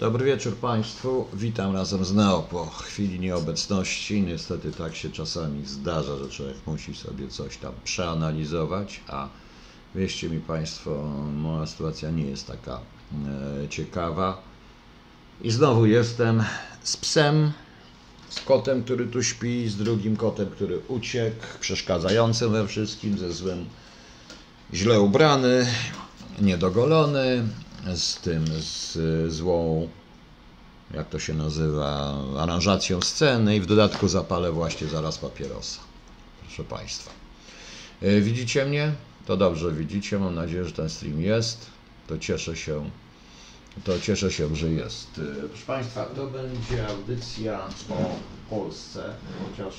Dobry wieczór Państwu. Witam razem z Neo po chwili nieobecności. Niestety tak się czasami zdarza, że człowiek musi sobie coś tam przeanalizować, a wierzcie mi Państwo, moja sytuacja nie jest taka e, ciekawa. I znowu jestem z psem, z kotem, który tu śpi, z drugim kotem, który uciekł, przeszkadzającym we wszystkim, ze złym, źle ubrany, niedogolony, z tym, z złą, jak to się nazywa, aranżacją sceny i w dodatku zapalę właśnie zaraz papierosa. Proszę Państwa. E, Widzicie mnie? To dobrze widzicie. Mam nadzieję, że ten stream jest. To cieszę się. To cieszę się, że jest. E, Proszę Państwa, to będzie audycja o Polsce, chociaż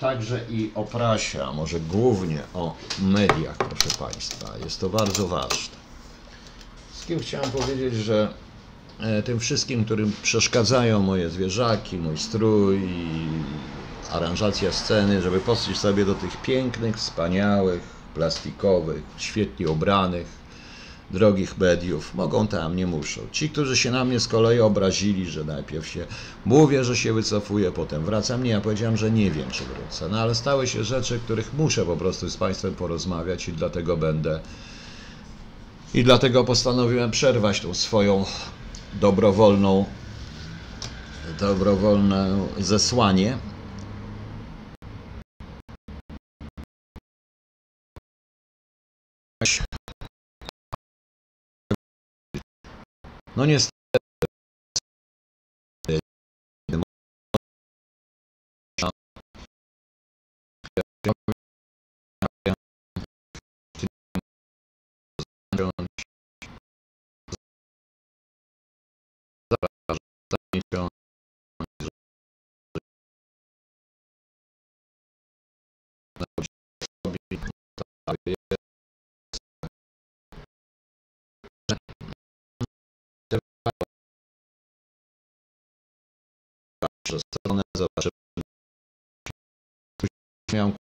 także i o prasie, a może głównie o mediach, proszę Państwa. Jest to bardzo ważne. Z kim chciałem powiedzieć, że e, tym wszystkim, którym przeszkadzają moje zwierzaki, mój strój, aranżacja sceny, żeby poszli sobie do tych pięknych, wspaniałych, plastikowych, świetnie ubranych, drogich mediów. Mogą tam, nie muszą. Ci, którzy się na mnie z kolei obrazili, że najpierw się mówię, że się wycofuję, potem wracam. Nie, ja powiedziałem, że nie wiem, czy wrócę. No ale stały się rzeczy, których muszę po prostu z Państwem porozmawiać i dlatego będę i dlatego postanowiłem przerwać tą swoją dobrowolną dobrowolne zesłanie. No niestety. Że stronę zobaczę. Miałem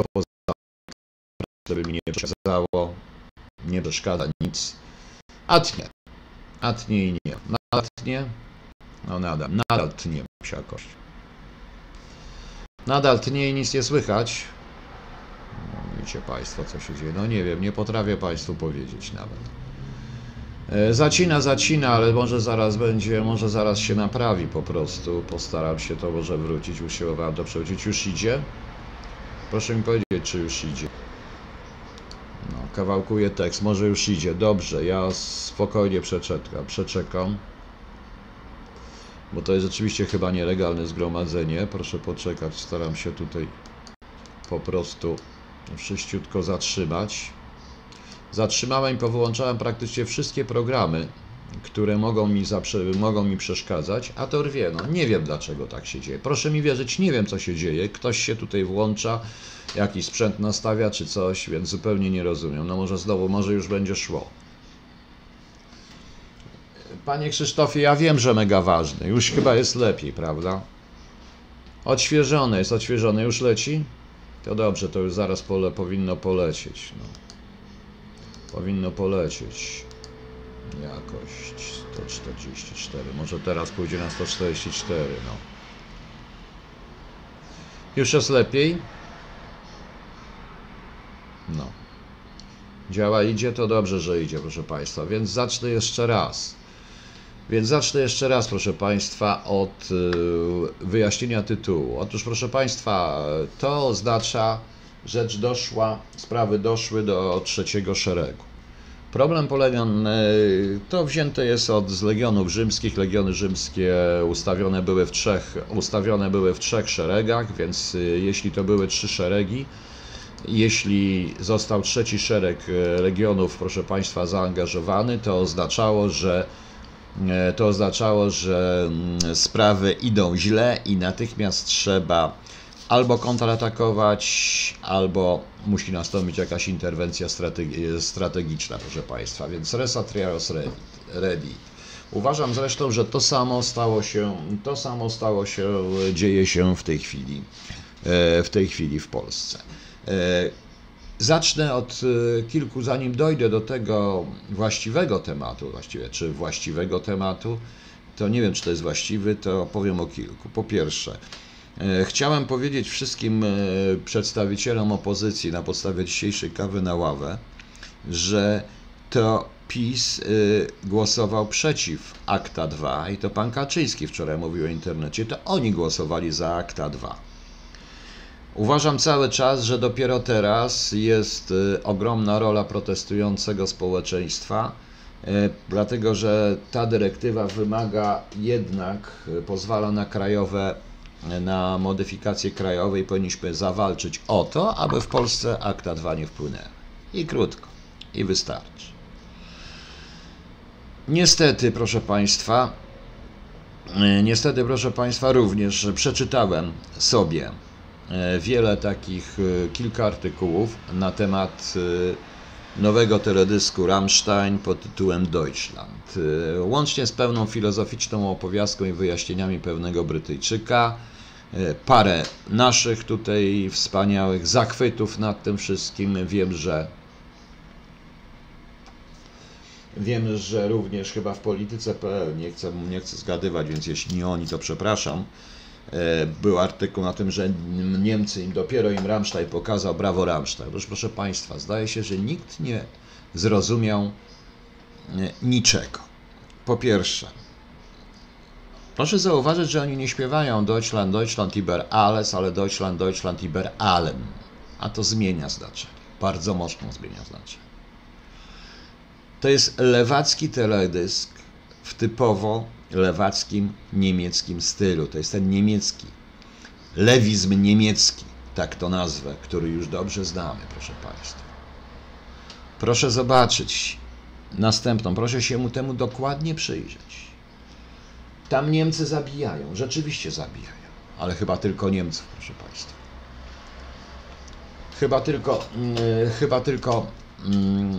Wszystko poza żeby mi nie przeszkadzało, nie przeszkadza nic. A tnie. A tnie i nie. Nadal tnie. No nadal, nadal tnie psia. Nadal tnie i nic nie słychać. No, wiecie Państwo, co się dzieje. No nie wiem, nie potrafię Państwu powiedzieć nawet. E, Zacina, zacina, ale może zaraz będzie, może zaraz się naprawi po prostu. Postaram się to może wrócić, usiłowałem to przewrócić. Już idzie? Proszę mi powiedzieć, czy już idzie. No, kawałkuję tekst, może już idzie. Dobrze, ja spokojnie przeczekam, przeczekam. Bo to jest rzeczywiście chyba nielegalne zgromadzenie. Proszę poczekać, staram się tutaj po prostu wszyściutko zatrzymać. Zatrzymałem i powyłączałem praktycznie wszystkie programy, które mogą mi, mogą mi przeszkadzać, a to rwie. No, nie wiem dlaczego tak się dzieje. Proszę mi wierzyć, nie wiem co się dzieje. Ktoś się tutaj włącza, jakiś sprzęt nastawia czy coś, więc zupełnie nie rozumiem. No może znowu, może już będzie szło. Panie Krzysztofie, ja wiem, że mega ważny. Już chyba jest lepiej, prawda? Odświeżone jest, odświeżone. Już leci? To dobrze, to już zaraz pole, powinno polecieć. No. Powinno polecieć. Jakość 144. Może teraz pójdzie na 144, no. Już jest lepiej? No. Działa, idzie, to dobrze, że idzie, proszę Państwa. Więc zacznę jeszcze raz. Więc zacznę jeszcze raz, proszę Państwa, od y, wyjaśnienia tytułu. Otóż, proszę Państwa, to oznacza, rzecz doszła, sprawy doszły do trzeciego szeregu. Problem polega, y, to wzięte jest od z legionów rzymskich. Legiony rzymskie ustawione były w trzech, ustawione były w trzech szeregach, więc y, jeśli to były trzy szeregi, jeśli został trzeci szereg e, legionów, proszę Państwa, zaangażowany, to oznaczało, że e, to oznaczało, że mm, sprawy idą źle i natychmiast trzeba albo kontratakować, albo musi nastąpić jakaś interwencja strategi- strategiczna, proszę Państwa. Więc Resa Triaros ready. Uważam zresztą, że to samo stało się, to samo stało się, dzieje się w tej chwili, e, w tej chwili w Polsce. E, zacznę od e, kilku, zanim dojdę do tego właściwego tematu, właściwie, czy właściwego tematu, to nie wiem, czy to jest właściwy, to powiem o kilku. Po pierwsze, chciałem powiedzieć wszystkim przedstawicielom opozycji na podstawie dzisiejszej kawy na ławę, że to PiS y, głosował przeciw Akta 2 i to pan Kaczyński wczoraj mówił o internecie, to oni głosowali za Akta 2. Uważam cały czas, że dopiero teraz jest ogromna rola protestującego społeczeństwa, dlatego że ta dyrektywa wymaga jednak, pozwala na krajowe, na modyfikacje krajowe i powinniśmy zawalczyć o to, aby w Polsce Akta 2 nie wpłynęły. I krótko, i wystarczy. Niestety, proszę Państwa, e, niestety, proszę Państwa, również przeczytałem sobie e, wiele takich, e, kilka artykułów na temat nowego teledysku Rammstein pod tytułem Deutschland. Łącznie z pełną filozoficzną opowiastką i wyjaśnieniami pewnego Brytyjczyka, parę naszych tutaj wspaniałych zachwytów nad tym wszystkim. Wiem, że Wiem, że również chyba w polityce.pl, nie chcę, nie chcę zgadywać, więc jeśli nie oni, to przepraszam, był artykuł na tym, że Niemcy im dopiero im Rammstein pokazał, brawo Rammstein. Otóż proszę Państwa, zdaje się, że nikt nie zrozumiał e, niczego. Po pierwsze, proszę zauważyć, że oni nie śpiewają Deutschland, Deutschland über alles, ale Deutschland, Deutschland über allem. A to zmienia znaczenie. Bardzo mocno zmienia znaczenie. To jest lewacki teledysk w typowo lewackim niemieckim stylu. To jest ten niemiecki, lewizm niemiecki, tak to nazwę, który już dobrze znamy, proszę Państwa. Proszę zobaczyć następną, proszę się mu temu dokładnie przyjrzeć. Tam Niemcy zabijają, rzeczywiście zabijają, ale chyba tylko Niemców, proszę Państwa. Chyba tylko, yy, chyba tylko yy,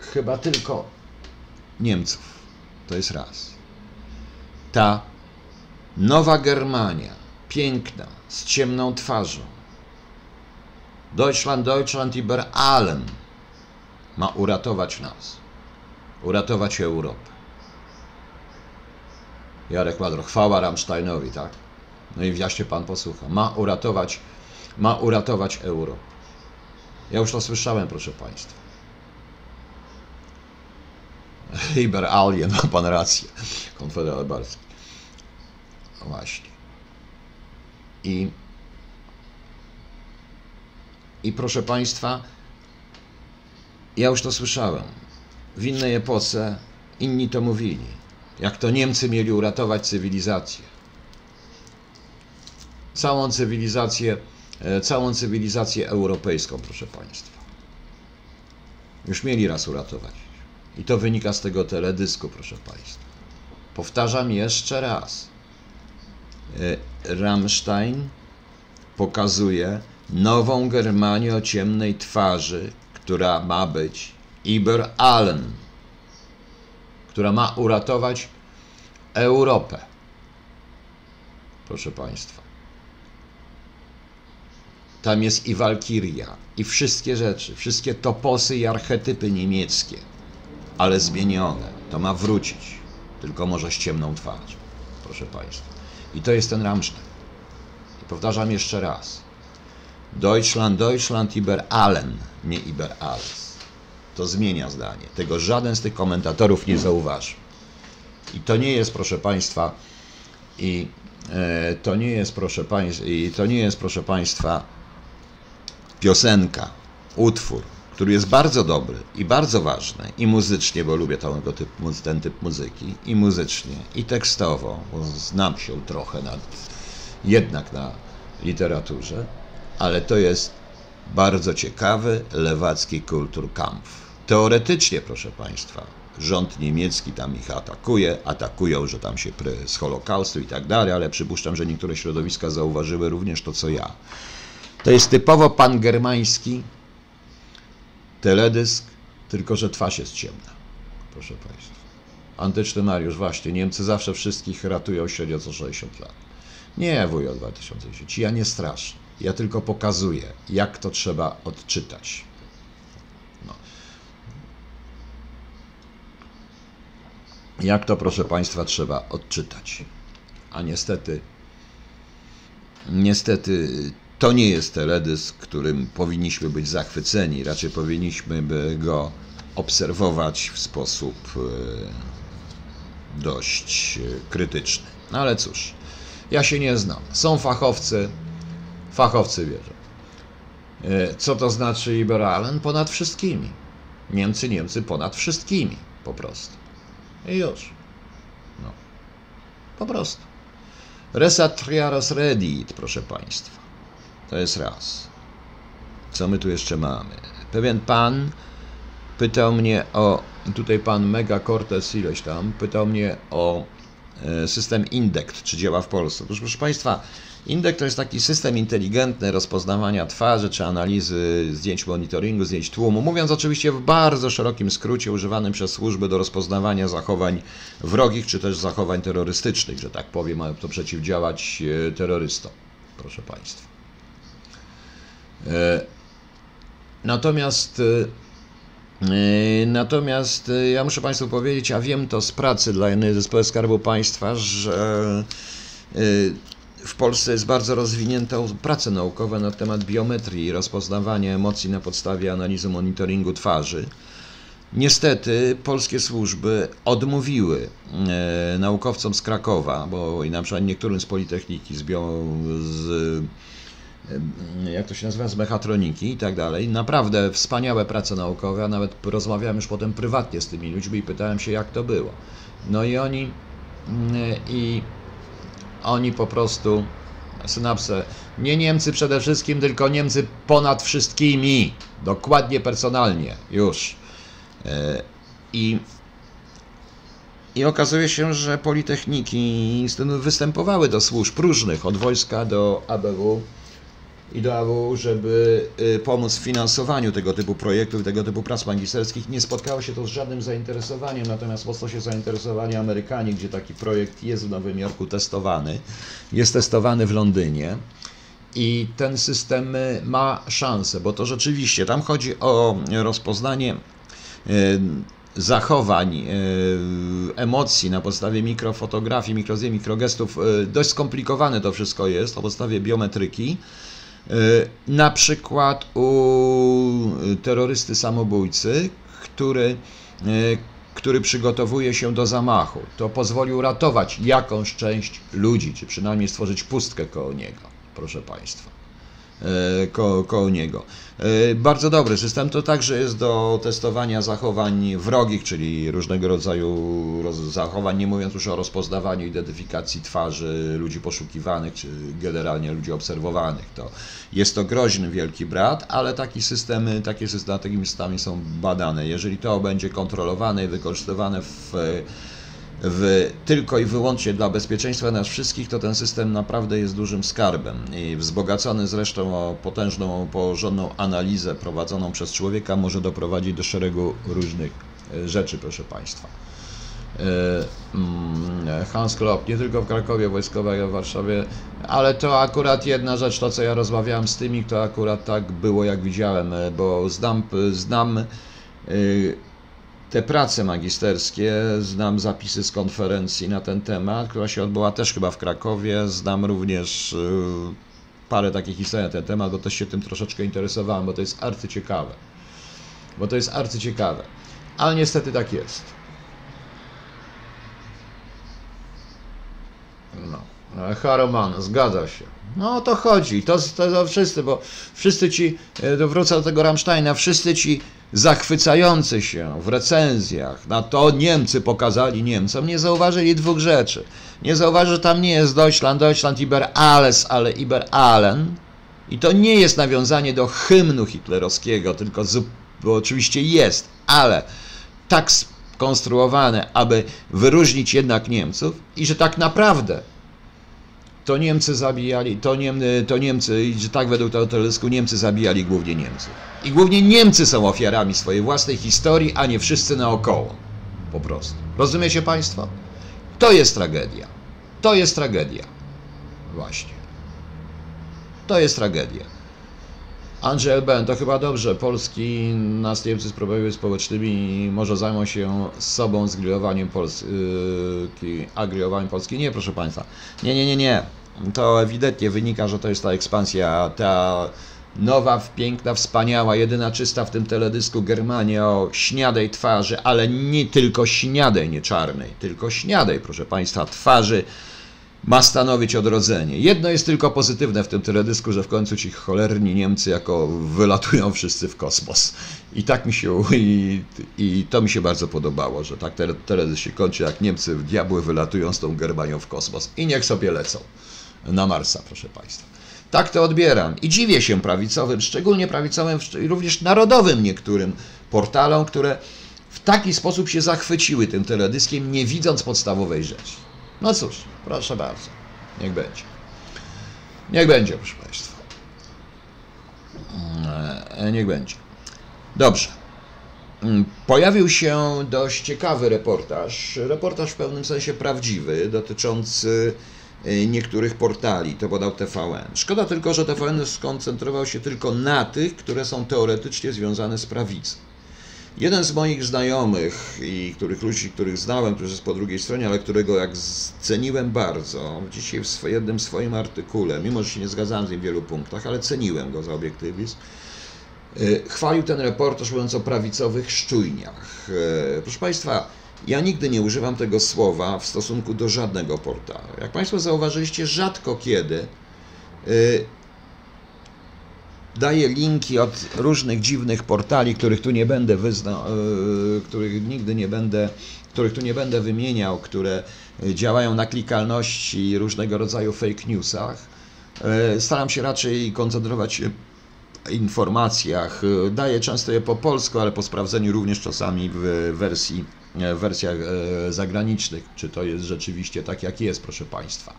chyba tylko Niemców. To jest raz. Ta nowa Germania, piękna, z ciemną twarzą. Deutschland, Deutschland über allem ma uratować nas, uratować Europę. Jarek Ładro, chwała Rammsteinowi, tak? No i wjaśnie pan posłucha. Ma uratować, ma uratować Europę. Ja już to słyszałem, proszę państwa. Iber Alien, ma pan rację. Konfederat Barski. No właśnie. I, I proszę Państwa, ja już to słyszałem. W innej epoce inni to mówili. Jak to Niemcy mieli uratować cywilizację. Całą cywilizację, e, całą cywilizację europejską, proszę Państwa. Już mieli raz uratować. I to wynika z tego teledysku, proszę Państwa. Powtarzam jeszcze raz. E, Rammstein pokazuje nową Germanię o ciemnej twarzy, która ma być Iber Allen, która ma uratować Europę. Proszę Państwa. Tam jest i Walkiria, i wszystkie rzeczy, wszystkie toposy i archetypy niemieckie ale zmienione. To ma wrócić, tylko może z ciemną twarzą, proszę Państwa. I to jest ten Rammstein. I powtarzam jeszcze raz. Deutschland, Deutschland über allen, nie über alles. To zmienia zdanie. Tego żaden z tych komentatorów nie zauważył. I to nie jest, proszę Państwa, i e, to nie jest, proszę Państwa, i to nie jest, proszę Państwa, piosenka, utwór, który jest bardzo dobry i bardzo ważny i muzycznie, bo lubię ten typ, ten typ muzyki, i muzycznie, i tekstowo, bo znam się trochę nad, jednak na literaturze, ale to jest bardzo ciekawy lewacki kulturkampf. Teoretycznie, proszę Państwa, rząd niemiecki tam ich atakuje, atakują, że tam się z Holokaustu i tak dalej, ale przypuszczam, że niektóre środowiska zauważyły również to, co ja. To jest typowo pangermański teledysk, tylko że twarz jest ciemna, proszę Państwa. Antyczny Mariusz, właśnie, Niemcy zawsze wszystkich ratują średnio co 60 lat. Nie, wujo 2010, ja nie straszę. Ja tylko pokazuję, jak to trzeba odczytać. No. Jak to, proszę Państwa, trzeba odczytać. A niestety, niestety to nie jest teledysk, którym powinniśmy być zachwyceni. Raczej powinniśmy go obserwować w sposób e, dość e, krytyczny. No ale cóż, ja się nie znam. Są fachowcy, fachowcy wierzą. E, co to znaczy liberalen? Ponad wszystkimi. Niemcy, Niemcy ponad wszystkimi, po prostu. I już. No. Po prostu. Resatriaros redit, proszę Państwa. To jest raz. Co my tu jeszcze mamy? Pewien pan pytał mnie o, tutaj pan Mega Cortes ileś tam, pytał mnie o e, system INDECT, czy działa w Polsce. Otóż proszę Państwa, INDECT to jest taki system inteligentny rozpoznawania twarzy, czy analizy zdjęć monitoringu, zdjęć tłumu. Mówiąc oczywiście w bardzo szerokim skrócie, używanym przez służby do rozpoznawania zachowań wrogich, czy też zachowań terrorystycznych, że tak powiem, mają to przeciwdziałać e, terrorystom, proszę Państwa. E, natomiast e, Natomiast e, ja muszę Państwu powiedzieć, a wiem to z pracy dla jednej zespołu Skarbu Państwa, że w Polsce jest bardzo rozwinięta praca naukowa na temat biometrii i rozpoznawania emocji na podstawie analizy monitoringu twarzy. Niestety polskie służby odmówiły naukowcom z Krakowa, bo i na przykład niektórym z Politechniki, z, bio, z jak to się nazywa, z mechatroniki i tak dalej. Naprawdę wspaniałe prace naukowe, a nawet rozmawiałem już potem prywatnie z tymi ludźmi i pytałem się, jak to było. No i oni, mm, i oni po prostu, synapsę, nie Niemcy przede wszystkim, tylko Niemcy ponad wszystkimi, dokładnie personalnie, już. E, I i okazuje się, że politechniki występowały do służb różnych, od wojska do ABW, ideału, żeby y, pomóc w finansowaniu tego typu projektów i tego typu prac magisterskich. Nie spotkało się to z żadnym zainteresowaniem, natomiast mocno się zainteresowali Amerykanie, gdzie taki projekt jest w Nowym Jorku testowany. Jest testowany w Londynie. I ten system y, ma szansę, bo to rzeczywiście tam chodzi o rozpoznanie y, zachowań, emocji na podstawie mikrofotografii, mikrozdjęć, mikrogestów. Dość skomplikowane to wszystko jest na podstawie biometryki. E, na przykład u terrorysty samobójcy, który, e, który przygotowuje się do zamachu. To pozwoli uratować jakąś część ludzi, czy przynajmniej stworzyć pustkę koło niego, proszę Państwa. E, ko koło niego. E, bardzo dobry system to także jest do testowania zachowań wrogich, czyli różnego rodzaju zachowań, nie mówiąc już o rozpoznawaniu identyfikacji twarzy ludzi poszukiwanych, czy generalnie ludzi obserwowanych. To jest to groźny wielki brat, ale taki systemy, takie systemy, takimi systemami są badane. Jeżeli to będzie kontrolowane i wykorzystywane w w, tylko i wyłącznie dla bezpieczeństwa nas wszystkich, to ten system naprawdę jest dużym skarbem i wzbogacony zresztą o potężną, porządną analizę prowadzoną przez człowieka może doprowadzić do szeregu różnych e, rzeczy, proszę Państwa. E, mm, Hans Klopp, nie tylko w Krakowie Wojskowej, a w Warszawie, ale to akurat jedna rzecz, to co ja rozmawiałem z tymi, to akurat tak było jak widziałem, e, bo znam, znam te prace magisterskie, znam zapisy z konferencji na ten temat, która się odbyła też chyba w Krakowie. Znam również y, parę takich historii na ten temat, bo też się tym troszeczkę interesowałem, bo to jest arcyciekawe. Bo to jest arcyciekawe. Ale niestety tak jest. No. Haroman, zgadza się. No o to chodzi, to, to, to wszyscy, bo wszyscy ci, e, wrócę do tego Rammsteina, wszyscy ci zachwycający się w recenzjach na to Niemcy pokazali Niemcom, nie zauważyli dwóch rzeczy. Nie zauważyli, że tam nie jest Deutschland, Deutschland über alles, ale über allen. I to nie jest nawiązanie do hymnu hitlerowskiego, tylko bo oczywiście jest, ale tak konstruowane, aby wyróżnić jednak Niemców i że tak naprawdę to Niemcy zabijali, to, Niem, to Niemcy, tak według tego Niemcy zabijali głównie Niemców. I głównie Niemcy są ofiarami swojej własnej historii, a nie wszyscy naokoło. Po prostu. Rozumiecie Państwo? To jest tragedia. To jest tragedia. Właśnie. To jest tragedia. Andrzej Ben, to chyba dobrze. Polski następcy z problemami społecznymi może zajmą się sobą z grillowaniem Polski, a grillowaniem Polski. Nie, proszę Państwa. Nie, nie, nie, nie. To ewidentnie wynika, że to jest ta ekspansja, ta nowa, piękna, wspaniała, jedyna czysta w tym teledysku Germania o śniadej twarzy, ale nie tylko śniadej, nie czarnej, tylko śniadej, proszę Państwa, twarzy ma stanowić odrodzenie. Jedno jest tylko pozytywne w tym teledysku, że w końcu ci cholerni Niemcy jako wylatują wszyscy w kosmos. I tak mi się, i, i to mi się bardzo podobało, że tak teledysk się kończy, jak Niemcy w diabły wylatują z tą Germanią w kosmos. I niech sobie lecą na Marsa, proszę Państwa. Tak to odbieram i dziwię się prawicowym, szczególnie prawicowym, również narodowym niektórym portalom, które w taki sposób się zachwyciły tym teledyskiem, nie widząc podstawowej rzeczy. No cóż, proszę bardzo, niech będzie. Niech będzie, proszę Państwa. E, niech będzie. Dobrze. Mm, pojawił się dość ciekawy reportaż, reportaż w pewnym sensie prawdziwy, dotyczący e, niektórych portali, to podał TVN. Szkoda tylko, że TVN skoncentrował się tylko na tych, które są teoretycznie związane z prawicą. Jeden z moich znajomych i których ludzi, których znałem, którzy jest po drugiej stronie, ale którego jak ceniłem bardzo, dzisiaj w jednym swoim artykule, mimo że się nie zgadzałem z nim w wielu punktach, ale ceniłem go za obiektywizm, y, chwalił ten reportaż mówiąc o prawicowych szczujniach. Y, proszę Państwa, ja nigdy nie używam tego słowa w stosunku do żadnego portalu. Jak Państwo zauważyliście, rzadko kiedy daję linki od różnych dziwnych portali, których tu nie będę wyznał, e, których nigdy nie będę, których tu nie będę wymieniał, które działają na klikalności i różnego rodzaju fake newsach. E, staram się raczej koncentrować się informacjach. Daję często je po polsku, ale po sprawdzeniu również czasami w wersji, w wersjach e, zagranicznych, czy to jest rzeczywiście tak, jak jest, proszę Państwa.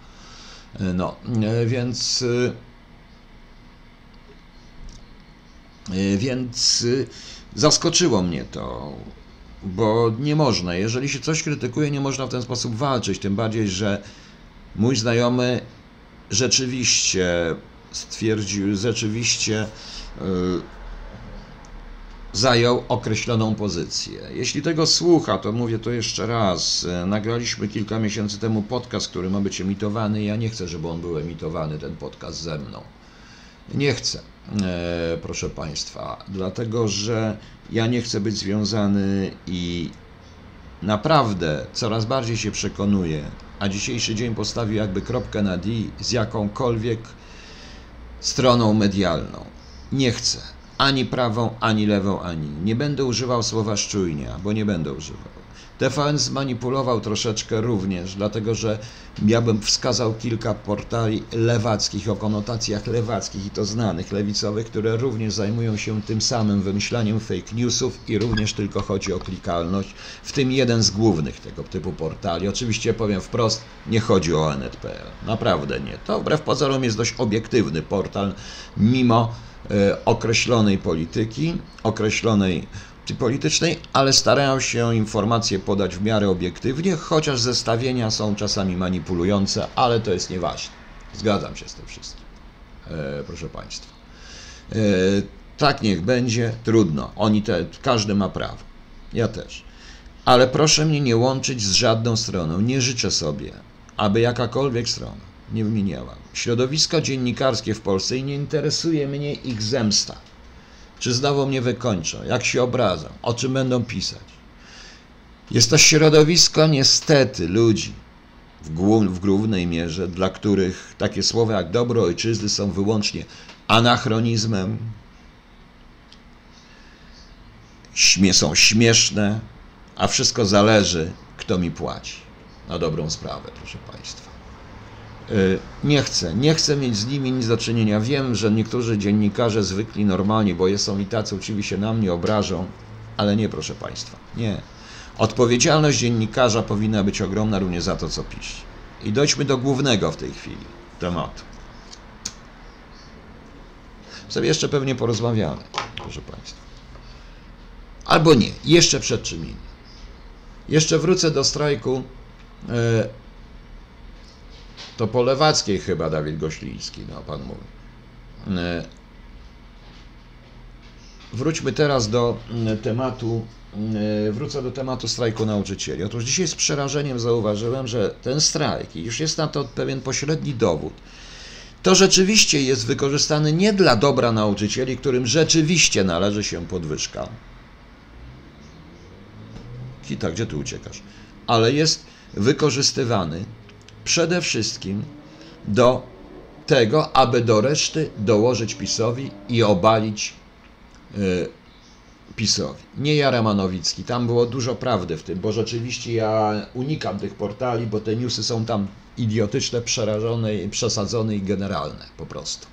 No, więc E, więc y, zaskoczyło mnie to, bo nie można. Jeżeli się coś krytykuje, nie można w ten sposób walczyć. Tym bardziej, że mój znajomy rzeczywiście stwierdził, rzeczywiście yy, zajął określoną pozycję. Jeśli tego słucha, to mówię to jeszcze raz. Nagraliśmy kilka miesięcy temu podcast, który ma być emitowany. Ja nie chcę, żeby on był emitowany, ten podcast ze mną. Nie chcę. E, proszę Państwa, dlatego że ja nie chcę być związany i naprawdę coraz bardziej się przekonuję, a dzisiejszy dzień postawił jakby kropkę na D z jakąkolwiek stroną medialną. Nie chcę ani prawą, ani lewą, ani. Nie będę używał słowa szczujnia, bo nie będę używał. TVN zmanipulował troszeczkę również, dlatego że ja bym wskazał kilka portali lewackich o konotacjach lewackich i to znanych, lewicowych, które również zajmują się tym samym wymyślaniem fake newsów i również tylko chodzi o klikalność, w tym jeden z głównych tego typu portali. Oczywiście powiem wprost, nie chodzi o NetPL, naprawdę nie. To wbrew pozorom jest dość obiektywny portal, mimo e, określonej polityki, określonej politycznej, ale starają się informacje podać w miarę obiektywnie, chociaż zestawienia są czasami manipulujące, ale to jest nieważne. Zgadzam się z tym wszystkim, e, proszę Państwa. E, tak niech będzie, trudno. Oni te, każdy ma prawo. Ja też. Ale proszę mnie nie łączyć z żadną stroną. Nie życzę sobie, aby jakakolwiek strona nie wymieniała. Środowisko dziennikarskie w Polsce i nie interesuje mnie ich zemsta. Czy znowu mnie wykończą? Jak się obrazą? O czym będą pisać? Jest to środowisko niestety ludzi w, głów, w głównej mierze, dla których takie słowa jak dobro ojczyzny są wyłącznie anachronizmem, śmie są śmieszne, a wszystko zależy, kto mi płaci. Na dobrą sprawę, proszę Państwa. Y, nie chcę, nie chcę mieć z nimi nic do czynienia. Wiem, że niektórzy dziennikarze zwykli normalnie, bo są i tacy oczywiście na mnie obrażą, ale nie, proszę Państwa, nie. Odpowiedzialność dziennikarza powinna być ogromna również za to, co pisze. I dojdźmy do głównego w tej chwili tematu. Sobie jeszcze pewnie porozmawiamy, proszę Państwa. Albo nie, jeszcze przed czym innym. Jeszcze wrócę do strajku. E, to po Lewackiej chyba Dawid Gośliński, no pan mówi. E, wróćmy teraz do mm, tematu, e, wrócę do tematu strajku nauczycieli. Otóż dzisiaj z przerażeniem zauważyłem, że ten strajk, i już jest na to pewien pośredni dowód, to rzeczywiście jest wykorzystany nie dla dobra nauczycieli, którym rzeczywiście należy się podwyżka. Kita, gdzie ty uciekasz? Ale jest wykorzystywany przede wszystkim do tego, aby do reszty dołożyć PiSowi i obalić y, PiSowi. Nie ja Ramanowicki, tam było dużo prawdy w tym, bo rzeczywiście ja unikam tych portali, bo te newsy są tam idiotyczne, przerażone, przesadzone i generalne po prostu.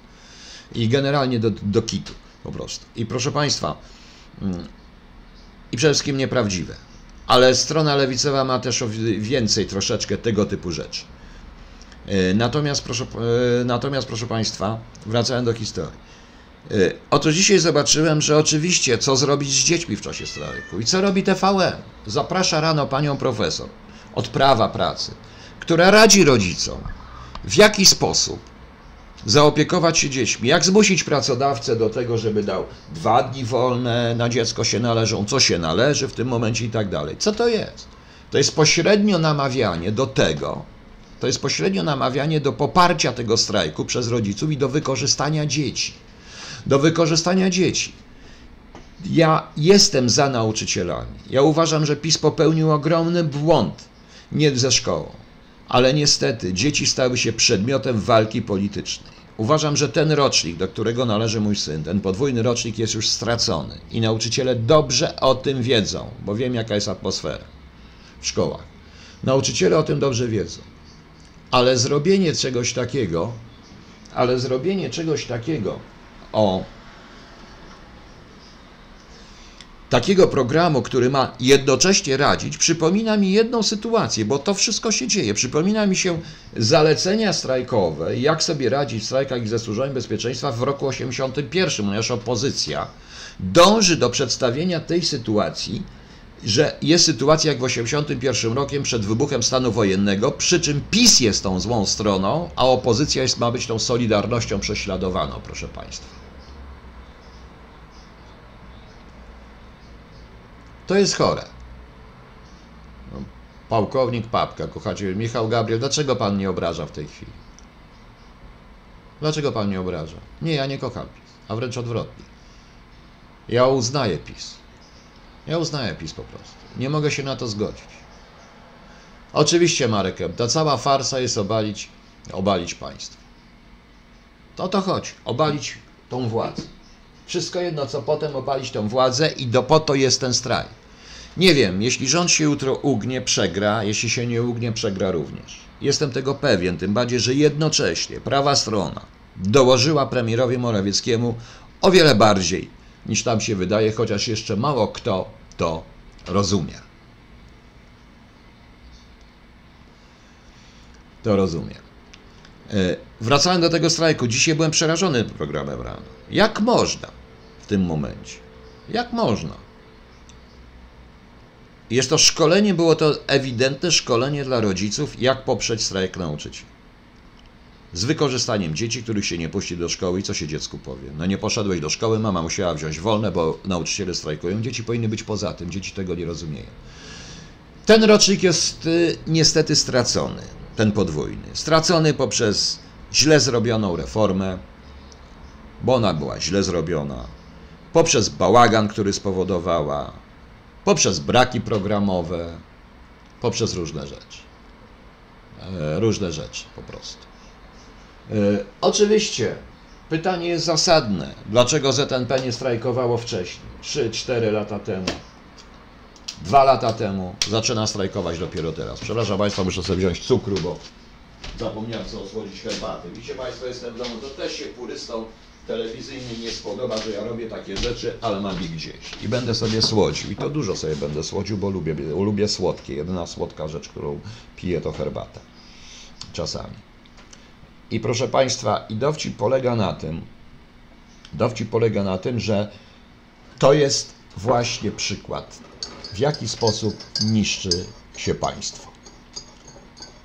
I generalnie do, do kitu po prostu. I proszę Państwa, mm, i przede wszystkim nieprawdziwe. Ale strona lewicowa ma też więcej troszeczkę tego typu rzeczy. E, natomiast proszę, e, natomiast, proszę Państwa, wracając do historii. E, oto dzisiaj zobaczyłem, że oczywiście co zrobić z dziećmi w czasie strajku. I co robi TVN? Zaprasza rano panią profesor od prawa pracy, która radzi rodzicom, w jaki sposób zaopiekować się dziećmi, jak zmusić pracodawcę do tego, żeby dał dwa dni wolne na dziecko się należą, co się należy w tym momencie i tak dalej. Co to jest? To jest pośrednio namawianie do tego, to jest pośrednio namawianie do poparcia tego strajku przez rodziców i do wykorzystania dzieci. Do wykorzystania dzieci. Ja jestem za nauczycielami. Ja uważam, że PiS popełnił ogromny błąd, nie ze szkołą. Ale niestety dzieci stały się przedmiotem walki politycznej. Uważam, że ten rocznik, do którego należy mój syn, ten podwójny rocznik jest już stracony. I nauczyciele dobrze o tym wiedzą, bo wiem, jaka jest atmosfera w szkołach. Nauczyciele o tym dobrze wiedzą. Ale zrobienie czegoś takiego, ale zrobienie czegoś takiego o takiego programu, który ma jednocześnie radzić, przypomina mi jedną sytuację, bo to wszystko się dzieje. Przypomina mi się zalecenia strajkowe, jak sobie radzić w strajkach i ze służbami bezpieczeństwa w roku 81, ponieważ opozycja dąży do przedstawienia tej sytuacji że jest sytuacja jak w 1981 rokiem przed wybuchem stanu wojennego, przy czym PiS jest tą złą stroną, a opozycja jest, ma być tą solidarnością prześladowaną, proszę Państwa. To jest chore. No, Pałkownik Papka, kochacie, Michał Gabriel, dlaczego Pan nie obraża w tej chwili? Dlaczego Pan nie obraża? Nie, ja nie kocham PiS, a wręcz odwrotnie. Ja uznaję PiS. Ja uznaję PiS po prostu. Nie mogę się na to zgodzić. Oczywiście, Marek, ta cała farsa jest obalić, obalić państwo. To to chodzi. Obalić tą władzę. Wszystko jedno, co potem obalić tą władzę i do po to jest ten strajk. Nie wiem, jeśli rząd się jutro ugnie, przegra, jeśli się nie ugnie, przegra również. Jestem tego pewien, tym bardziej, że jednocześnie prawa strona dołożyła premierowi Morawieckiemu o wiele bardziej niż tam się wydaje, chociaż jeszcze mało kto to rozumie. To rozumie. E, wracając do tego strajku, dzisiaj byłem przerażony programem rano. Jak można w tym momencie? Jak można? Jest to szkolenie, było to ewidentne szkolenie dla rodziców, jak poprzeć strajk nauczycieli z wykorzystaniem dzieci, których się nie puści do szkoły i co się dziecku powie? No nie poszedłeś do szkoły, mama musiała wziąć wolne, bo nauczyciele strajkują. Dzieci powinny być poza tym, dzieci tego nie rozumieją. Ten rocznik jest y, niestety stracony, ten podwójny. Stracony poprzez źle zrobioną reformę, bo ona była źle zrobiona, poprzez bałagan, który spowodowała, poprzez braki programowe, poprzez różne rzeczy. E, różne rzeczy po prostu. E, oczywiście pytanie jest zasadne. Dlaczego ZNP nie strajkowało wcześniej? 3-4 lata temu. Dwa lata temu zaczyna strajkować dopiero teraz. Przepraszam Państwa, muszę sobie wziąć cukru, bo zapomniałem co osłodzić herbaty. Widzicie Państwo, jestem w domu, to też się purystą telewizyjny nie spodoba, że ja robię takie rzeczy, ale mam ich gdzieś. I będę sobie słodził. I to dużo sobie będę słodził, bo lubię, lubię słodkie. Jedyna słodka rzecz, którą piję, to herbata. Czasami. I proszę Państwa, i dowcip polega na tym, dowcip polega na tym, że to jest właśnie przykład, w jaki sposób niszczy się państwo.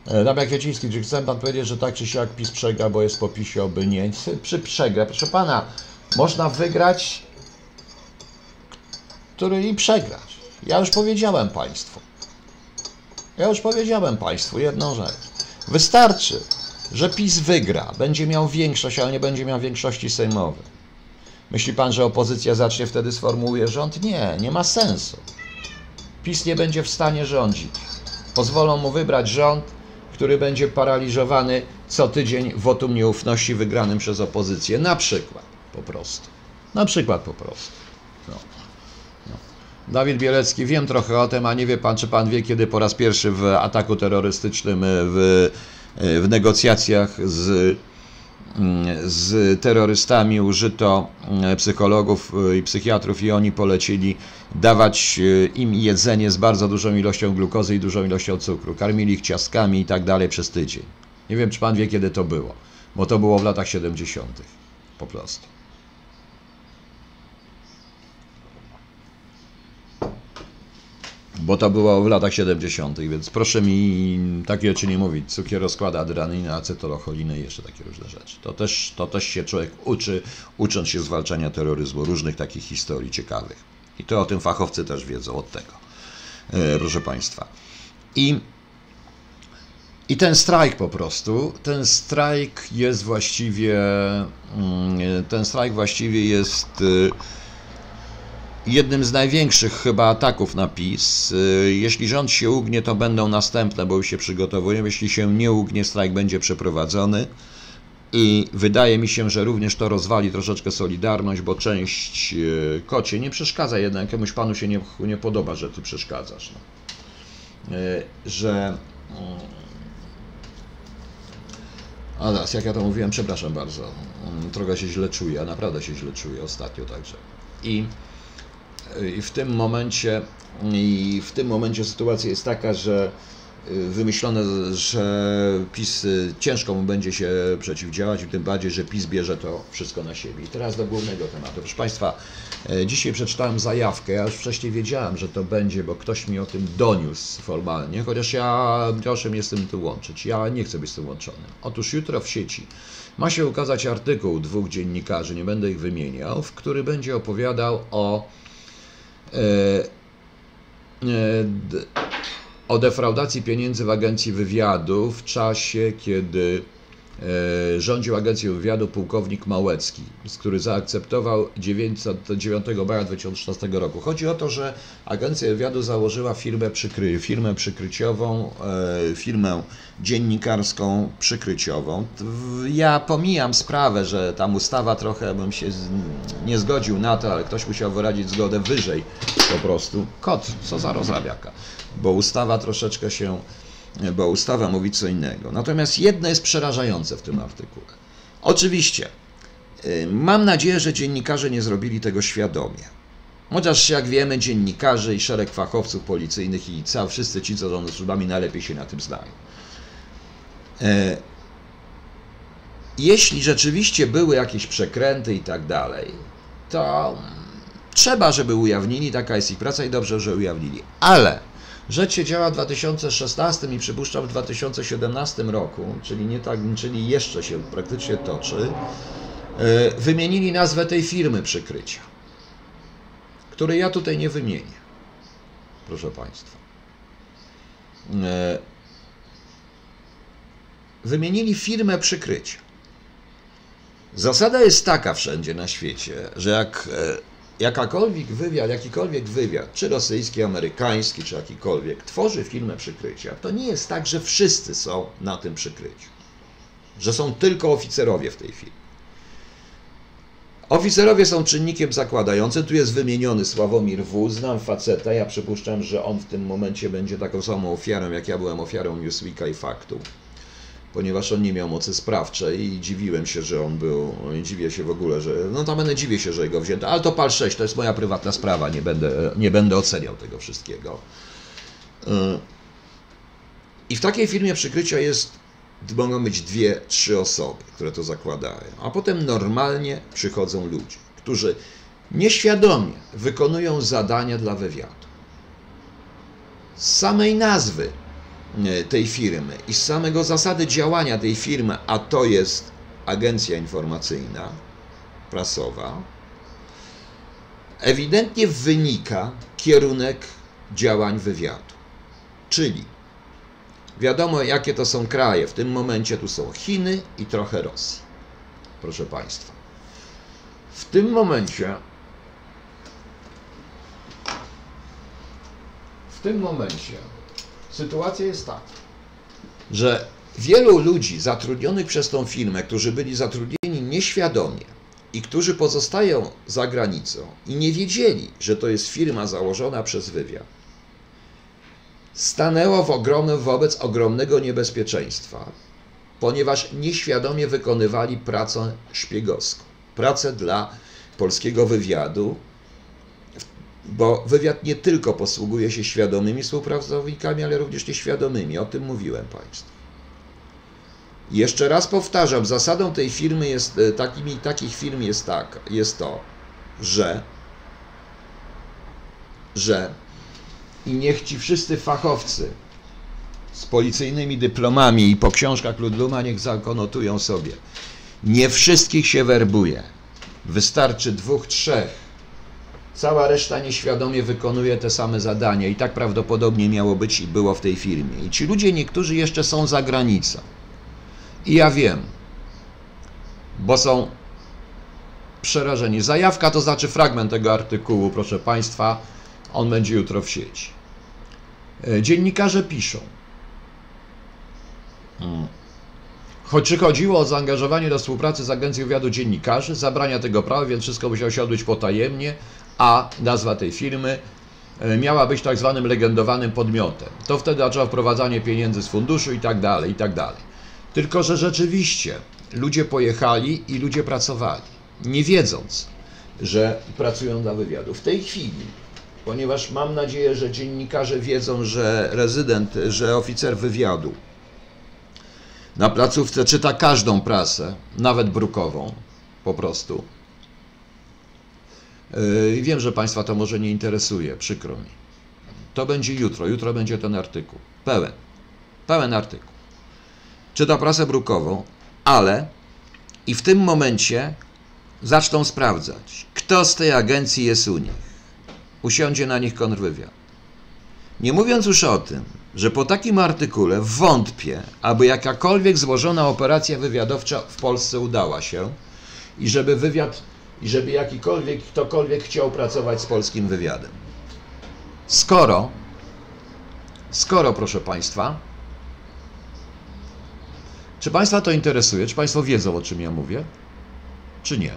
Damian Kwieciński, czy chce Pan powiedzieć, że tak czy siak PiS przegra, bo jest po PiSie, oby nie? Przy przegra, proszę Pana, można wygrać, który i przegrać. Ja już powiedziałem Państwu. Ja już powiedziałem Państwu jedną rzecz. Wystarczy, że PiS wygra, będzie miał większość, ale nie będzie miał większości sejmowej. Myśli Pan, że opozycja zacznie wtedy sformułuje rząd? Nie, nie ma sensu. PiS nie będzie w stanie rządzić. Pozwolą mu wybrać rząd, który będzie paraliżowany co tydzień wotum nieufności wygranym przez opozycję. Na przykład, po prostu. Na przykład, po prostu. No. No. Dawid Bielecki, wiem trochę o tym, a nie wie pan, czy pan wie, kiedy po raz pierwszy w ataku terrorystycznym, w, w negocjacjach z z terrorystami użyto psychologów i psychiatrów i oni polecili dawać im jedzenie z bardzo dużą ilością glukozy i dużą ilością cukru. Karmili ich ciastkami i tak dalej przez tydzień. Nie wiem, czy pan wie, kiedy to było, bo to było w latach 70. po prostu. Bo to było w latach 70., więc proszę mi takie rzeczy nie mówić. Cukier rozkłada adrenalinę, acetylcholinę i jeszcze takie różne rzeczy. To też, to też się człowiek uczy, ucząc się zwalczania terroryzmu, różnych takich historii ciekawych. I to o tym fachowcy też wiedzą od tego, e, proszę Państwa. I, I ten strajk po prostu, ten strajk jest właściwie, mm, ten strajk właściwie jest e, jednym z największych chyba ataków na PiS. Y, jeśli rząd się ugnie, to będą następne, bo już się przygotowują. Jeśli się nie ugnie, strajk będzie przeprowadzony. I wydaje mi się, że również to rozwali troszeczkę Solidarność, bo część y, kocie nie przeszkadza jednak, jakiemuś panu się nie, nie podoba, że ty przeszkadzasz. No. Y, że. A teraz, jak ja to mówiłem, przepraszam bardzo. Trochę się źle czuję, a naprawdę się źle czuję ostatnio także. I i w tym momencie, i w tym momencie sytuacja jest taka, że y, wymyślone, że PiS y, ciężko mu będzie się przeciwdziałać, tym bardziej, że PiS bierze to wszystko na siebie. I teraz do głównego tematu. Proszę Państwa, y, dzisiaj przeczytałem zajawkę, ja już wcześniej wiedziałem, że to będzie, bo ktoś mi o tym doniósł formalnie, chociaż ja proszę mnie z tym tu łączyć. Ja nie chcę być z tym łączony. Otóż jutro w sieci ma się ukazać artykuł dwóch dziennikarzy, nie będę ich wymieniał, w który będzie opowiadał o E, e, o defraudacji pieniędzy w agencji wywiadu w czasie, kiedy E, rządził Agencją Wywiadu pułkownik Małecki, który zaakceptował 9, 9 maja 2016 roku. Chodzi o to, że Agencja Wywiadu założyła firmę, przykry, firmę przykryciową, e, firmę dziennikarską przykryciową. Ja pomijam sprawę, że tam ustawa trochę bym się nie zgodził na to, ale ktoś musiał wyrazić zgodę wyżej po prostu. Kot, co za rozrabiaka, bo ustawa troszeczkę się bo ustawa mówi co innego. Natomiast jedno jest przerażające w tym artykule. Oczywiście, y, mam nadzieję, że dziennikarze nie zrobili tego świadomie. Chociaż jak wiemy, dziennikarze i szereg fachowców policyjnych i cał, wszyscy ci, co rządzą służbami, najlepiej się na tym znają. E, jeśli rzeczywiście były jakieś przekręty i tak dalej, to trzeba, żeby ujawnili, taka jest ich praca i dobrze, że ujawnili. Ale Rzecz się działa w 2016 i przypuszczam w 2017 roku, czyli, nie tak, czyli jeszcze się praktycznie toczy, e, wymienili nazwę tej firmy przykrycia, której ja tutaj nie wymienię, proszę Państwa. E, wymienili firmę przykrycia. Zasada jest taka wszędzie na świecie, że jak e, jakakolwiek wywiad, jakikolwiek wywiad, czy rosyjski, amerykański, czy jakikolwiek, tworzy firmę przykrycia, to nie jest tak, że wszyscy są na tym przykryciu. Że są tylko oficerowie w tej firmie. Oficerowie są czynnikiem zakładającym. Tu jest wymieniony Sławomir W. Znam faceta. Ja przypuszczam, że on w tym momencie będzie taką samą ofiarą, jak ja byłem ofiarą Newsweeka i Faktu ponieważ on nie miał mocy sprawczej i dziwiłem się, że on był, dziwię się w ogóle, że, no tam będę dziwię się, że go wzięto, ale to PAL 6, to jest moja prywatna sprawa, nie będę, nie będę oceniał tego wszystkiego. Y, I w takiej firmie przykrycia jest, mogą być dwie, trzy osoby, które to zakładają, a potem normalnie przychodzą ludzie, którzy nieświadomie wykonują zadania dla wywiadu. Z samej nazwy tej firmy i z samego zasady działania tej firmy, a to jest agencja informacyjna, prasowa, ewidentnie wynika kierunek działań wywiadu. Czyli wiadomo, jakie to są kraje. W tym momencie tu są Chiny i trochę Rosji. Proszę Państwa. W tym momencie w tym momencie sytuacja jest taka, że wielu ludzi zatrudnionych przez tą firmę, którzy byli zatrudnieni nieświadomie i którzy pozostają za granicą i nie wiedzieli, że to jest firma założona przez wywiad, stanęło w ogromnym, wobec ogromnego niebezpieczeństwa, ponieważ nieświadomie wykonywali pracę szpiegowską, pracę dla polskiego wywiadu, bo wywiad nie tylko posługuje się świadomymi współpracownikami, ale również nieświadomymi. O tym mówiłem Państwu. Jeszcze raz powtarzam, zasadą tej firmy jest, e, takimi, takich firm jest tak, jest to, że, że i niech ci wszyscy fachowcy z policyjnymi dyplomami i po książkach Ludluma niech zakonotują sobie. Nie wszystkich się werbuje. Wystarczy dwóch, trzech Cała reszta nieświadomie wykonuje te same zadania i tak prawdopodobnie miało być i było w tej firmie. I ci ludzie niektórzy jeszcze są za granicą. I ja wiem, bo są przerażeni. Zajawka to znaczy fragment tego artykułu, proszę Państwa, on będzie jutro w sieci. E, dziennikarze piszą. Hmm. Choć chodziło o zaangażowanie do współpracy z Agencją Wywiadu Dziennikarzy, zabrania tego prawa, więc wszystko musiało się odbyć potajemnie, a nazwa tej firmy e, miała być tak zwanym legendowanym podmiotem. To wtedy zaczęło wprowadzanie pieniędzy z funduszu i tak dalej, i tak dalej. Tylko, że rzeczywiście ludzie pojechali i ludzie pracowali, nie wiedząc, że pracują dla wywiadu. W tej chwili, ponieważ mam nadzieję, że dziennikarze wiedzą, że rezydent, że oficer wywiadu na placówce czyta każdą prasę, nawet brukową, po prostu, Yy, wiem, że Państwa to może nie interesuje, przykro mi. To będzie jutro, jutro będzie ten artykuł. Pełen. Pełen artykuł. Czyta prasę brukową, ale i w tym momencie zaczną sprawdzać, kto z tej agencji jest u nich. Usiądzie na nich kontrwywiad. Nie mówiąc już o tym, że po takim artykule wątpię, aby jakakolwiek złożona operacja wywiadowcza w Polsce udała się i żeby wywiad i żeby jakikolwiek, ktokolwiek chciał pracować z polskim wywiadem. Skoro, skoro, proszę Państwa, czy Państwa to interesuje? Czy Państwo wiedzą, o czym ja mówię? Czy nie?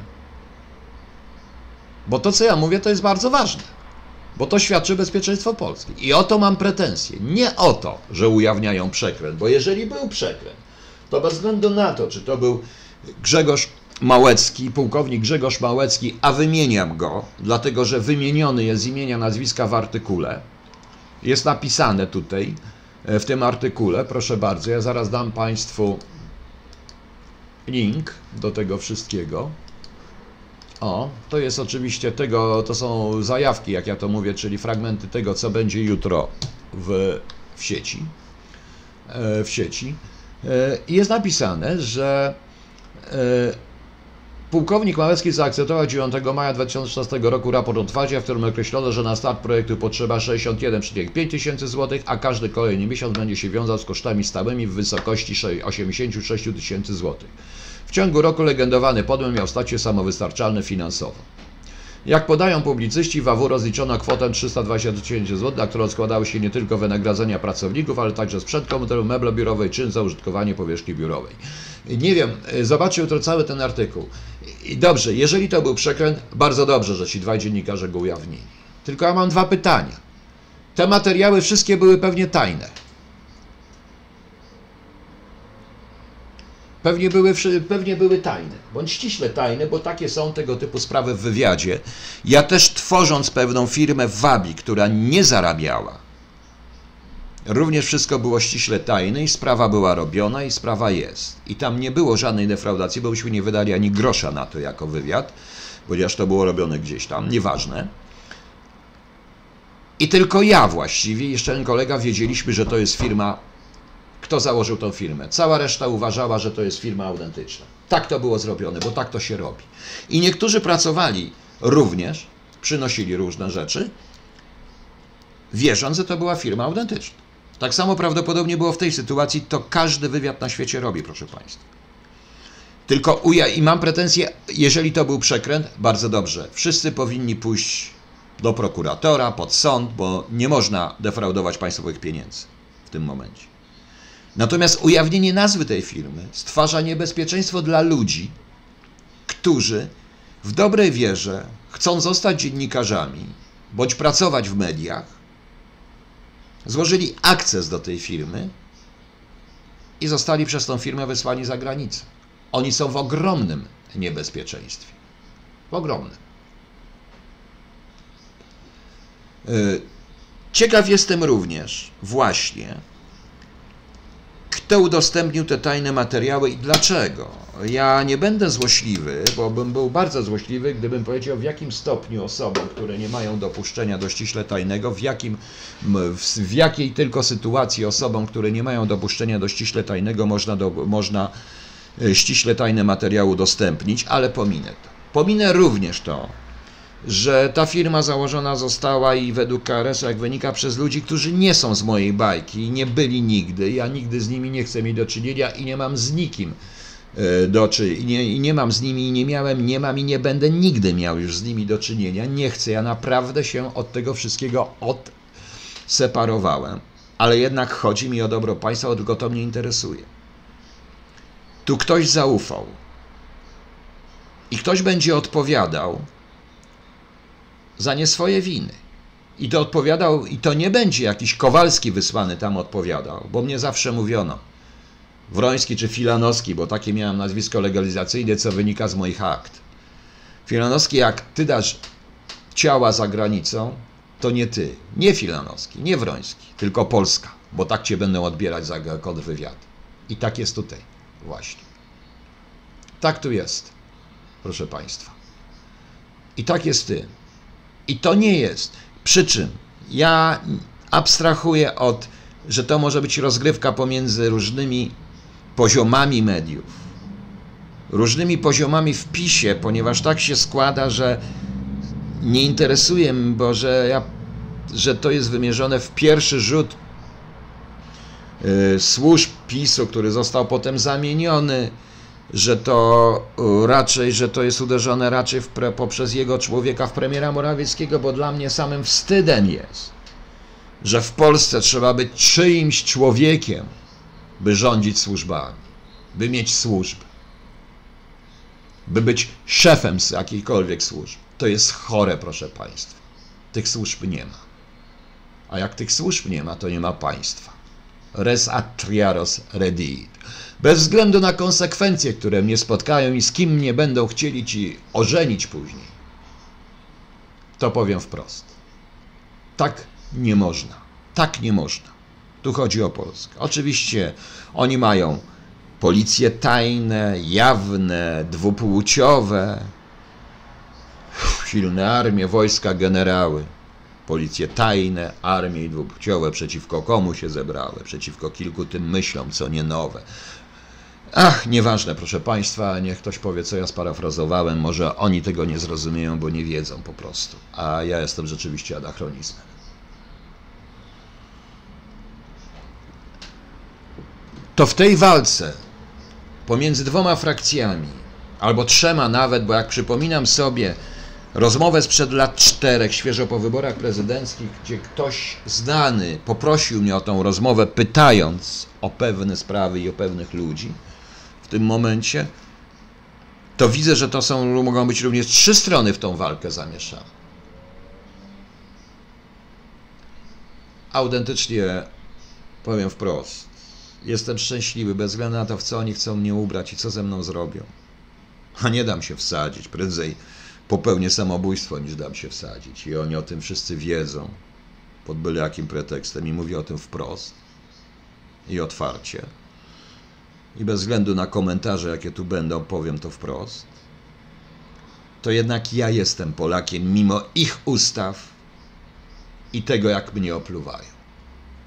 Bo to, co ja mówię, to jest bardzo ważne. Bo to świadczy bezpieczeństwo Polski. I o to mam pretensje. Nie o to, że ujawniają przekręt, bo jeżeli był przekręt, to bez względu na to, czy to był Grzegorz Małecki, pułkownik Grzegorz Małecki, a wymieniam go, dlatego że wymieniony jest z imienia, nazwiska w artykule. Jest napisane tutaj e, w tym artykule, proszę bardzo, ja zaraz dam Państwu link do tego wszystkiego. O, to jest oczywiście tego, to są zajawki, jak ja to mówię, czyli fragmenty tego, co będzie jutro w, w sieci. E, w sieci. E, jest napisane, że Pułkownik Małecki zaakceptował 9 maja 2016 roku raport otwarcia, w którym określono, że na start projektu potrzeba 61,5 tysięcy złotych, a każdy kolejny miesiąc będzie się wiązał z kosztami stałymi w wysokości 86 tysięcy złotych. W ciągu roku legendowany podmiot miał stać się samowystarczalny finansowo. Jak podają publicyści, w AW rozliczono kwotę 320 tysięcy złotych, na którą składały się nie tylko wynagradzania pracowników, ale także sprzęt komputerowy, meble biurowe, czyn za użytkowanie powierzchni biurowej. Nie wiem, zobaczcie jutro cały ten artykuł. I dobrze, jeżeli to był przekręt, bardzo dobrze, że ci dwaj dziennikarze go ujawnili. Tylko ja mam dwa pytania. Te materiały wszystkie były pewnie tajne. Pewnie były, pewnie były tajne, bądź ściśle tajne, bo takie są tego typu sprawy w wywiadzie. Ja też tworząc pewną firmę Wabi, która nie zarabiała, również wszystko było ściśle tajne i sprawa była robiona i sprawa jest. I tam nie było żadnej defraudacji, bo byśmy nie wydali ani grosza na to jako wywiad, ponieważ to było robione gdzieś tam, nieważne. I tylko ja właściwie, jeszcze ten kolega wiedzieliśmy, że to jest firma kto założył tą firmę. Cała reszta uważała, że to jest firma autentyczna. Tak to było zrobione, bo tak to się robi. I niektórzy pracowali również, przynosili różne rzeczy, wierząc, że to była firma autentyczna. Tak samo prawdopodobnie było w tej sytuacji, to każdy wywiad na świecie robi, proszę Państwa. Tylko uja i mam pretensje, jeżeli to był przekręt, bardzo dobrze. Wszyscy powinni pójść do prokuratora, pod sąd, bo nie można defraudować państwowych pieniędzy w tym momencie. Natomiast ujawnienie nazwy tej firmy stwarza niebezpieczeństwo dla ludzi, którzy w dobrej wierze chcą zostać dziennikarzami bądź pracować w mediach, złożyli akces do tej firmy i zostali przez tą firmę wysłani za granicę. Oni są w ogromnym niebezpieczeństwie. W ogromnym. Y, Ciekaw jestem również właśnie, kto udostępnił te tajne materiały i dlaczego. Ja nie będę złośliwy, bo bym był bardzo złośliwy, gdybym powiedział w jakim stopniu osobom, które nie mają dopuszczenia do ściśle tajnego, w, jakim, w, w jakiej tylko sytuacji osobom, które nie mają dopuszczenia do ściśle tajnego można, do, można e, ściśle tajne materiały udostępnić, ale pominę to. Pominę również to, że ta firma założona została i według KRS-u, jak wynika, przez ludzi, którzy nie są z mojej bajki i nie byli nigdy. Ja nigdy z nimi nie chcę mieć do czynienia i nie mam z nikim e, do czy i nie, nie mam z nimi i nie miałem, nie mam i nie będę nigdy miał już z nimi do czynienia. Nie chcę, ja naprawdę się od tego wszystkiego odseparowałem. Ale jednak chodzi mi o dobro państwa, tylko to mnie interesuje. Tu ktoś zaufał i ktoś będzie odpowiadał za nie swoje winy. I to odpowiadał, i to nie będzie jakiś Kowalski wysłany tam odpowiadał, bo mnie zawsze mówiono, Wroński czy Filanowski, bo takie miałem nazwisko legalizacyjne, co wynika z moich akt. Filanowski, jak ty dasz ciała za granicą, to nie ty, nie Filanowski, nie Wroński, tylko Polska, bo tak cię będą odbierać za kontrwywiad. I tak jest tutaj, właśnie. Tak tu jest, proszę Państwa. I tak jest ty. I to nie jest. Przy czym ja abstrahuję od, że to może być rozgrywka pomiędzy różnymi poziomami mediów, różnymi poziomami w PiSie, ponieważ tak się składa, że nie interesuje mnie, bo że, ja, że to jest wymierzone w pierwszy rzut yy, służb PiSu, który został potem zamieniony że to raczej, że to jest uderzone raczej pre, poprzez jego człowieka w premiera Morawieckiego, bo dla mnie samym wstydem jest, że w Polsce trzeba być czyimś człowiekiem, by rządzić służbami, by mieć służby, by być szefem z jakiejkolwiek służb. To jest chore, proszę Państwa. Tych służb nie ma. A jak tych służb nie ma, to nie ma państwa. Res atriaros redit bez względu na konsekwencje, które mnie spotkają i z kim mnie będą chcieli ci ożenić później. To powiem wprost. Tak nie można. Tak nie można. Tu chodzi o Polskę. Oczywiście oni mają policje tajne, jawne, dwupłciowe, silne armie, wojska, generały, policje tajne, armie i dwupłciowe przeciwko komu się zebrały? Przeciwko kilku tym myślom, co nie nowe. Ach, nieważne, proszę Państwa, niech ktoś powie, co ja sparafrazowałem. Może oni tego nie zrozumieją, bo nie wiedzą po prostu. A ja jestem rzeczywiście anachronizmem. To w tej walce pomiędzy dwoma frakcjami, albo trzema nawet, bo jak przypominam sobie rozmowę sprzed lat czterech, świeżo po wyborach prezydenckich, gdzie ktoś znany poprosił mnie o tą rozmowę, pytając o pewne sprawy i o pewnych ludzi tym momencie, to widzę, że to są, mogą być również trzy strony w tą walkę zamieszane. Autentycznie powiem wprost. jestem szczęśliwy, bez względu na to, w co oni chcą mnie ubrać i co ze mną zrobią. A nie dam się wsadzić. Prędzej popełnię samobójstwo, niż dam się wsadzić. I oni o tym wszyscy wiedzą, pod byle jakim pretekstem, i mówię o tym wprost i otwarcie. I bez względu na komentarze, jakie tu będą, powiem to wprost. To jednak ja jestem Polakiem, mimo ich ustaw i tego, jak mnie opluwają.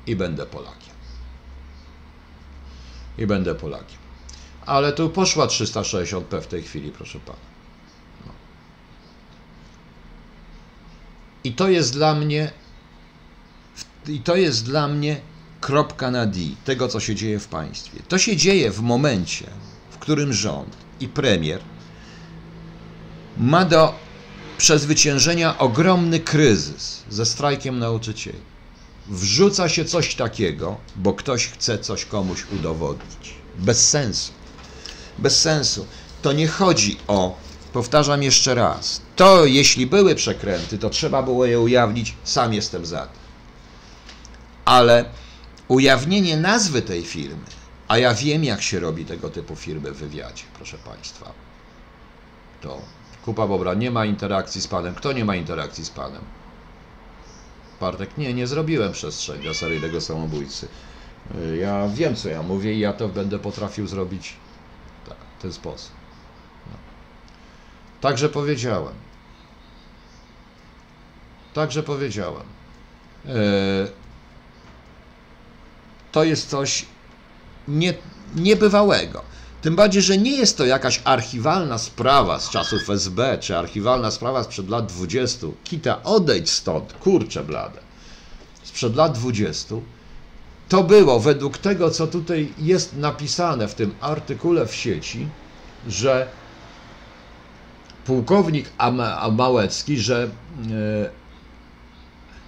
I będę Polakiem. I będę Polakiem. Ale tu poszła 360p w tej chwili, proszę pana. I to jest dla mnie i to jest dla mnie kropka na D tego, co się dzieje w państwie. To się dzieje w momencie, w którym rząd i premier ma do przezwyciężenia ogromny kryzys ze strajkiem nauczycieli. Wrzuca się coś takiego, bo ktoś chce coś komuś udowodnić. Bez sensu. Bez sensu. To nie chodzi o, powtarzam jeszcze raz, to jeśli były przekręty, to trzeba było je ujawnić, sam jestem za tym. Ale ujawnienie nazwy tej firmy, a ja wiem, jak się robi tego typu firmy w wywiadzie, proszę Państwa, to kupa Bobra nie ma interakcji z Panem. Kto nie ma interakcji z Panem? Bartek, nie, nie zrobiłem przestrzeni dla seryjnego samobójcy. Ja wiem, co ja mówię i ja to będę potrafił zrobić w ten sposób. Także powiedziałem. Także powiedziałem. E, To jest coś nie, niebywałego. Tym bardziej, że nie jest to jakaś archiwalna sprawa z czasów SB, czy archiwalna sprawa sprzed lat 20. Kita, odejdź stąd, kurczę blade. Sprzed lat 20. To było według tego, co tutaj jest napisane w tym artykule w sieci, że pułkownik Małecki, że e,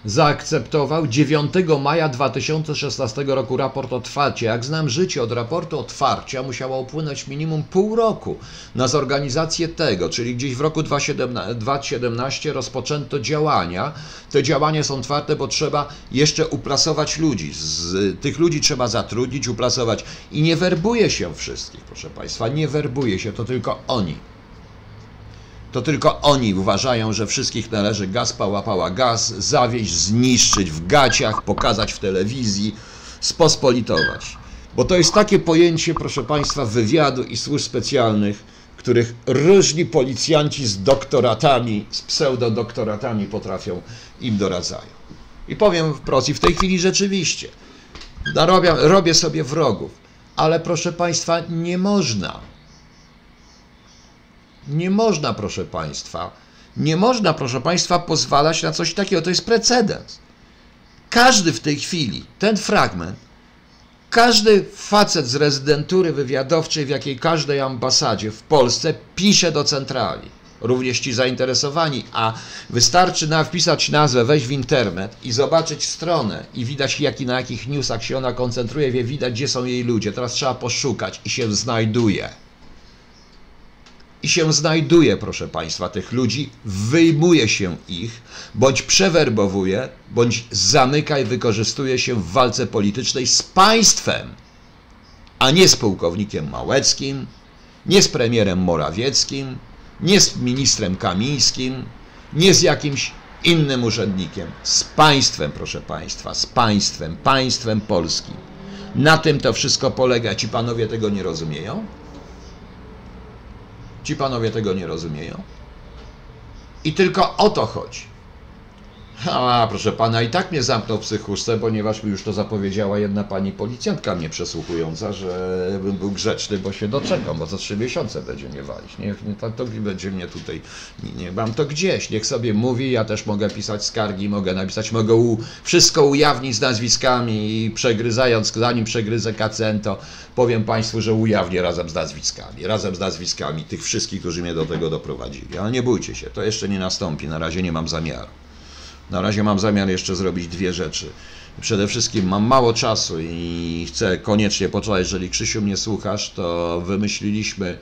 zaakceptował 9 maja 2016 roku raport otwarcia. Jak znam życie, od raportu otwarcia musiało upłynąć minimum pół roku na zorganizację tego, czyli gdzieś w roku 2017 2017 rozpoczęto działania. Te działania są otwarte, bo trzeba jeszcze uplasować ludzi. Z tych ludzi trzeba zatrudnić, uplasować i nie werbuje się wszystkich, proszę Państwa, nie werbuje się, to tylko oni. To tylko oni uważają, że wszystkich należy gaz pała pała gaz, zawieźć, zniszczyć w gaciach, pokazać w telewizji, spospolitować. Bo to jest takie pojęcie, proszę Państwa, wywiadu i służb specjalnych, których różni policjanci z doktoratami, z pseudodoktoratami potrafią im doradzają. I powiem wprost, i w tej chwili rzeczywiście, narobię, robię sobie wrogów, ale proszę Państwa, nie można nie można, proszę Państwa, nie można, proszę Państwa, pozwalać na coś takiego. To jest precedens. Każdy w tej chwili, ten fragment, każdy facet z rezydentury wywiadowczej w jakiej każdej ambasadzie w Polsce pisze do centrali. Również ci zainteresowani, a wystarczy na wpisać nazwę, wejść w internet i zobaczyć stronę i widać jaki, na jakich newsach się ona koncentruje, wie widać gdzie są jej ludzie. Teraz trzeba poszukać i się znajduje i się znajduje, proszę Państwa, tych ludzi, wyjmuje się ich, bądź przewerbowuje, bądź zamyka i wykorzystuje się w walce politycznej z państwem, a nie z pułkownikiem Małeckim, nie z premierem Morawieckim, nie z ministrem Kamińskim, nie z jakimś innym urzędnikiem, z państwem, proszę Państwa, z państwem, państwem polskim. Na tym to wszystko polega. Ci panowie tego nie rozumieją? Ci panowie tego nie rozumieją. I tylko o to chodzi. A, proszę pana, i tak mnie zamknął w psychuszce, ponieważ mi już to zapowiedziała jedna pani policjantka mnie przesłuchująca, że bym był grzeczny, bo się doczekam, bo za trzy miesiące będzie mnie walić. Nie, nie to, to będzie mnie tutaj, nie, mam to gdzieś, niech sobie mówi, ja też mogę pisać skargi, mogę napisać, mogę u, wszystko ujawnić z nazwiskami i przegryzając, zanim przegryzę kacen, to powiem państwu, że ujawnię razem z nazwiskami, razem z nazwiskami tych wszystkich, którzy mnie do tego doprowadzili. Ale nie bójcie się, to jeszcze nie nastąpi, na razie nie mam zamiaru. Na razie mam zamiar jeszcze zrobić dwie rzeczy. Przede wszystkim mam mało czasu i chcę koniecznie poczekać, jeżeli Krzysiu mnie słuchasz, to wymyśliliśmy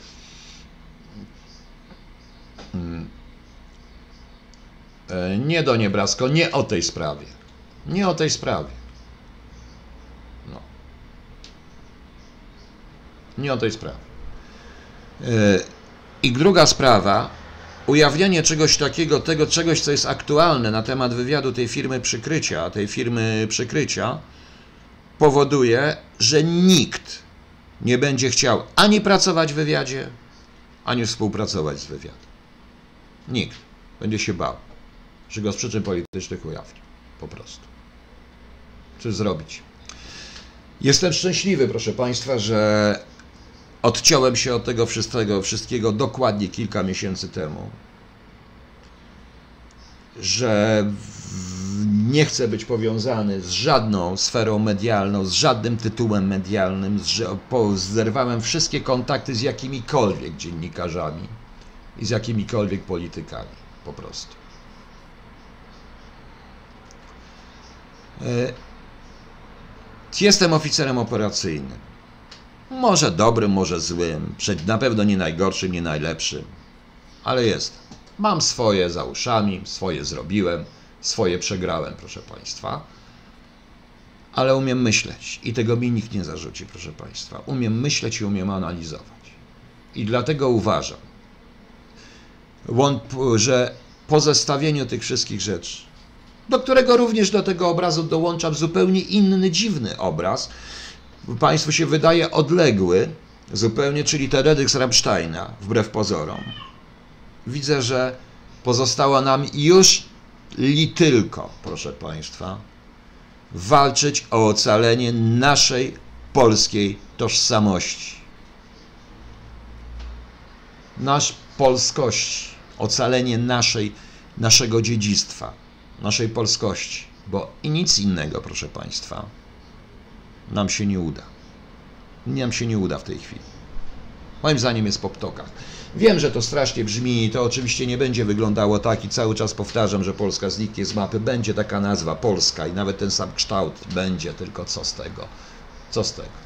mm, e, nie do Niebrasko, nie o tej sprawie. Nie o tej sprawie. No. Nie o tej sprawie. E, I druga sprawa, ujawnianie czegoś takiego, tego czegoś, co jest aktualne na temat wywiadu tej firmy przykrycia, tej firmy przykrycia, powoduje, że nikt nie będzie chciał ani pracować w wywiadzie, ani współpracować z wywiadem. Nikt będzie się bał, że go z przyczyn politycznych ujawni. Po prostu. Co zrobić? Jestem szczęśliwy, proszę Państwa, że odciąłem się od tego wszystkiego, wszystkiego dokładnie kilka miesięcy temu. Że nie chcę być powiązany z żadną sferą medialną, z żadnym tytułem medialnym, zerwałem wszystkie kontakty z jakimikolwiek dziennikarzami i z jakimikolwiek politykami, po prostu. E, jestem oficerem operacyjnym. Może dobrym, może złym, na pewno nie najgorszym, nie najlepszym, ale jest. Mam swoje za uszami, swoje zrobiłem, swoje przegrałem, proszę Państwa. Ale umiem myśleć i tego mi nikt nie zarzuci, proszę Państwa. Umiem myśleć i umiem analizować. I dlatego uważam, że po zestawieniu tych wszystkich rzeczy, do którego również do tego obrazu dołączam zupełnie inny, dziwny obraz, Państwu się wydaje odległy zupełnie, czyli teledysk Rammsteina, wbrew pozorom. Widzę, że pozostała nam już li tylko, proszę Państwa, walczyć o ocalenie naszej polskiej tożsamości. Nasz polskości, ocalenie naszej, naszego dziedzictwa, naszej polskości, bo i nic innego, proszę Państwa, nam się nie uda. Nam się nie uda w tej chwili. Moim zdaniem jest po ptokach. Wiem, że to strasznie brzmi i to oczywiście nie będzie wyglądało tak i cały czas powtarzam, że Polska zniknie z mapy. Będzie taka nazwa Polska i nawet ten sam kształt będzie, tylko co z tego? Co z tego?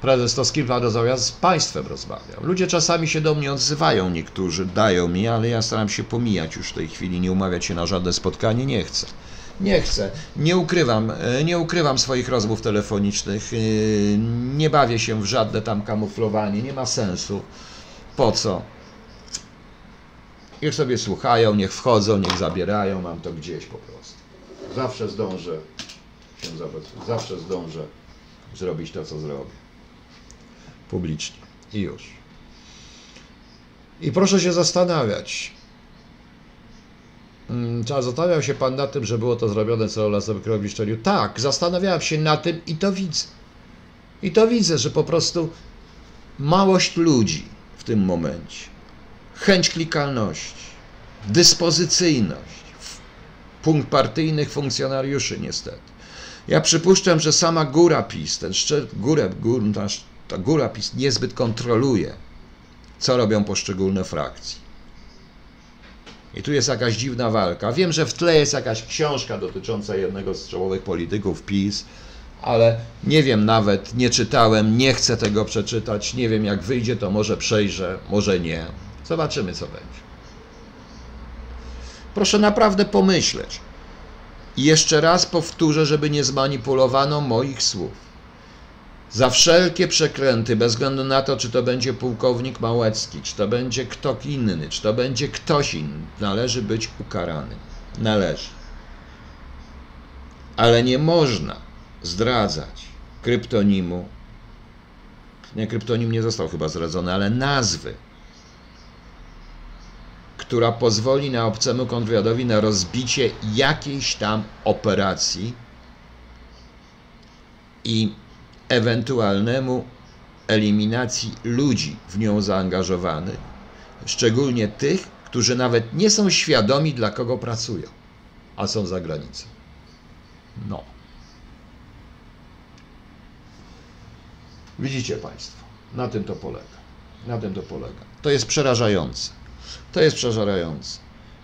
Prezes to z kilka rozmawia z państwem rozmawiał. Ludzie czasami się do mnie odzywają, niektórzy dają mi, ale ja staram się pomijać już w tej chwili, nie umawiać się na żadne spotkanie, nie chcę. Nie chcę. Nie ukrywam, e, nie ukrywam swoich rozmów telefonicznych. E, nie bawię się w żadne tam kamuflowanie, nie ma sensu. Po co? Niech sobie słuchają, niech wchodzą, niech zabierają, mam to gdzieś po prostu. Zawsze zdążę się zabezpieczyć, zawsze zdążę zrobić to, co zrobię. Publicznie. I już. I proszę się zastanawiać. Mm, Czy zastanawiał się Pan nad tym, że było to zrobione celu lasowych robi szczeliu? Tak, zastanawiałem się nad tym i to widzę. I to widzę, że po prostu małość ludzi tym momencie. Chęć klikalności, dyspozycyjność punkt partyjnych funkcjonariuszy niestety. Ja przypuszczam, że sama góra PiS, ten szczer, górę, gór, ta, ta góra PiS niezbyt kontroluje, co robią poszczególne frakcje. I tu jest jakaś dziwna walka. Wiem, że w tle jest jakaś książka dotycząca jednego z czołowych polityków PiS, ale nie wiem nawet, nie czytałem, nie chcę tego przeczytać, nie wiem jak wyjdzie, to może przejrzę, może nie. Zobaczymy, co będzie. Proszę naprawdę pomyśleć. I jeszcze raz powtórzę, żeby nie zmanipulowano moich słów. Za wszelkie przekręty, bez względu na to, czy to będzie pułkownik Małecki, czy to będzie kto inny, czy to będzie ktoś inny, należy być ukarany. Należy. Ale nie można zdradzać kryptonimu. Nie, kryptonim nie został chyba zdradzony, ale nazwy, która pozwoli na obcemu kontrwywiadowi na rozbicie jakiejś tam operacji i ewentualnemu eliminacji ludzi w nią zaangażowanych, szczególnie tych, którzy nawet nie są świadomi, dla kogo pracują, a są za granicą. No. Widzicie Państwo, na tym to polega. Na tym to polega. To jest przerażające. To jest przerażające.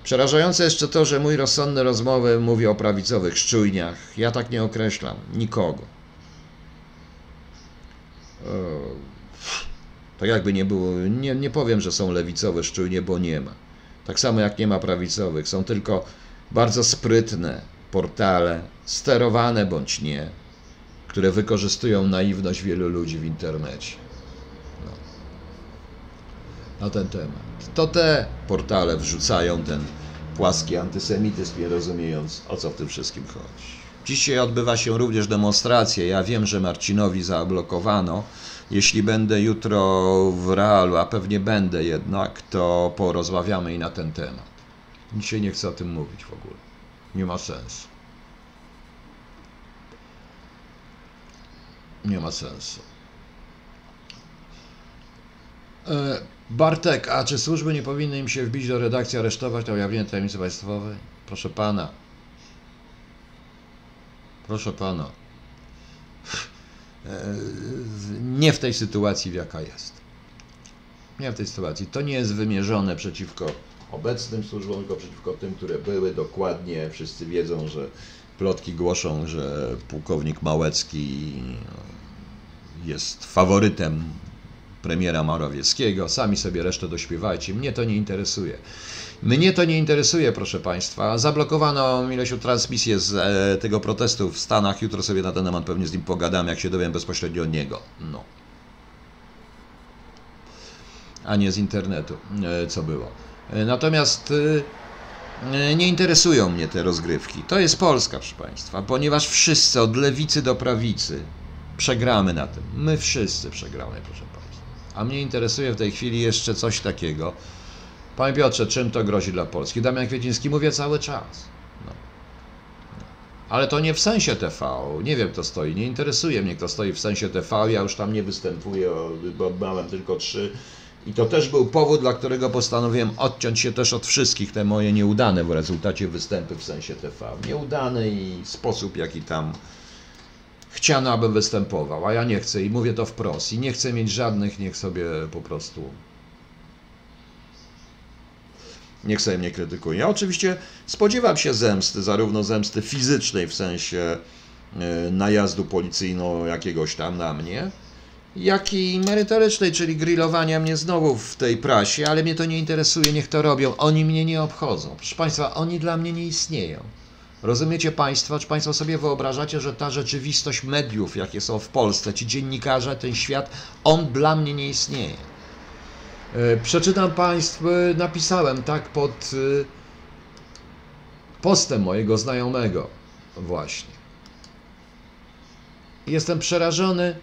Przerażające jeszcze to, że mój rozsądny rozmowy mówi o prawicowych szczujniach. Ja tak nie określam nikogo. Tak jakby nie było, nie, nie powiem, że są lewicowe szczujnie, bo nie ma. Tak samo jak nie ma prawicowych. Są tylko bardzo sprytne portale, sterowane bądź nie, które wykorzystują naiwność wielu ludzi w internecie. No. Na ten temat. To te portale wrzucają ten płaski antysemityzm, nie rozumiejąc o co w tym wszystkim chodzi. Dzisiaj odbywa się również demonstracja. Ja wiem, że Marcinowi zablokowano. Jeśli będę jutro w realu, a pewnie będę jednak, to porozmawiamy i na ten temat. Dzisiaj nie chcę o tym mówić w ogóle. Nie ma sensu. Nie ma sensu. E, Bartek, a czy służby nie powinny im się wbić do redakcji, aresztować na ujawnienie tajemnicy państwowej? Proszę pana. Proszę pana. E, Nie w tej sytuacji, w jaka jest. Nie w tej sytuacji. To nie jest wymierzone przeciwko obecnym służbom, tylko przeciwko tym, które były. Dokładnie wszyscy wiedzą, że plotki głoszą, że pułkownik Małecki jest faworytem premiera Morawieckiego. Sami sobie resztę dośpiewajcie. Mnie to nie interesuje. Mnie to nie interesuje, proszę Państwa. Zablokowano Milesiu transmisję z e, tego protestu w Stanach. Jutro sobie na ten temat pewnie z nim pogadam, jak się dowiem bezpośrednio od niego. No. A nie z internetu, e, co było. E, Natomiast e, e, nie interesują mnie te rozgrywki. To jest Polska, proszę Państwa, ponieważ wszyscy, od lewicy do prawicy, przegramy na tym. My wszyscy przegramy, proszę. A mnie interesuje w tej chwili jeszcze coś takiego. Panie Piotrze, czym to grozi dla Polski? Damian Kwieciński, mówię cały czas. No. Ale to nie w sensie TV. Nie wiem, kto stoi. Nie interesuje mnie, kto stoi w sensie TV. Ja już tam nie występuję, bo miałem tylko trzy. I to też był powód, dla którego postanowiłem odciąć się też od wszystkich te moje nieudane w rezultacie występy w sensie TV. Nieudane i sposób, jaki tam chciano, abym występował, a ja nie chcę i mówię to wprost. I nie chcę mieć żadnych, niech sobie po prostu. Niech sobie mnie krytykuje. Ja oczywiście spodziewam się zemsty, zarówno zemsty fizycznej w sensie e, najazdu policyjno jakiegoś tam na mnie, jak i merytorycznej, czyli grillowania mnie znowu w tej prasie, ale mnie to nie interesuje, niech to robią. Oni mnie nie obchodzą. Proszę Państwa, oni dla mnie nie istnieją. Rozumiecie Państwo, czy Państwo sobie wyobrażacie, że ta rzeczywistość mediów, jakie są w Polsce, ci dziennikarze, ten świat, on dla mnie nie istnieje. E, Przeczytam Państwu, e, napisałem tak pod e, postem mojego znajomego właśnie. Jestem przerażony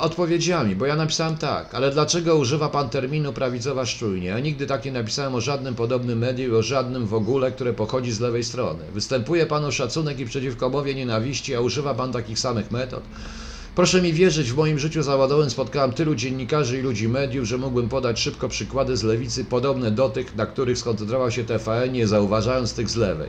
odpowiedziami, bo ja napisałem tak, ale dlaczego używa Pan terminu prawicowa szczujnia? Ja nigdy tak nie napisałem o żadnym podobnym medium o żadnym w ogóle, które pochodzi z lewej strony. Występuje Pan o szacunek i przeciwko mowie nienawiści, a używa Pan takich samych metod? Proszę mi wierzyć, w moim życiu zawodowym spotkałem tylu dziennikarzy i ludzi mediów, że mógłbym podać szybko przykłady z lewicy podobne do tych, na których skoncentrował się TVN, nie zauważając tych z lewej.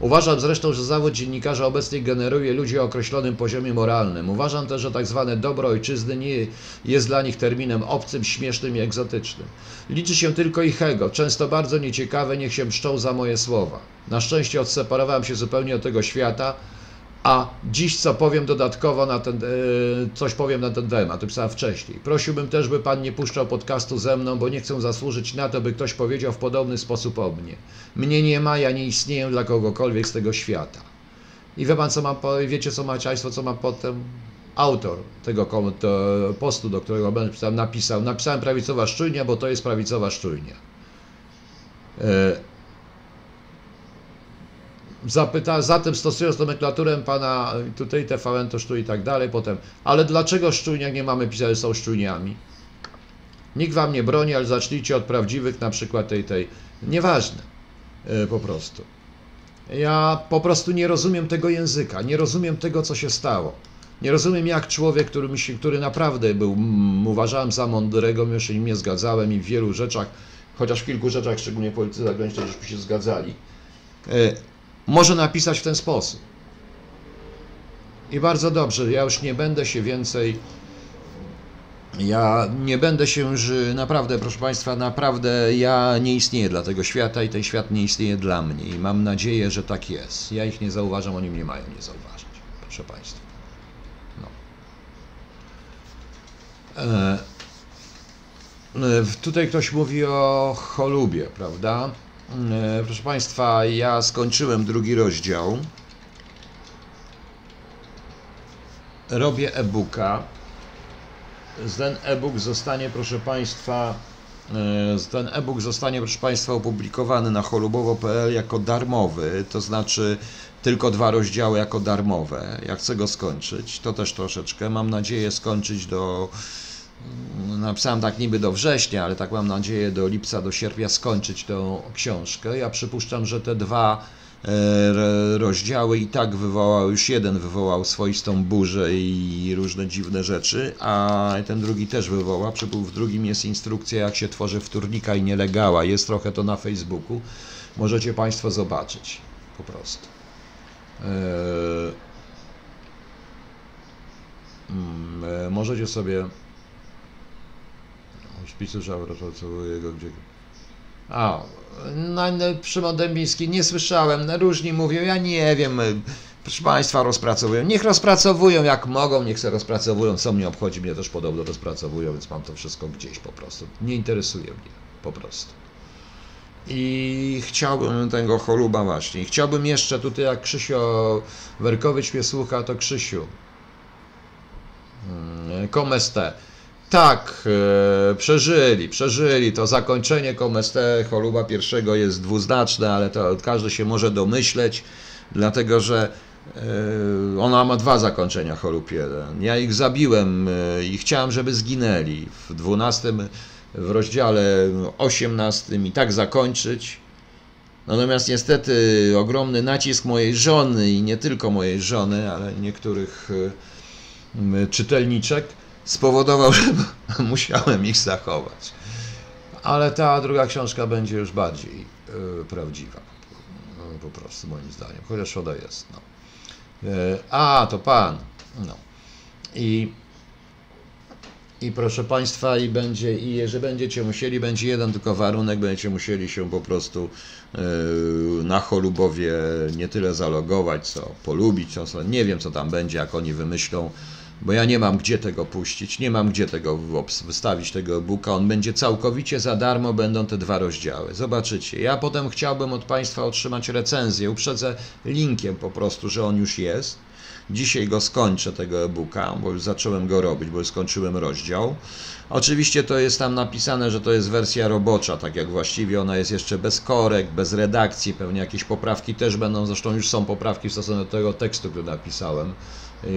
Uważam zresztą, że zawód dziennikarza obecnie generuje ludzi o określonym poziomie moralnym. Uważam też, że tak zwane dobro ojczyzny nie jest dla nich terminem obcym, śmiesznym i egzotycznym. Liczy się tylko ich ego, często bardzo nieciekawe, niech się mszczą za moje słowa. Na szczęście odseparowałem się zupełnie od tego świata, a dziś co powiem dodatkowo na ten, e, coś powiem na ten temat, pisałem wcześniej. Prosiłbym też, by Pan nie puszczał podcastu ze mną, bo nie chcę zasłużyć na to, by ktoś powiedział w podobny sposób o mnie. Mnie nie ma, ja nie istnieję dla kogokolwiek z tego świata. I wie Pan, co po- wiecie co ma Państwo, co ma potem autor tego postu, do którego będę pisał, napisał. Napisałem prawicowa szczujnia, bo to jest prawicowa szczujnia. E, zapyta, zatem stosując nomenklaturę pana tutaj TVN to sztu i tak dalej, potem, ale dlaczego szczujniak nie mamy pisać, są szczujniami? Nikt wam nie broni, ale zacznijcie od prawdziwych, na przykład tej, tej, nieważne, e, po prostu. Ja po prostu nie rozumiem tego języka, nie rozumiem tego, co się stało. Nie rozumiem, jak człowiek, który, mi który naprawdę był, uważałem za mądrego, mimo że nie zgadzałem i w wielu rzeczach, chociaż w kilku rzeczach, szczególnie w polityce zagranicznej, żeśmy się zgadzali, e, może napisać w ten sposób. I bardzo dobrze, ja już nie będę się więcej. Ja nie będę się już naprawdę, proszę Państwa, naprawdę ja nie istnieję dla tego świata i ten świat nie istnieje dla mnie. I mam nadzieję, że tak jest. Ja ich nie zauważam, oni mnie mają nie zauważyć, proszę Państwa. No. E, e, tutaj ktoś mówi o cholubie, prawda? E, Proszę Państwa, ja skończyłem drugi rozdział. robię e-booka. Ten e-book zostanie, proszę Państwa, e, ten e-book zostanie, proszę Państwa, opublikowany na cholubowo.pl jako darmowy, to znaczy tylko dwa rozdziały jako darmowe. Jak chcę go skończyć, to też troszeczkę. Mam nadzieję skończyć do. Napisałem tak niby do września, ale tak mam nadzieję do lipca, do sierpnia skończyć tę książkę. Ja przypuszczam, że te dwa e, rozdziały i tak wywołał, już jeden wywołał swoistą burzę i różne dziwne rzeczy, a ten drugi też wywoła. W drugim jest instrukcja, jak się tworzy wtórnika i nielegała. Jest trochę to na Facebooku. Możecie Państwo zobaczyć po prostu. E, mm, e, możecie sobie spisu pracuje go gdzie a no, Szymon Dębiński nie słyszałem. Różni mówią ja nie wiem. Proszę Państwa rozpracowują. Niech rozpracowują jak mogą niech się rozpracowują. Co mnie obchodzi mnie też podobno rozpracowują więc mam to wszystko gdzieś po prostu. Nie interesuje mnie po prostu. I chciałbym tego choluba właśnie. Chciałbym jeszcze tutaj, jak Krzysio Werkowicz mnie słucha, to Krzysiu. Komeste. Hmm, tak, e, przeżyli, przeżyli. To zakończenie Komeste choluba pierwszego jest dwuznaczne, ale to każdy się może domyśleć, dlatego że e, ona ma dwa zakończenia chorób jeden. Ja ich zabiłem e, i chciałem, żeby zginęli. W dwunastym w rozdziale 18 i tak zakończyć. Natomiast niestety ogromny nacisk mojej żony i nie tylko mojej żony, ale niektórych czytelniczek spowodował, że musiałem ich zachować. Ale ta druga książka będzie już bardziej y, prawdziwa. No, po prostu moim zdaniem. Chociaż woda jest. No. Y, a, to pan. No. I i proszę Państwa, i będzie, i jeżeli będziecie musieli, będzie jeden tylko warunek, będziecie musieli się po prostu yy, na cholubowie nie tyle zalogować, co polubić, co, nie wiem co tam będzie, jak oni wymyślą, bo ja nie mam gdzie tego puścić, nie mam gdzie tego wystawić, tego e-booka, on będzie całkowicie za darmo, będą te dwa rozdziały. Zobaczycie. Ja potem chciałbym od Państwa otrzymać recenzję, uprzedzę linkiem po prostu, że on już jest Dzisiaj go skończę, tego e-booka, bo już zacząłem go robić, bo już skończyłem rozdział. Oczywiście to jest tam napisane, że to jest wersja robocza, tak jak właściwie ona jest jeszcze bez korek, bez redakcji, pewnie jakieś poprawki też będą, zresztą już są poprawki w stosunku do tego tekstu, który napisałem,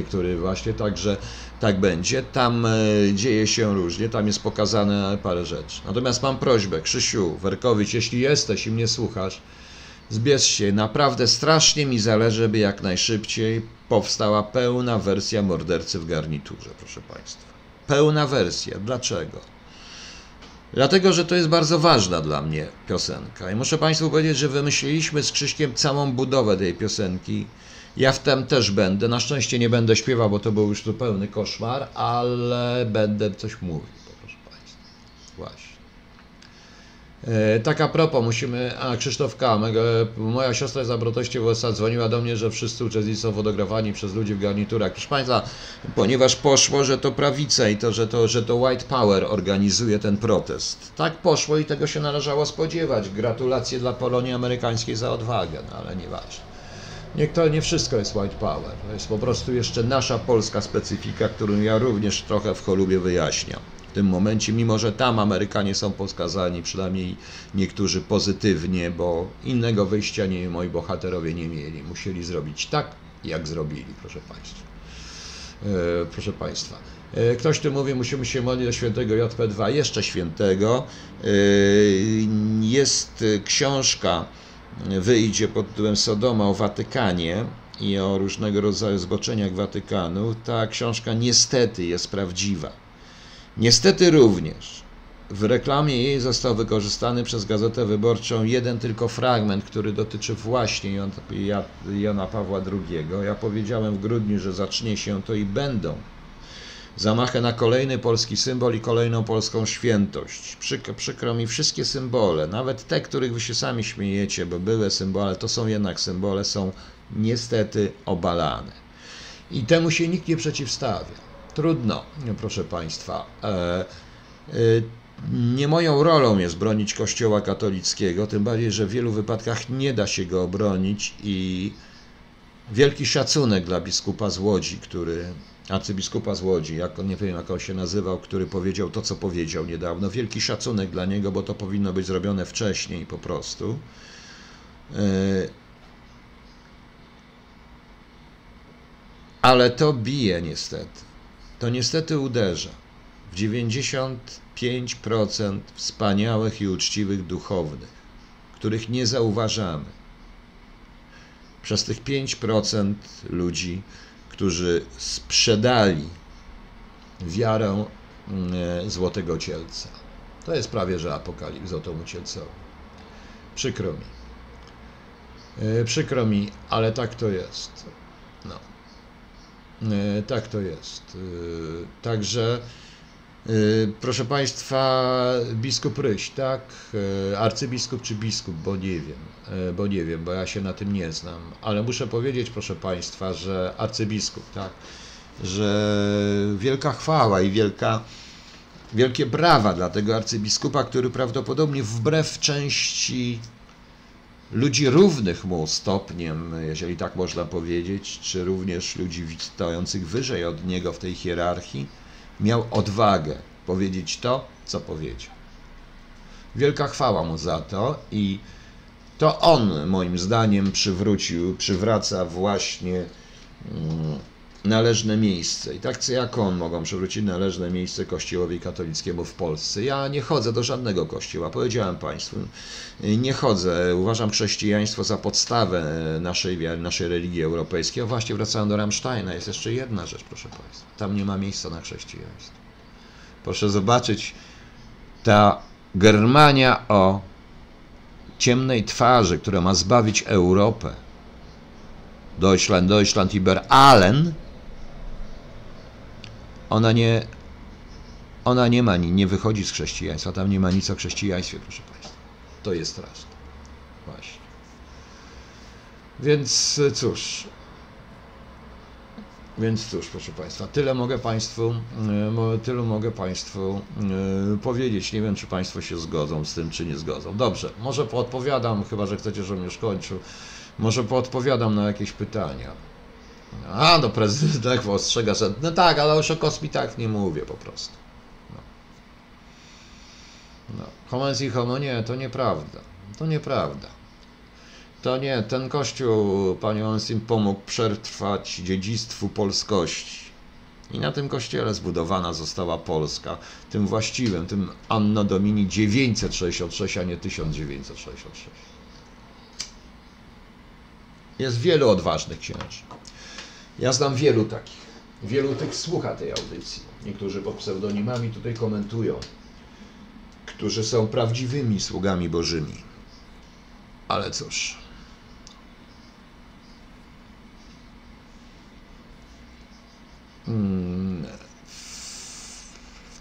który właśnie także tak będzie. Tam y, dzieje się różnie, tam jest pokazane parę rzeczy. Natomiast mam prośbę, Krzysiu, Werkowicz, jeśli jesteś i mnie słuchasz, Zbierz się, naprawdę strasznie mi zależy, by jak najszybciej powstała pełna wersja mordercy w garniturze, proszę Państwa. Pełna wersja. Dlaczego? Dlatego, że to jest bardzo ważna dla mnie piosenka. I muszę Państwu powiedzieć, że wymyśliliśmy z Krzyśkiem całą budowę tej piosenki. Ja w tym też będę. Na szczęście nie będę śpiewał, bo to był już zupełny koszmar, ale będę coś mówił, proszę Państwa. Właśnie. E, tak a propos, musimy, a Krzysztof K., moja siostra z Abrotoście w USA dzwoniła do mnie, że wszyscy uczestnicy są fotografowani przez ludzi w garniturach. Proszę Państwa, ponieważ poszło, że to prawica i to, że to, że to White Power organizuje ten protest. Tak poszło i tego się należało spodziewać. Gratulacje dla Polonii Amerykańskiej za odwagę, no ale nieważne. Nie, to nie wszystko jest white power. To jest po prostu jeszcze nasza polska specyfika, którą ja również trochę w cholubie wyjaśniam w tym momencie, mimo że tam Amerykanie są poskazani, przynajmniej niektórzy pozytywnie, bo innego wyjścia nie, moi bohaterowie nie mieli. Musieli zrobić tak, jak zrobili, proszę Państwa. E, proszę Państwa. E, ktoś tu mówi, musimy się modlić do świętego JP2, jeszcze świętego. E, jest książka, wyjdzie pod tytułem Sodoma o Watykanie i o różnego rodzaju zboczeniach Watykanu. Ta książka niestety jest prawdziwa Niestety również w reklamie jej został wykorzystany przez Gazetę Wyborczą jeden tylko fragment, który dotyczy właśnie Jana Pawła II. Ja powiedziałem w grudniu, że zacznie się to i będą zamachy na kolejny polski symbol i kolejną polską świętość. Przykro, przykro mi wszystkie symbole, nawet te, których wy się sami śmiejecie, bo były symbole, to są jednak symbole, są niestety obalane. I temu się nikt nie przeciwstawia. Trudno, proszę Państwa. E, e, nie moją rolą jest bronić Kościoła katolickiego, tym bardziej, że w wielu wypadkach nie da się go obronić i wielki szacunek dla biskupa z Łodzi, który, arcybiskupa z Łodzi, jak on, nie wiem jak on się nazywał, który powiedział to, co powiedział niedawno. Wielki szacunek dla niego, bo to powinno być zrobione wcześniej po prostu. E, ale to bije niestety. To niestety uderza w 95% wspaniałych i uczciwych duchownych, których nie zauważamy. Przez tych 5% ludzi, którzy sprzedali wiarę mm, Złotego Cielca. To jest prawie że apokalips Złotemu Cielcowi. Przykro mi. E, przykro mi, ale tak to jest. No. E, tak to jest. E, także proszę Państwa, biskup Ryś, tak? Arcybiskup czy biskup, bo nie wiem, bo nie wiem, bo ja się na tym nie znam, ale muszę powiedzieć, proszę Państwa, że arcybiskup, tak? Że wielka chwała i wielka, wielkie brawa dla tego arcybiskupa, który prawdopodobnie wbrew części ludzi równych mu stopniem, jeżeli tak można powiedzieć, czy również ludzi stojących wyżej od niego w tej hierarchii, miał odwagę powiedzieć to, co powiedział. Wielka chwała mu za to i to on, moim zdaniem, przywrócił, przywraca właśnie. Mm, należne miejsce. I tak jak on mogą przywrócić należne miejsce Kościołowi katolickiemu w Polsce. Ja nie chodzę do żadnego kościoła, powiedziałem Państwu. Nie chodzę. Uważam chrześcijaństwo za podstawę naszej naszej religii europejskiej. A właśnie wracając do Rammsteina, jest jeszcze jedna rzecz, proszę Państwa. Tam nie ma miejsca na chrześcijaństwo. Proszę zobaczyć, ta Germania o ciemnej twarzy, która ma zbawić Europę, Deutschland, Deutschland über allen, ona nie, ona nie ma, nie wychodzi z chrześcijaństwa, tam nie ma nic o chrześcijaństwie, proszę Państwa. To jest straszne. Właśnie. Więc cóż, więc cóż, proszę Państwa, tyle mogę Państwu, e, tyle mogę Państwu e, powiedzieć. Nie wiem, czy Państwo się zgodzą z tym, czy nie zgodzą. Dobrze, może poodpowiadam, chyba że chcecie, żebym już kończył. Może poodpowiadam na jakieś pytania. A, no prezydent tak ostrzega, że no tak, ale już o tak nie mówię po prostu. No. No. Homens i homo nie, to nieprawda. To nieprawda. To nie, ten kościół, panie Onsim, pomógł przetrwać dziedzictwu polskości. I na tym kościele zbudowana została Polska, tym właściwym, tym Anno Domini 966, a nie 1966. Jest wielu odważnych księży. Ja znam wielu takich. Wielu tych słucha tej audycji. Niektórzy pod pseudonimami tutaj komentują, którzy są prawdziwymi sługami Bożymi. Ale cóż.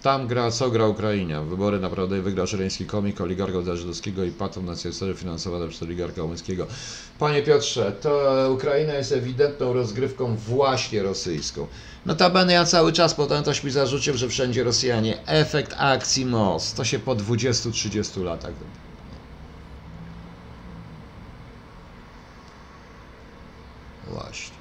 Tam gra, co gra Ukraina. Wybory naprawdę wygrał żereński komik, oligarcha żydowskiego i patron na finansowa finansowana przez oligarcha Łęckiego. Panie Piotrze, to Ukraina jest ewidentną rozgrywką właśnie rosyjską. Notabene ja cały czas potem ktoś mi zarzucił, że wszędzie Rosjanie. Efekt akcji MOS. To się po 20-30 latach Właśnie.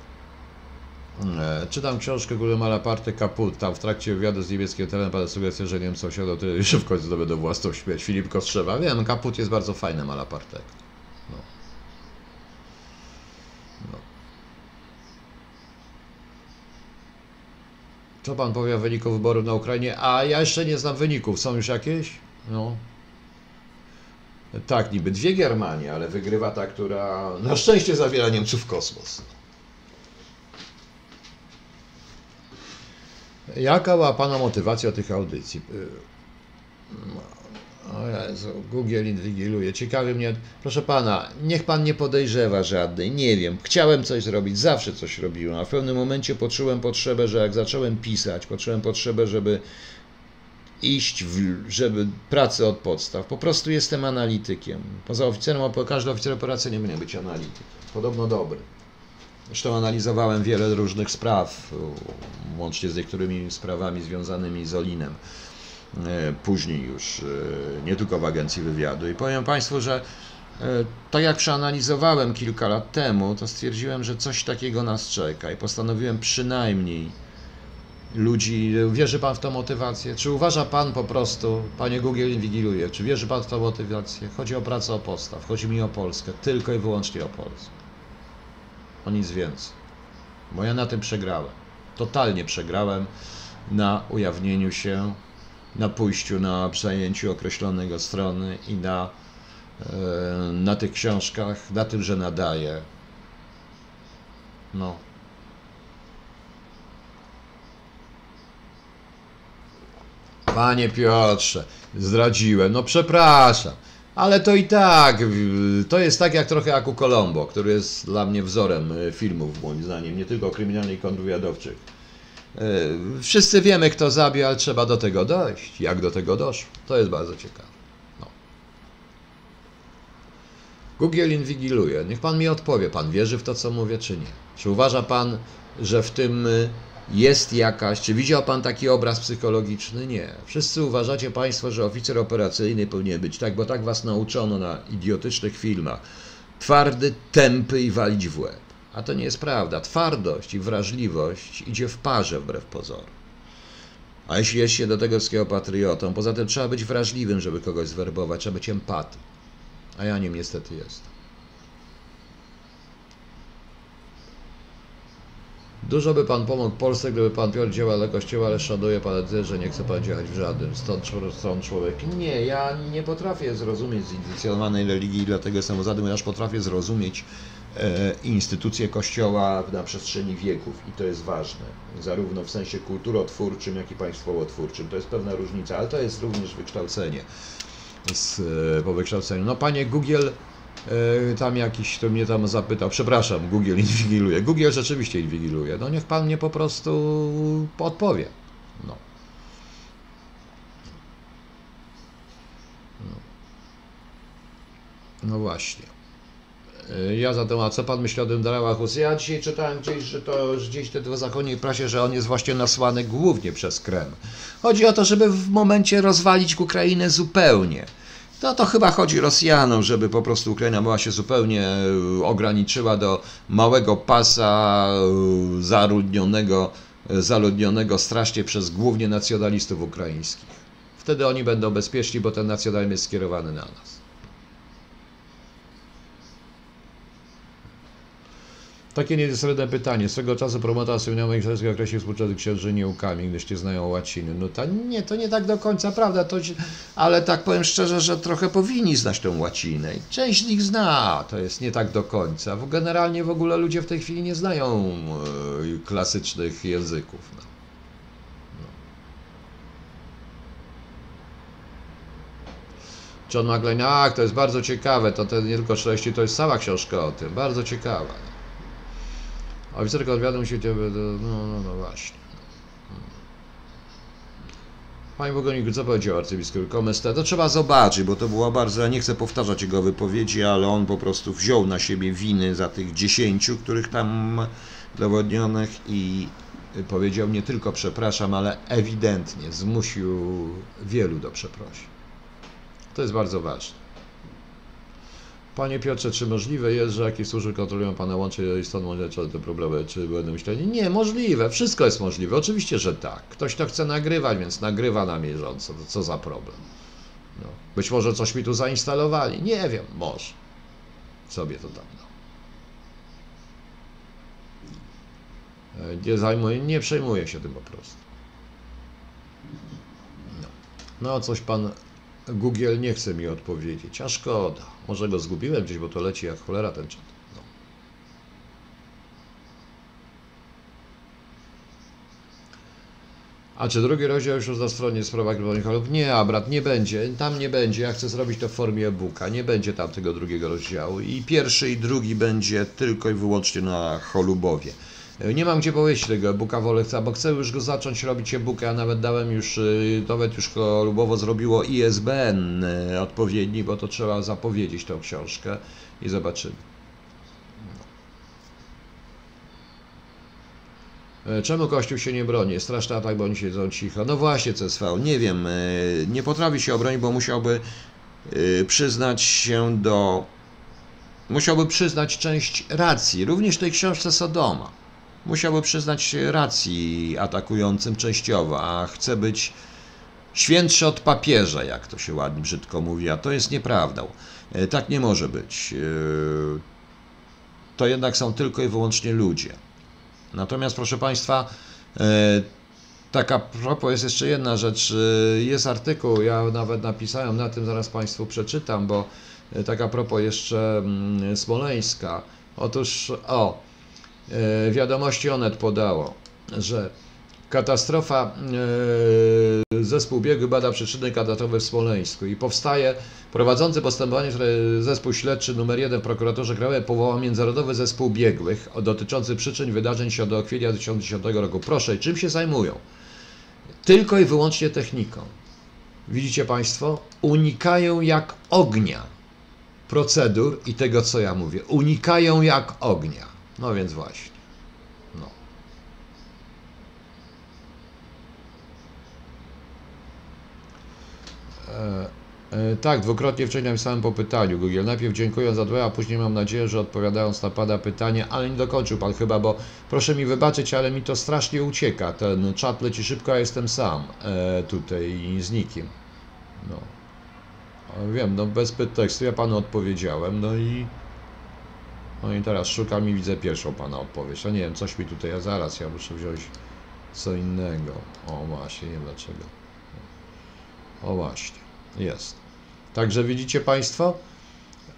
E, czytam książkę Góry Malaparte Kaput. Tam w trakcie wywiadu z niemieckim terenem pada sugestia, że Niemcy osiądą tyle, że w końcu zdobędą własną śmierć. Filip Kostrzewa. Wiem, Kaput jest bardzo fajny Malaparte. No. no. Co pan powie o wyniku wyborów na Ukrainie? A ja jeszcze nie znam wyników. Są już jakieś? No. Tak, niby dwie Germanie, ale wygrywa ta, która na szczęście zawiera Niemców w kosmos. Jaka była Pana motywacja tych audycji? O Jezu, Google inwigiluje. Ciekawy mnie, proszę Pana, niech Pan nie podejrzewa żadnej, nie wiem, chciałem coś zrobić, zawsze coś robiłem, a w pewnym momencie poczułem potrzebę, że jak zacząłem pisać, poczułem potrzebę, żeby iść, w, żeby pracę od podstaw. Po prostu jestem analitykiem. Poza oficerem, każdy oficer operacyjny powinien być analitykiem. Podobno dobry. Zresztą analizowałem wiele różnych spraw, łącznie z niektórymi sprawami związanymi z Olinem. E, później już, e, nie tylko w agencji wywiadu. I powiem Państwu, że tak jak przeanalizowałem kilka lat temu, to stwierdziłem, że coś takiego nas czeka i postanowiłem przynajmniej ludzi. Wierzy Pan w tą motywację? Czy uważa Pan po prostu, Panie Google inwigiluje, czy wierzy Pan w tą motywację? Chodzi o pracę o postaw, chodzi mi o Polskę, tylko i wyłącznie o Polskę. O nic więcej. Bo ja na tym przegrałem. Totalnie przegrałem na ujawnieniu się, na pójściu na przejęciu określonego strony i na, e, na tych książkach, na tym, że nadaję. No. Panie Piotrze, zdradziłem. No przepraszam. Ale to i tak, to jest tak jak trochę jak u Colombo, który jest dla mnie wzorem e, filmów, moim zdaniem, nie tylko kryminalnych i kontrwywiadowczych. E, wszyscy wiemy, kto zabił, ale trzeba do tego dojść. Jak do tego doszło? To jest bardzo ciekawe. No. Google inwigiluje. Niech pan mi odpowie, pan wierzy w to, co mówię, czy nie? Czy uważa pan, że w tym e, jest jakaś, czy widział Pan taki obraz psychologiczny? Nie. Wszyscy uważacie Państwo, że oficer operacyjny powinien być tak, bo tak Was nauczono na idiotycznych filmach. Twardy, tępy i walić w łeb. A to nie jest prawda. Twardość i wrażliwość idzie w parze wbrew pozorom. A jeśli jest się do tego wszystkiego patriotą, poza tym trzeba być wrażliwym, żeby kogoś zwerbować, trzeba być empaty. A ja nim niestety jestem. Dużo by pan pomógł Polsce, gdyby pan Piotr działał dla kościoła, ale szanuje pan tyle, że nie chce pan działać w żadnym. Stąd, stąd człowiek. Nie, ja nie potrafię zrozumieć zindycjonowanej religii, dlatego jestem za tym, aż potrafię zrozumieć e, instytucje kościoła na przestrzeni wieków i to jest ważne. Zarówno w sensie kulturotwórczym, jak i państwowotwórczym. To jest pewna różnica, ale to jest również wykształcenie. Z, e, po wykształceniu. No panie Google tam jakiś, to mnie tam zapytał, przepraszam, Google inwigiluje. Google rzeczywiście inwigiluje. No niech pan mnie po prostu odpowie. No. No, no właśnie. E, ja zatem, a co pan myśli o tym Darałachus? Ja dzisiaj czytałem gdzieś, że to gdzieś w zachodniej prasie, że on jest właśnie nasłany głównie przez Kreml. Chodzi o to, żeby w momencie rozwalić Ukrainę zupełnie no to chyba chodzi Rosjanom, żeby po prostu Ukraina była się zupełnie e, ograniczyła do małego pasa e, zaludnionego, e, zaludnionego strasznie przez głównie nacjonalistów ukraińskich. Wtedy oni będą bezpieczni, bo ten nacjonalizm jest skierowany na nas. Takie niezasrodne pytanie. Swego czasu promotor słynęła Igrzyska określił współczesnych księży nieukami, gdyż nie znają łaciny. No to nie, to nie tak do końca prawda, to, ale tak powiem szczerze, że trochę powinni znać tę łacinę. Część z nich zna, to jest nie tak do końca. Generalnie w ogóle ludzie w tej chwili nie znają e, klasycznych języków. No. No. John McLean, ach, to jest bardzo ciekawe, to, to nie tylko 40, to jest cała książka o tym, bardzo ciekawa. Oficer kontrwywiadu musi cię... No, no, no właśnie. Panie Bogoniku, co powiedział arcybiskup Komesta? To trzeba zobaczyć, bo to było bardzo, ja nie chcę powtarzać jego wypowiedzi, ale on po prostu wziął na siebie winy za tych dziesięciu, których tam dowodnionych i powiedział nie tylko przepraszam, ale ewidentnie zmusił wielu do przeprosin. To jest bardzo ważne. Panie Piotrze, czy możliwe jest, że jakieś służby kontrolują Pana łącze i stąd może te problemy, czy będą myśleli? Nie, możliwe, wszystko jest możliwe, oczywiście, że tak. Ktoś to chce nagrywać, więc nagrywa na bieżąco, to co za problem. No. Być może coś mi tu zainstalowali, nie wiem, może. Sobie to tam, no. E, nie zajmuję, nie przejmuję się tym po prostu. No, no coś Pan Google nie chce mi odpowiedzieć, a szkoda. Może go zgubiłem gdzieś, bo to leci jak cholera ten czat. No. A czy drugi rozdział już na stronie sprawa kryminalnych Nie, a brat, nie będzie. Tam nie będzie. Ja chcę zrobić to w formie e-booka. Nie będzie tam tego drugiego rozdziału. I pierwszy i drugi będzie tylko i wyłącznie na Cholubowie. Nie mam gdzie powiedzieć tego e-booka Wolekca, bo chcę już go zacząć robić e-booka. Ja nawet dałem już, y, nawet już lubowo zrobiło ISBN y, odpowiedni, bo to trzeba zapowiedzieć tą książkę i zobaczymy. E, czemu Kościół się nie broni? Straszny atak, bo oni siedzą cicho. No właśnie, CSV, nie wiem, e, nie potrafi się obronić, bo musiałby przyznać się do musiałby przyznać część racji, również tej książce Sodoma. Musiałby przyznać racji atakującym częściowo, a chce być świętszy od papieża, jak to się ładnie brzydko mówi, a to jest nieprawdą. E, tak nie może być. E, to jednak są tylko i wyłącznie ludzie. Natomiast, proszę Państwa, e, taka propos jest jeszcze jedna rzecz. Jest artykuł, ja nawet napisałem na tym, zaraz Państwu przeczytam, bo taka propos jeszcze mm, Smoleńska. Otóż, o, wiadomości Onet podało, że katastrofa, e, zespół biegły bada przyczyny katastrofy w Smoleńsku i powstaje prowadzący postępowanie zespół śledczy numer 1 w prokuraturze krajowej powołał międzynarodowy zespół biegłych dotyczący przyczyn wydarzeń 7 kwietnia 2010 roku. Proszę, czym się zajmują? Tylko i wyłącznie techniką. Widzicie Państwo? Unikają jak ognia procedur i tego, co ja mówię. Unikają jak ognia. No więc właśnie. E, e, tak, dwukrotnie wcześniej napisałem po pytaniu Google. Najpierw dziękuję za dwa, a później mam nadzieję, że odpowiadając na pada pytanie, ale nie dokończył pan chyba, bo proszę mi wybaczyć, ale mi to strasznie ucieka. Ten czat leci szybko, a jestem sam e, tutaj z nikim. No. Wiem, no bez pyt tekstu ja panu odpowiedziałem, no i no i teraz szukam i widzę pierwszą pana odpowiedź. No nie wiem, coś mi tutaj, ja zaraz, ja muszę wziąć co innego. O właśnie, nie wiem dlaczego. O właśnie, jest. Także widzicie Państwo,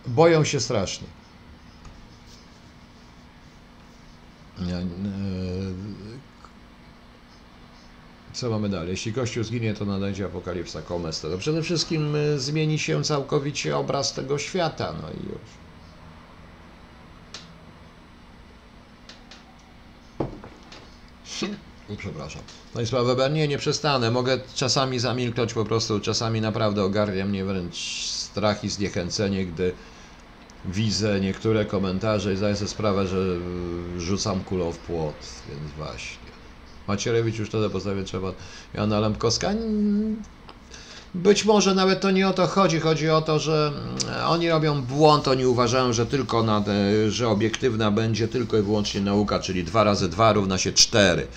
boją się strasznie. E, co mamy dalej? Jeśli Kościół zginie, to nadejdzie apokalipsa komesta. To przede wszystkim e, zmieni się całkowicie obraz tego świata, no i już. Przepraszam. Państwa Weber, nie, nie przestanę. Mogę czasami zamilknąć po prostu. Czasami naprawdę ogarnia mnie wręcz strach i zniechęcenie, gdy widzę niektóre komentarze i zdaję sobie sprawę, że rzucam kulą w płot, więc właśnie. Macierewicz już wtedy postawię trzeba. Jana Lempkowska. Być może nawet to nie o to chodzi. Chodzi o to, że oni robią błąd, oni uważają, że tylko na, że obiektywna będzie tylko i wyłącznie nauka, czyli 2 razy 2 równa się 4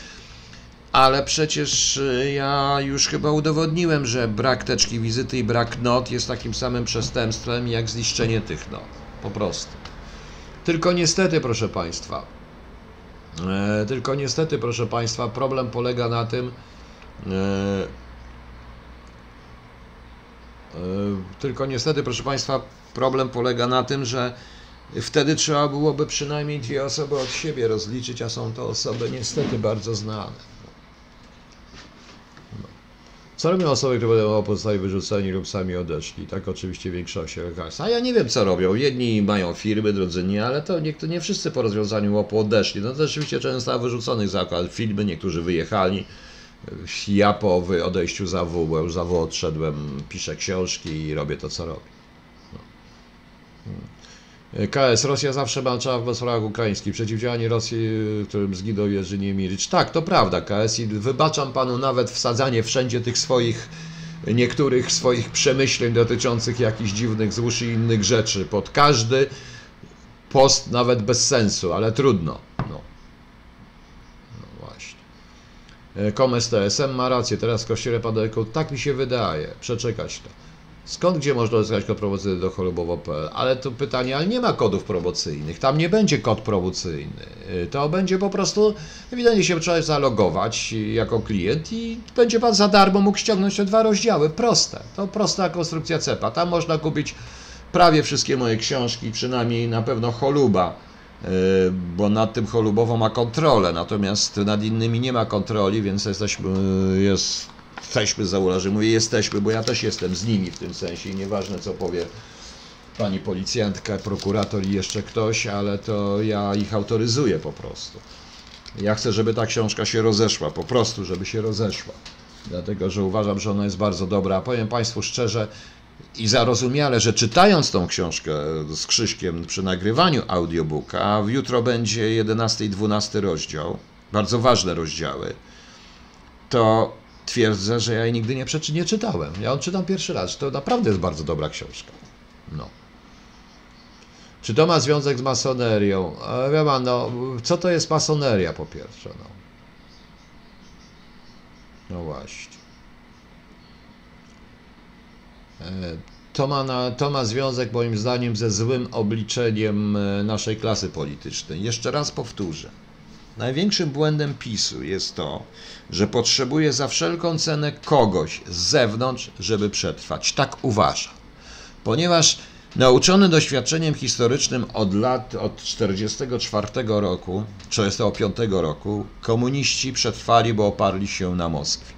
ale przecież y, ja już chyba udowodniłem, że brak teczki wizyty i brak not jest takim samym przestępstwem jak zniszczenie tych not. Po prostu. Tylko niestety, proszę Państwa, e, tylko niestety, proszę Państwa, problem polega na tym, e, e, tylko niestety, proszę Państwa, problem polega na tym, że wtedy trzeba byłoby przynajmniej dwie osoby od siebie rozliczyć, a są to osoby niestety bardzo znane. Co robią osoby, które będą pozostali wyrzuceni lub sami odeszli? Tak oczywiście większość lekarstw. A ja nie wiem, co robią. Jedni mają firmy, drudzy nie, ale to nie, to nie wszyscy po rozwiązaniu łopu odeszli. No to rzeczywiście często wyrzuconych zakład filmy, niektórzy wyjechali. Ja po odejściu za W, bo już za W odszedłem, piszę książki i robię to, co robię. No. KS, Rosja zawsze walczyła w sprawach ukraińskich. Przeciwdziałanie Rosji, którym zginął Jerzy Niemiricz. Tak, to prawda, KS i wybaczam panu nawet wsadzanie wszędzie tych swoich, niektórych swoich przemyśleń dotyczących jakichś dziwnych złóż i innych rzeczy. Pod każdy post, nawet bez sensu, ale trudno. No, no właśnie. Komes TSM ma rację, teraz w kościele tak mi się wydaje, przeczekać to. Skąd, gdzie można uzyskać kod promocyjny do chorobowo.pl? Ale to pytanie, ale nie ma kodów promocyjnych, tam nie będzie kod promocyjny. Y, to będzie po prostu, ewidentnie się trzeba zalogować jako klient i będzie Pan za darmo mógł ściągnąć te dwa rozdziały. Proste, to prosta konstrukcja CEPA. Tam można kupić prawie wszystkie moje książki, przynajmniej na pewno choluba, y, bo nad tym cholubowo ma kontrolę, natomiast nad innymi nie ma kontroli, więc jesteśmy, jest jesteśmy założeni. Mówię jesteśmy, bo ja też jestem z nimi w tym sensie i nieważne co powie pani policjantka, prokurator i jeszcze ktoś, ale to ja ich autoryzuję po prostu. Ja chcę, żeby ta książka się rozeszła, po prostu, żeby się rozeszła. Dlatego, że uważam, że ona jest bardzo dobra. A powiem Państwu szczerze i zarozumiale, że czytając tą książkę z Krzyśkiem przy nagrywaniu audiobooka, a jutro będzie 11 i 12 rozdział, bardzo ważne rozdziały, to twierdzę, że ja jej nigdy nie, przeczy, nie czytałem. Ja ją czytam pierwszy raz. To naprawdę jest bardzo dobra książka. No. Czy to ma związek z masonerią? E, Wie pan, no, co to jest masoneria po pierwsze? No, no właśnie. E, To ma, na, to ma związek moim zdaniem ze złym obliczeniem e, naszej klasy politycznej. Jeszcze raz powtórzę. Największym błędem PiSu jest to, że potrzebuje za wszelką cenę kogoś z zewnątrz, żeby przetrwać. Tak uważa. Ponieważ nauczony doświadczeniem historycznym od lat, od 1944 roku, 1945 roku, komuniści przetrwali, bo oparli się na Moskwie.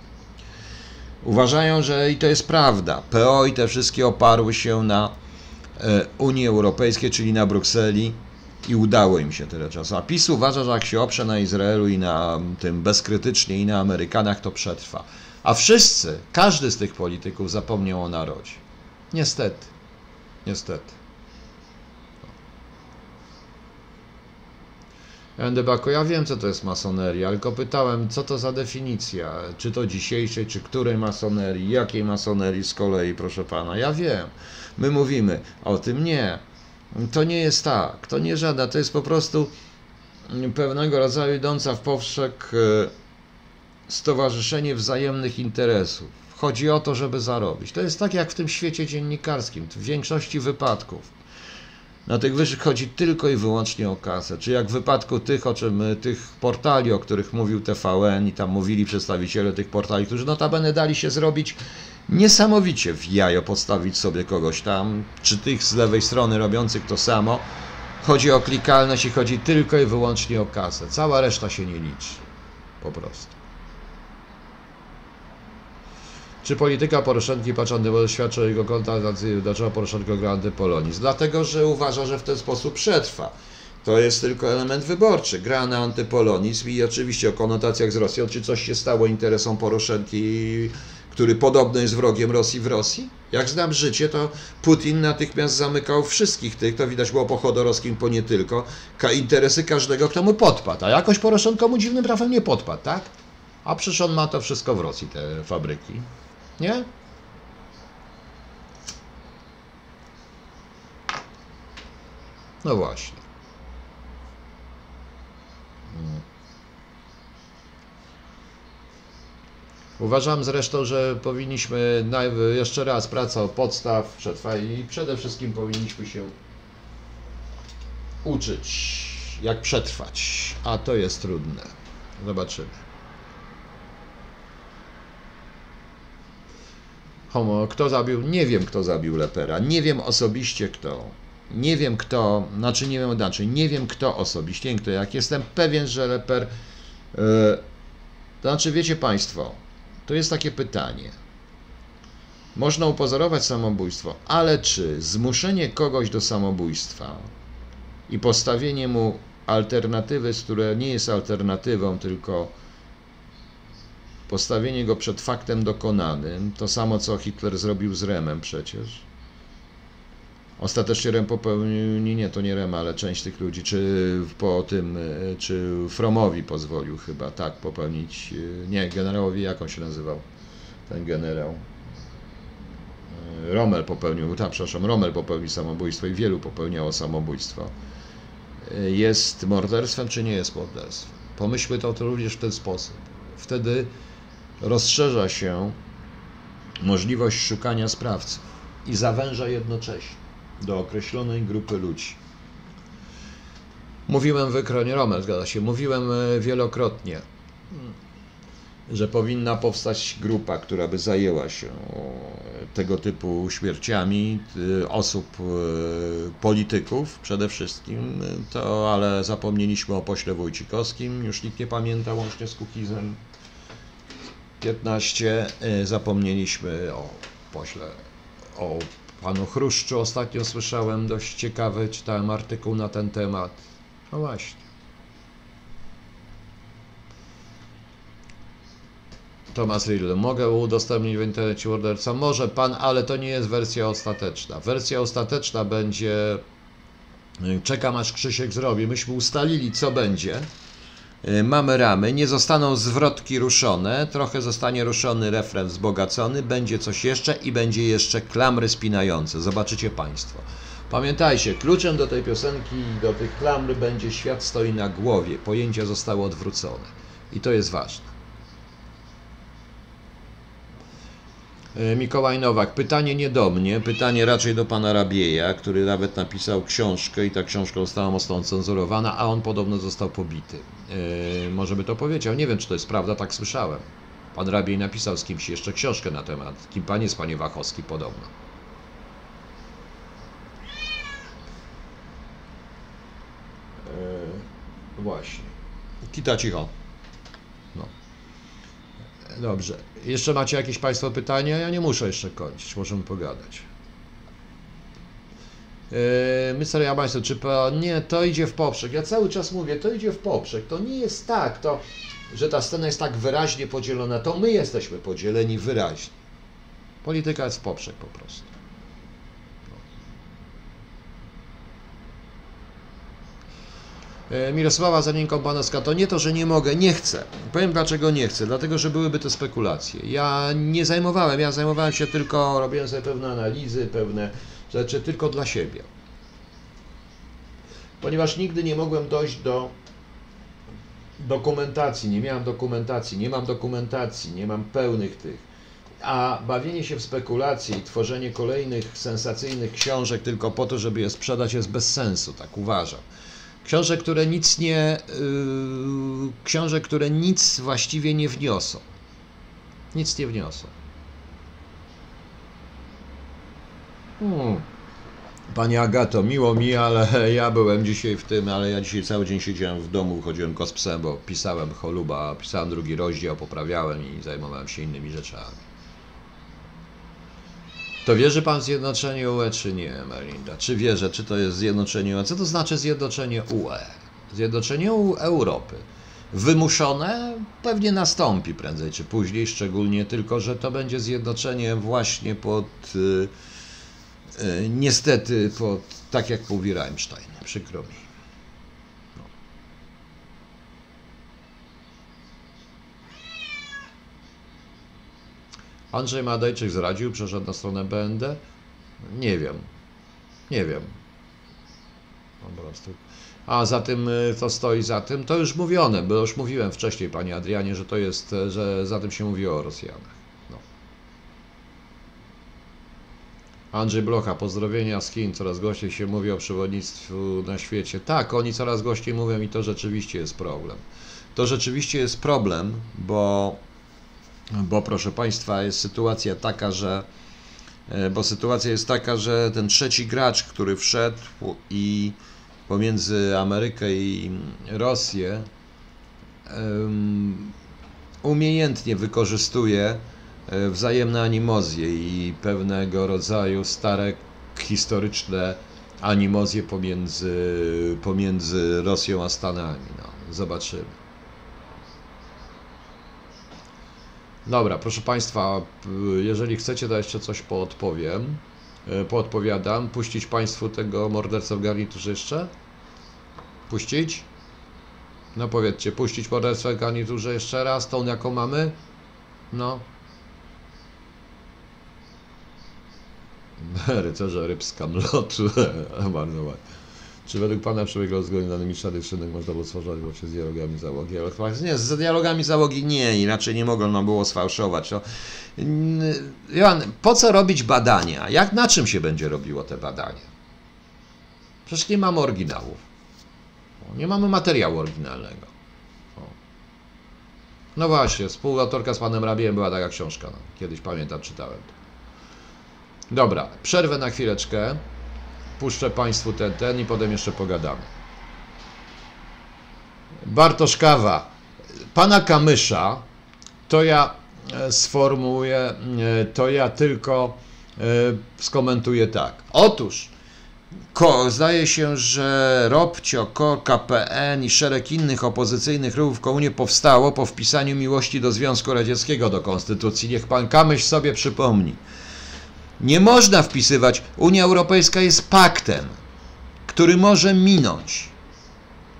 Uważają, że i to jest prawda. PO i te wszystkie oparły się na e, Unii Europejskiej, czyli na Brukseli i udało im się tyle czasu. A PiS uważa, że jak się oprze na Izraelu i na tym bezkrytycznie i na Amerykanach, to przetrwa. A wszyscy, każdy z tych polityków zapomniał o narodzie. Niestety. Niestety. Endebaku, ja wiem, co to jest masoneria, tylko pytałem, co to za definicja, czy to dzisiejszej, czy której masonerii, jakiej masonerii z kolei, proszę pana. Ja wiem. My mówimy o tym nie. To nie jest tak, to nie żadna, to jest po prostu pewnego rodzaju idąca w powszek e, stowarzyszenie wzajemnych interesów. Chodzi o to, żeby zarobić. To jest tak jak w tym świecie dziennikarskim, w większości wypadków. Na tych wyższych chodzi tylko i wyłącznie o kasę. Czy jak w wypadku tych, o czym, y, tych portali, o których mówił TVN i tam mówili przedstawiciele tych portali, którzy notabene dali się zrobić niesamowicie w jajo postawić sobie kogoś tam, czy tych z lewej strony robiących to samo. Chodzi o klikalność i chodzi tylko i wyłącznie o kasę. Cała reszta się nie liczy. Po prostu. Czy polityka Poroszenki Paczandy świadczy o jego kontacji, dlaczego Poroszenko gra antypolonizm? Dlatego, że uważa, że w ten sposób przetrwa. To jest tylko element wyborczy. Gra na antypolonizm i oczywiście o konotacjach z Rosją. Czy coś się stało interesom Poroszenki, który podobno jest wrogiem Rosji w Rosji? Jak znam życie, to Putin natychmiast zamykał wszystkich tych, to widać było po Chodorowskim, po nie tylko, interesy każdego, kto mu podpadł. A jakoś Poroszenko mu dziwnym prawem nie podpadł, tak? A przecież on ma to wszystko w Rosji, te fabryki. Nie? No właśnie. Uważam zresztą, że powinniśmy jeszcze raz praca o podstaw przetrwać i przede wszystkim powinniśmy się uczyć, jak przetrwać, a to jest trudne. Zobaczymy. Homo, kto zabił? Nie wiem, kto zabił Lepera. Nie wiem osobiście kto. Nie wiem kto, znaczy nie wiem, znaczy nie wiem kto osobiście, nie kto. Jak jestem pewien, że Leper. Yy, to znaczy, wiecie Państwo, to jest takie pytanie. Można upozorować samobójstwo, ale czy zmuszenie kogoś do samobójstwa i postawienie mu alternatywy, z które nie jest alternatywą, tylko postawienie go przed faktem dokonanym, to samo co Hitler zrobił z Remem przecież. Ostatecznie Rem popełnił, nie, to nie Rem, ale część tych ludzi, czy po tym, e, czy Fromowi pozwolił chyba, tak, popełnić, e, nie, generałowi, jak on się nazywał, ten generał. E, Rommel popełnił, tak, przepraszam, Rommel popełnił samobójstwo i wielu popełniało samobójstwo. Jest morderstwem, czy nie jest morderstwem? Pomyślmy to, to również w ten sposób. Wtedy rozszerza się możliwość szukania sprawców i zawęża jednocześnie do określonej grupy ludzi. Mówiłem w ekronie Romel, zgadza się, mówiłem e, wielokrotnie, że powinna powstać grupa, która by zajęła się tego typu śmierciami e, osób, e, polityków przede wszystkim, to ale zapomnieliśmy o pośle Wójcikowskim, już nikt nie pamięta łącznie z Kukizem. 15 zapomnieliśmy o pośle, o panu Chruszczu. Ostatnio słyszałem dość ciekawy, czytałem artykuł na ten temat. No właśnie. Thomas Riddle, mogę udostępnić w internecie morderca? Może pan, ale to nie jest wersja ostateczna. Wersja ostateczna będzie. Czekam aż Krzysiek zrobi. Myśmy ustalili, co będzie. Y, mamy ramy, nie zostaną zwrotki ruszone, trochę zostanie ruszony refren wzbogacony, będzie coś jeszcze i będzie jeszcze klamry spinające. Zobaczycie Państwo. Pamiętajcie, kluczem do tej piosenki, do tych klamry będzie świat stoi na głowie. Pojęcia zostały odwrócone. I to jest ważne. E, Mikołaj Nowak, pytanie nie do mnie, pytanie raczej do pana Rabieja, który nawet napisał książkę i ta książka została mocno cenzurowana, a on podobno został pobity. E, może by to powiedział, nie wiem czy to jest prawda, tak słyszałem. Pan Rabiej napisał z kimś jeszcze książkę na temat, kim pan jest, panie Wachowski, podobno. E, właśnie. Kita cicho. No. Dobrze. Jeszcze macie jakieś Państwo pytania? Ja nie muszę jeszcze kończyć, możemy pogadać. Yy, Mr. Jabańcu, czy pan... Nie, to idzie w poprzek. Ja cały czas mówię, to idzie w poprzek. To nie jest tak, to, że ta scena jest tak wyraźnie podzielona. To my jesteśmy podzieleni wyraźnie. Polityka jest w poprzek po prostu. E, Mirosława Zaninką-Panowska, to nie to, że nie mogę, nie chcę. Powiem dlaczego nie chcę. Dlatego, że byłyby to spekulacje. Ja nie zajmowałem, ja zajmowałem się tylko, robiłem sobie pewne analizy, pewne rzeczy tylko dla siebie. Ponieważ nigdy nie mogłem dojść do dokumentacji, nie miałem dokumentacji, nie mam dokumentacji, nie mam pełnych tych. A bawienie się w spekulacje i tworzenie kolejnych sensacyjnych książek tylko po to, żeby je sprzedać, jest bez sensu, tak uważam. Książek, które nic nie. Yy, książek, które nic właściwie nie wniosą. Nic nie wniosą. Hmm. Pani Agato, miło mi, ale ja byłem dzisiaj w tym, ale ja dzisiaj cały dzień siedziałem w domu, chodziłem go z psem, bo pisałem choluba, pisałem drugi rozdział, poprawiałem i zajmowałem się innymi rzeczami. To wierzy pan w zjednoczenie UE, czy nie, Melinda? Czy wierzę, czy to jest zjednoczenie UE? Co to znaczy zjednoczenie UE? Zjednoczenie Europy. Wymuszone pewnie nastąpi prędzej czy później, szczególnie tylko, że to będzie zjednoczenie właśnie pod, y, y, niestety, pod, tak jak mówi Rammstein, przykro mi. No. Andrzej Madejczyk zradził, przeszedł na stronę BND? Nie wiem. Nie wiem. Po prostu. A za tym, y, co stoi za tym, to już mówione, bo już mówiłem wcześniej, panie Adrianie, że to jest, e, że za tym się mówiło o Rosjanach. Andrzej Blocha, pozdrowienia z Chin, coraz głośniej się mówi o przewodnictwu na świecie. Tak, oni coraz głośniej mówią i to rzeczywiście jest problem. To rzeczywiście jest problem, bo bo proszę Państwa, jest sytuacja taka, że e, bo sytuacja jest taka, że ten trzeci gracz, który wszedł i pomiędzy Amerykę i Rosję um, umiejętnie wykorzystuje wzajemne animozje i pewnego rodzaju stare historyczne animozje pomiędzy, pomiędzy Rosją a Stanami. No, zobaczymy. Dobra, proszę Państwa, jeżeli chcecie, to jeszcze coś poodpowiem. E, poodpowiadam. Puścić Państwu tego mordercę w garniturze jeszcze? Puścić? No powiedzcie, puścić mordercę w garniturze jeszcze raz, tą jaką mamy? No. Rycerze rybska mlotu. Bardzo ładnie. Czy według Pana przebiegał zgodnie z danymi szary szynek można było sfałszować właśnie z dialogami załogi? Nie, z dialogami załogi nie, inaczej nie mogą było sfałszować. No. Po co robić badania? Jak, na czym się będzie robiło te badania? Przecież nie mamy oryginałów. Nie mamy materiału oryginalnego. No właśnie, współautorka z panem Rabiem była taka książka. No. Kiedyś pamiętam, czytałem. Dobra, przerwę na chwileczkę puszczę Państwu ten, ten i potem jeszcze pogadamy. Bartosz Kawa. Pana Kamysza to ja e, sformułuję, e, to ja tylko e, skomentuję tak. Otóż Ko, zdaje się, że Robcio, KOR, KPN i szereg innych opozycyjnych ruchów komunie powstało po wpisaniu miłości do Związku Radzieckiego do Konstytucji. Niech pan Kamysz sobie przypomni. Nie można wpisywać. Unia Europejska jest paktem, który może minąć.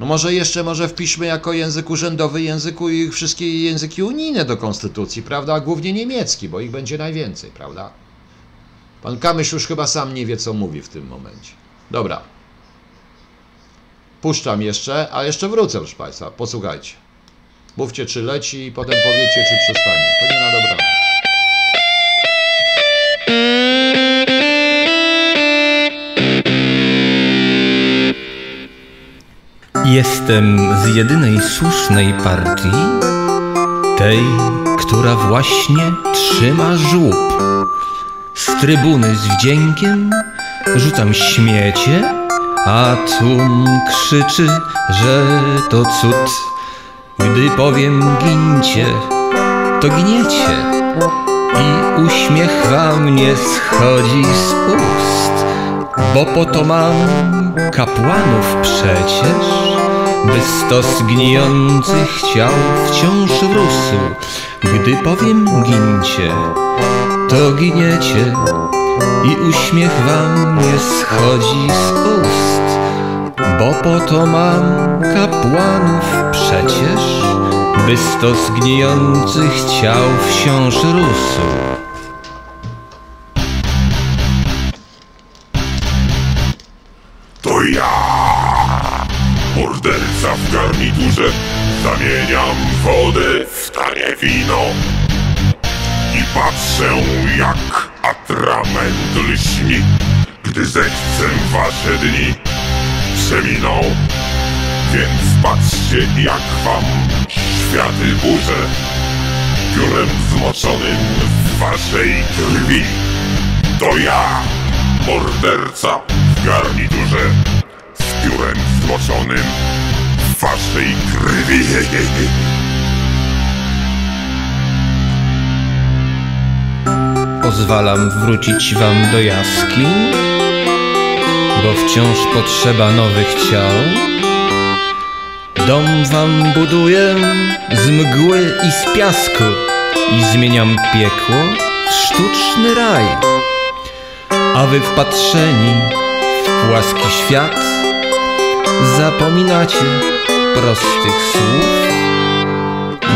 No może jeszcze może wpiszmy jako język urzędowy języku i wszystkie języki unijne do konstytucji, prawda? A głównie niemiecki, bo ich będzie najwięcej, prawda? Pan Kamysz już chyba sam nie wie, co mówi w tym momencie. Dobra. Puszczam jeszcze, a jeszcze wrócę, proszę Państwa. Posłuchajcie. Mówcie, czy leci i potem powiecie, czy przestanie. To nie na dobranoc. Jestem z jedynej słusznej partii, tej, która właśnie trzyma żłób. Z trybuny z wdziękiem rzucam śmiecie, a tłum krzyczy, że to cud. Gdy powiem gincie, to gniecie i uśmiech wam nie schodzi z ust, bo po to mam kapłanów przecież by stos gnijących ciał wciąż rósł. Gdy powiem gincie, to giniecie i uśmiech wam nie schodzi z ust, bo po to mam kapłanów przecież, by stos gnijących ciał wciąż rósł. W garniturze, zamieniam wodę w tanie wino i patrzę jak atrament lśni, gdy zechcę wasze dni przeminą. Więc patrzcie jak wam światy burzę, piórem zmoczonym w waszej krwi. To ja, morderca w garniturze, z piórem zmoczonym waszej krwi. Pozwalam wrócić wam do jaskiń, bo wciąż potrzeba nowych ciał. Dom wam buduję z mgły i z piasku i zmieniam piekło w sztuczny raj. A wy wpatrzeni w płaski świat zapominacie prostych słów.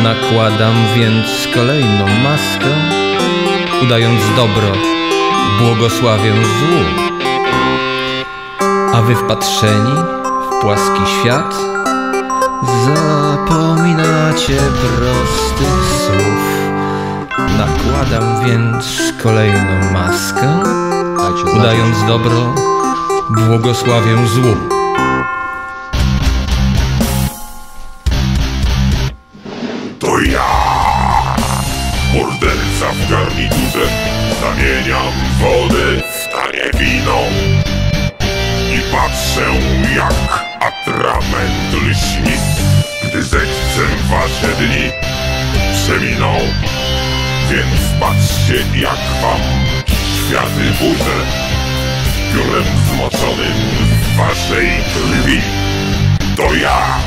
Nakładam więc kolejną maskę udając dobro, błogosławię złu. A wy wpatrzeni w płaski świat, zapominacie prostych słów. Nakładam więc kolejną maskę, udając dobro, błogosławię złu. I patrzę jak atrament lśni, gdy zechcę wasze dni przeminą. Więc patrzcie jak wam światy burzę, piórem zmoczonym w waszej krwi. To ja,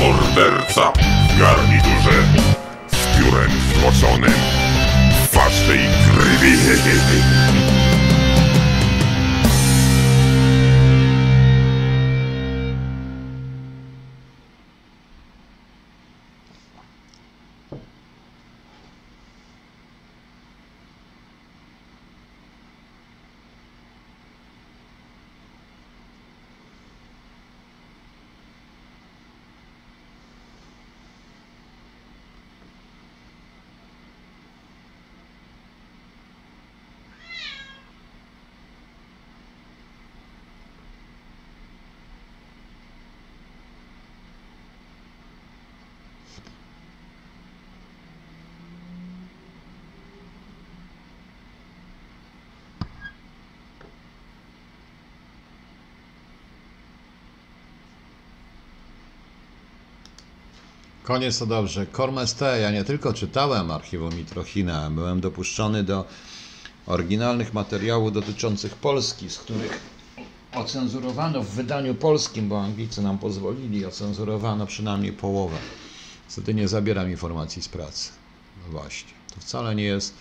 morderca w garniturze, z piórem zmoczonym w waszej krwi. Koniec to dobrze. Kormeste, ja nie tylko czytałem archiwum Mitrochina, byłem dopuszczony do oryginalnych materiałów dotyczących Polski, z których ocenzurowano w wydaniu polskim, bo Anglicy nam pozwolili, ocenzurowano przynajmniej połowę. Niestety nie zabieram informacji z pracy. No właśnie. To wcale nie jest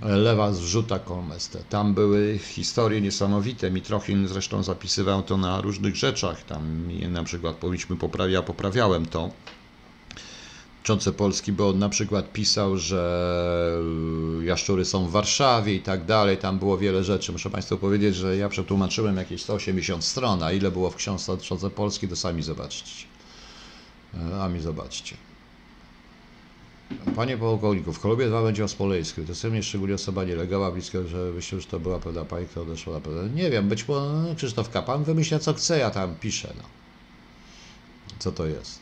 lewa zrzuta Kolmeste. Tam były historie niesamowite. Mitrochin zresztą zapisywał to na różnych rzeczach. Tam na przykład powinniśmy poprawia, poprawiałem to. Dotyczące Polski, bo on na przykład pisał, że y, jaszczury są w Warszawie i tak dalej, tam było wiele rzeczy. Muszę Państwu powiedzieć, że ja przetłumaczyłem jakieś 180 stron, a ile było w książce dotyczące Polski, to sami zobaczcie. E, A mi zobaczcie. Panie pułkowniku, w Kolubie 2 będzie o Smolejsku. To jest szczególnie osoba nielegała, blisko, że myślę, że to była pewna pani, która odeszła na pewno. Nie wiem, być może no, Krzysztof Kapan wymyśla co chce, ja tam piszę. No. Co to jest?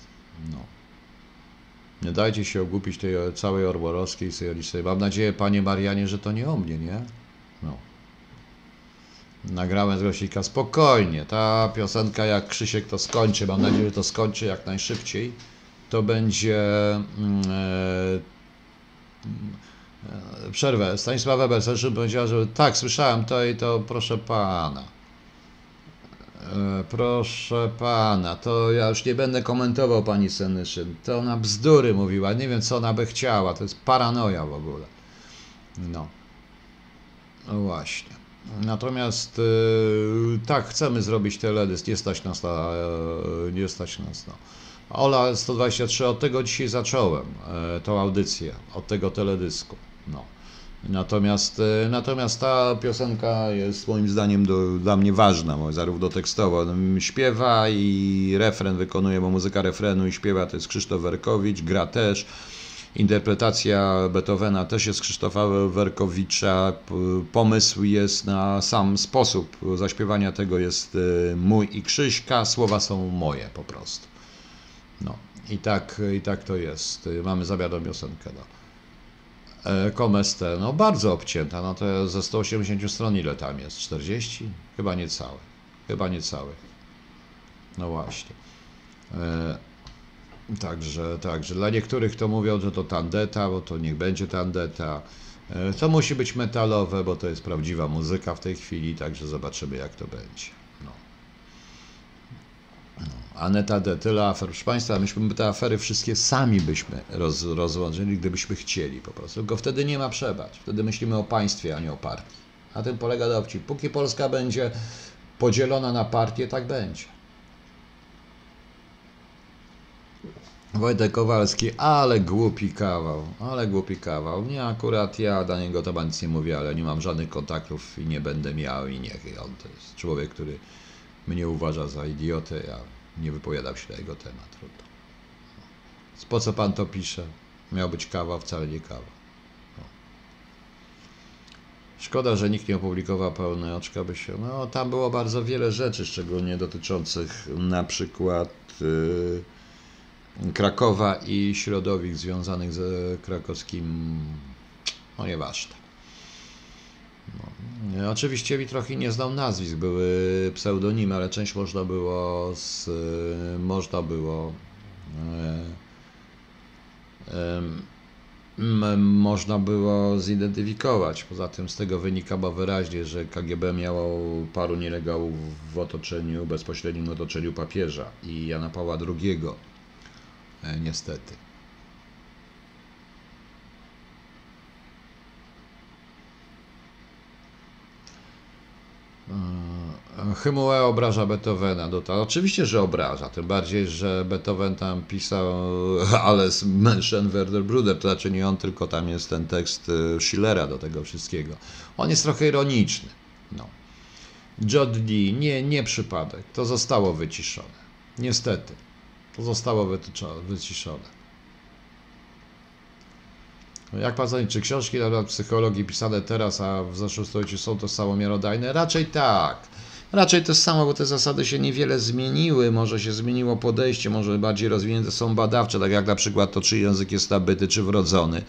No. Nie dajcie się ogłupić tej całej orborowskiej syjonistej. Mam nadzieję, panie Marianie, że to nie o mnie, nie? No. Nagrałem z Grosika spokojnie. Ta piosenka, jak Krzysiek to skończy, mam nadzieję, że to skończy jak najszybciej, to będzie. e, przerwę. Stanisława Weber zresztą powiedziała, że tak, słyszałem to i to, proszę pana. E, Proszę pana, to ja już nie będę komentował pani Senyszyn. To ona bzdury mówiła, nie wiem co ona by chciała, to jest paranoja w ogóle. No. No właśnie. Natomiast yy, tak, chcemy zrobić teledysk, nie stać nas na, yy, nie stać nas na. Ola 123, od tego dzisiaj zacząłem yy, tą audycję, od tego teledysku. No. Natomiast, e, natomiast ta piosenka jest moim zdaniem do, dla mnie ważna, bo zarówno tekstowo śpiewa i refren wykonuje, bo muzyka refrenu i śpiewa to jest Krzysztof Werkowicz, gra też. Interpretacja Beethovena też jest Krzysztofa Werkowicza. Pomysł jest na sam sposób zaśpiewania tego jest e, mój i Krzyśka, słowa są moje po prostu. No i tak, i tak to jest. Mamy zamiar do piosenkę. No. E, Komestę, no bardzo obcięta, no to ze 180 stron ile tam jest? 40? Chyba niecałe. Chyba niecałe. No właśnie. E, Także, także dla niektórych to mówią, że to tandeta, bo to niech będzie tandeta. E, To musi być metalowe, bo to jest prawdziwa muzyka w tej chwili, także zobaczymy jak to będzie. Aneta D, tyle afer. Proszę Państwa, myśmy te afery wszystkie sami byśmy roz, gdybyśmy chcieli po prostu. Tylko wtedy nie ma przebacz. Wtedy myślimy o państwie, a nie o partii. Na tym polega dowcip. Póki Polska będzie podzielona na partie, tak będzie. Wojtek Kowalski, ale głupi kawał, ale głupi kawał. Nie, akurat ja dla niego to nic nie mówię, ale nie mam żadnych kontaktów i nie będę miał i niech. On to jest człowiek, który mnie uważa za idiotę, ja nie wypowiadam się na jego temat. Trudno. Po co pan to pisze? Miał być kawa, wcale nie kawa. No. Szkoda, że nikt nie opublikował pełnej oczka, by się. No, tam było bardzo wiele rzeczy, szczególnie dotyczących na przykład. Yy, Krakowa i środowisk związanych z krakowskim, no nieważne. No. Oczywiście trochę nie znał nazwisk, były pseudonimy, ale część można było z, można było em, m, można było zidentyfikować. Poza tym z tego wynika bo wyraźnie, że KGB miało paru nielegałów w otoczeniu, bezpośrednim otoczeniu papieża i Jana Pawła II. E, niestety. Hymue obraża Beethovena. No oczywiście, że obraża. Tym bardziej, że Beethoven tam pisał Alles Menschen Werder Bruder. To znaczy nie on, tylko tam jest ten tekst e, Schillera do tego wszystkiego. On jest trochę ironiczny. No. Dee, nie, nie przypadek. To zostało wyciszone. Niestety. To zostało wyciszone. Jak pan zdaniem, czy książki na temat psychologii pisane teraz, a w zeszłym stuleciu są to samo miarodajne? Raczej tak. Raczej to samo, bo te zasady się niewiele zmieniły, może się zmieniło podejście, może bardziej rozwinięte są badawcze, tak jak na przykład to, czy język jest nabyty, czy wrodzony.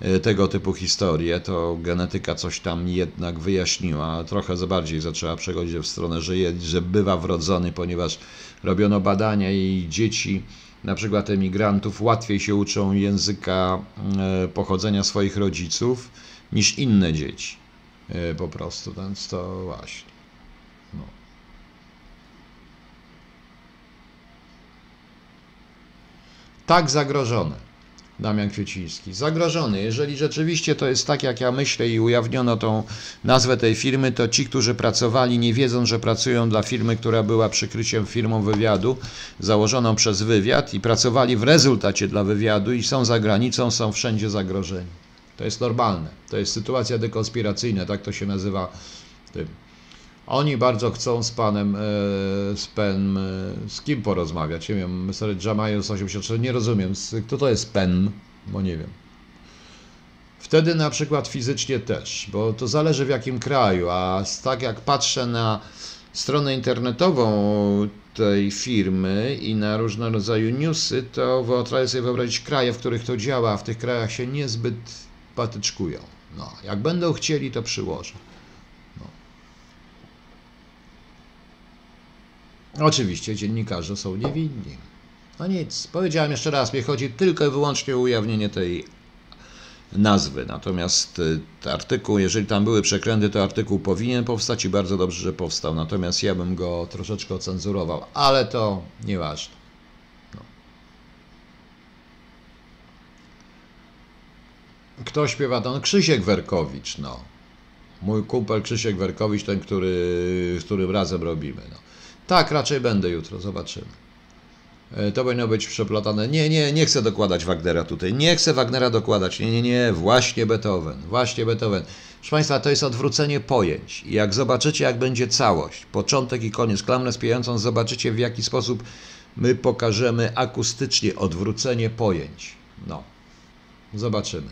E, Tego typu historie, to genetyka coś tam jednak wyjaśniła, trochę za bardziej zaczęła przechodzić w stronę, że, je, że bywa wrodzony, ponieważ robiono badania i dzieci, na przykład emigrantów, łatwiej się uczą języka e, pochodzenia swoich rodziców niż inne dzieci. E, Po prostu, więc to właśnie. No. Tak zagrożone. Damian Kwieciński. Zagrożony. Jeżeli rzeczywiście to jest tak, jak ja myślę i ujawniono tą nazwę tej firmy, to ci, którzy pracowali, nie wiedzą, że pracują dla firmy, która była przykryciem firmą wywiadu, założoną przez wywiad i pracowali w rezultacie dla wywiadu i są za granicą, są wszędzie zagrożeni. To jest normalne. To jest sytuacja dekonspiracyjna, tak to się nazywa. Tym. Oni bardzo chcą z panem, e, z panem, e, z kim porozmawiać. Nie wiem, Mr. Jamajus 84, nie rozumiem. Kto to jest pen? Bo nie wiem. Wtedy na przykład fizycznie też, bo to zależy w jakim kraju, a tak jak patrzę na stronę internetową tej firmy i na różnego rodzaju newsy, to wyobrażę sobie wyobrazić kraje, w których to działa, a w tych krajach się niezbyt patyczkują. No, jak będą chcieli, to przyłożę. Oczywiście dziennikarze są niewinni. No nic, powiedziałem jeszcze raz, mnie chodzi tylko i wyłącznie o ujawnienie tej nazwy. Natomiast y, artykuł, jeżeli tam były przekręty, to artykuł powinien powstać i bardzo dobrze, że powstał. Natomiast ja bym go troszeczkę ocenzurował, ale to nieważne. No. Kto śpiewa? To Krzysiek Werkowicz, no. Mój kumpel Krzysiek Werkowicz, ten, który, z którym razem robimy. No. Tak, raczej będę jutro, zobaczymy. E, To powinno być przeplatane. Nie, nie, nie chcę dokładać Wagnera tutaj. Nie chcę Wagnera dokładać. Nie, nie, nie, właśnie Beethoven. Właśnie Beethoven. Proszę Państwa, to jest odwrócenie pojęć. I jak zobaczycie, jak będzie całość, początek i koniec, klamrę spijającą, zobaczycie w jaki sposób my pokażemy akustycznie odwrócenie pojęć. No, zobaczymy.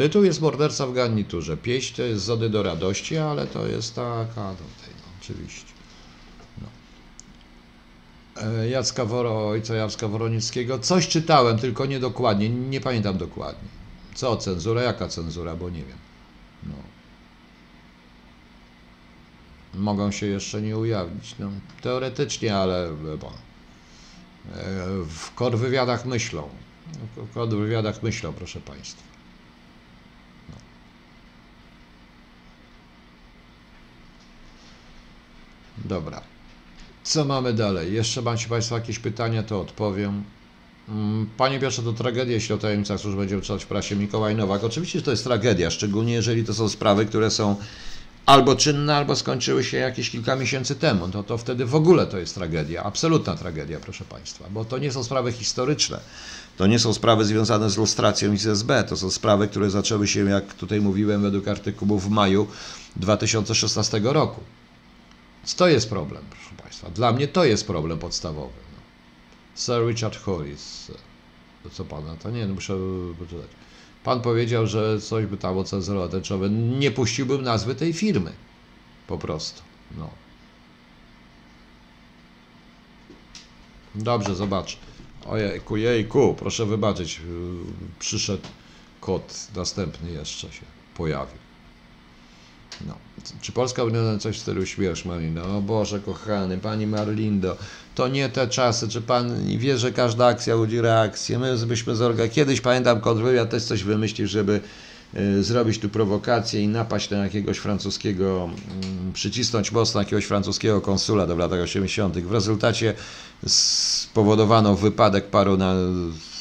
Tytuł jest Morderca w garniturze. Pieśń to jest Zody do radości, ale to jest taka tutaj, no, oczywiście. No. E, Jacka Woro, ojca Jacka Woronickiego. Coś czytałem, tylko niedokładnie, nie pamiętam dokładnie. Co, cenzura? Jaka cenzura? Bo nie wiem. No. Mogą się jeszcze nie ujawnić. No, teoretycznie, ale e, bo, e, w kontrwywiadach myślą. W kontrwywiadach myślą, proszę Państwa. Dobra. Co mamy dalej? Jeszcze macie Państwo jakieś pytania, to odpowiem. Mm, Panie Piotrze, to tragedia, jeśli o tajemnicach służb będziemy czytać w prasie Mikołaj Nowak. Oczywiście, że to jest tragedia, szczególnie jeżeli to są sprawy, które są albo czynne, albo skończyły się jakieś kilka miesięcy temu. To, to wtedy w ogóle to jest tragedia, absolutna tragedia, proszę Państwa, bo to nie są sprawy historyczne. To nie są sprawy związane z lustracją i z SB. To są sprawy, które zaczęły się, jak tutaj mówiłem, według artykułów w maju 2016 roku. Więc to jest problem, proszę Państwa. Dla mnie to jest problem podstawowy. No. Sir Richard Hollis. To co pana? To nie, no muszę poczytać. Pan powiedział, że coś by tam ocenzurował tęczowe. Nie puściłbym nazwy tej firmy. Po prostu. No. Dobrze, zobacz. Ojejku, jejku, proszę wybaczyć. Yy, Przyszedł kot następny jeszcze się pojawił. No. Czy Polska wygląda coś w stylu śmierć Marlindo? O Boże, kochany, pani Marlindo, to nie te czasy. Czy pan wie, że każda akcja budzi reakcję? My byśmy zorganizowali. Kiedyś pamiętam, kontrwywiad też coś wymyślił, żeby y, zrobić tu prowokację i napaść na jakiegoś francuskiego, mm, przycisnąć mocno jakiegoś francuskiego konsula do lat 80. W rezultacie spowodowano wypadek paru na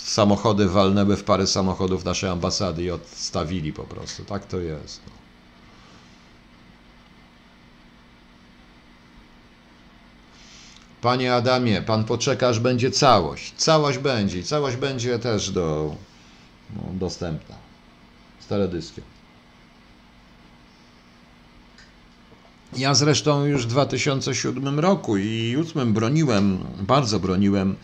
samochody walnęły w parę samochodów naszej ambasady i odstawili po prostu. Tak to jest. Panie Adamie, pan poczeka, aż będzie całość. Całość będzie. i Całość będzie też do, no, dostępna. Z teledyskiem. Ja zresztą już w 2007 roku i 2008 broniłem, bardzo broniłem,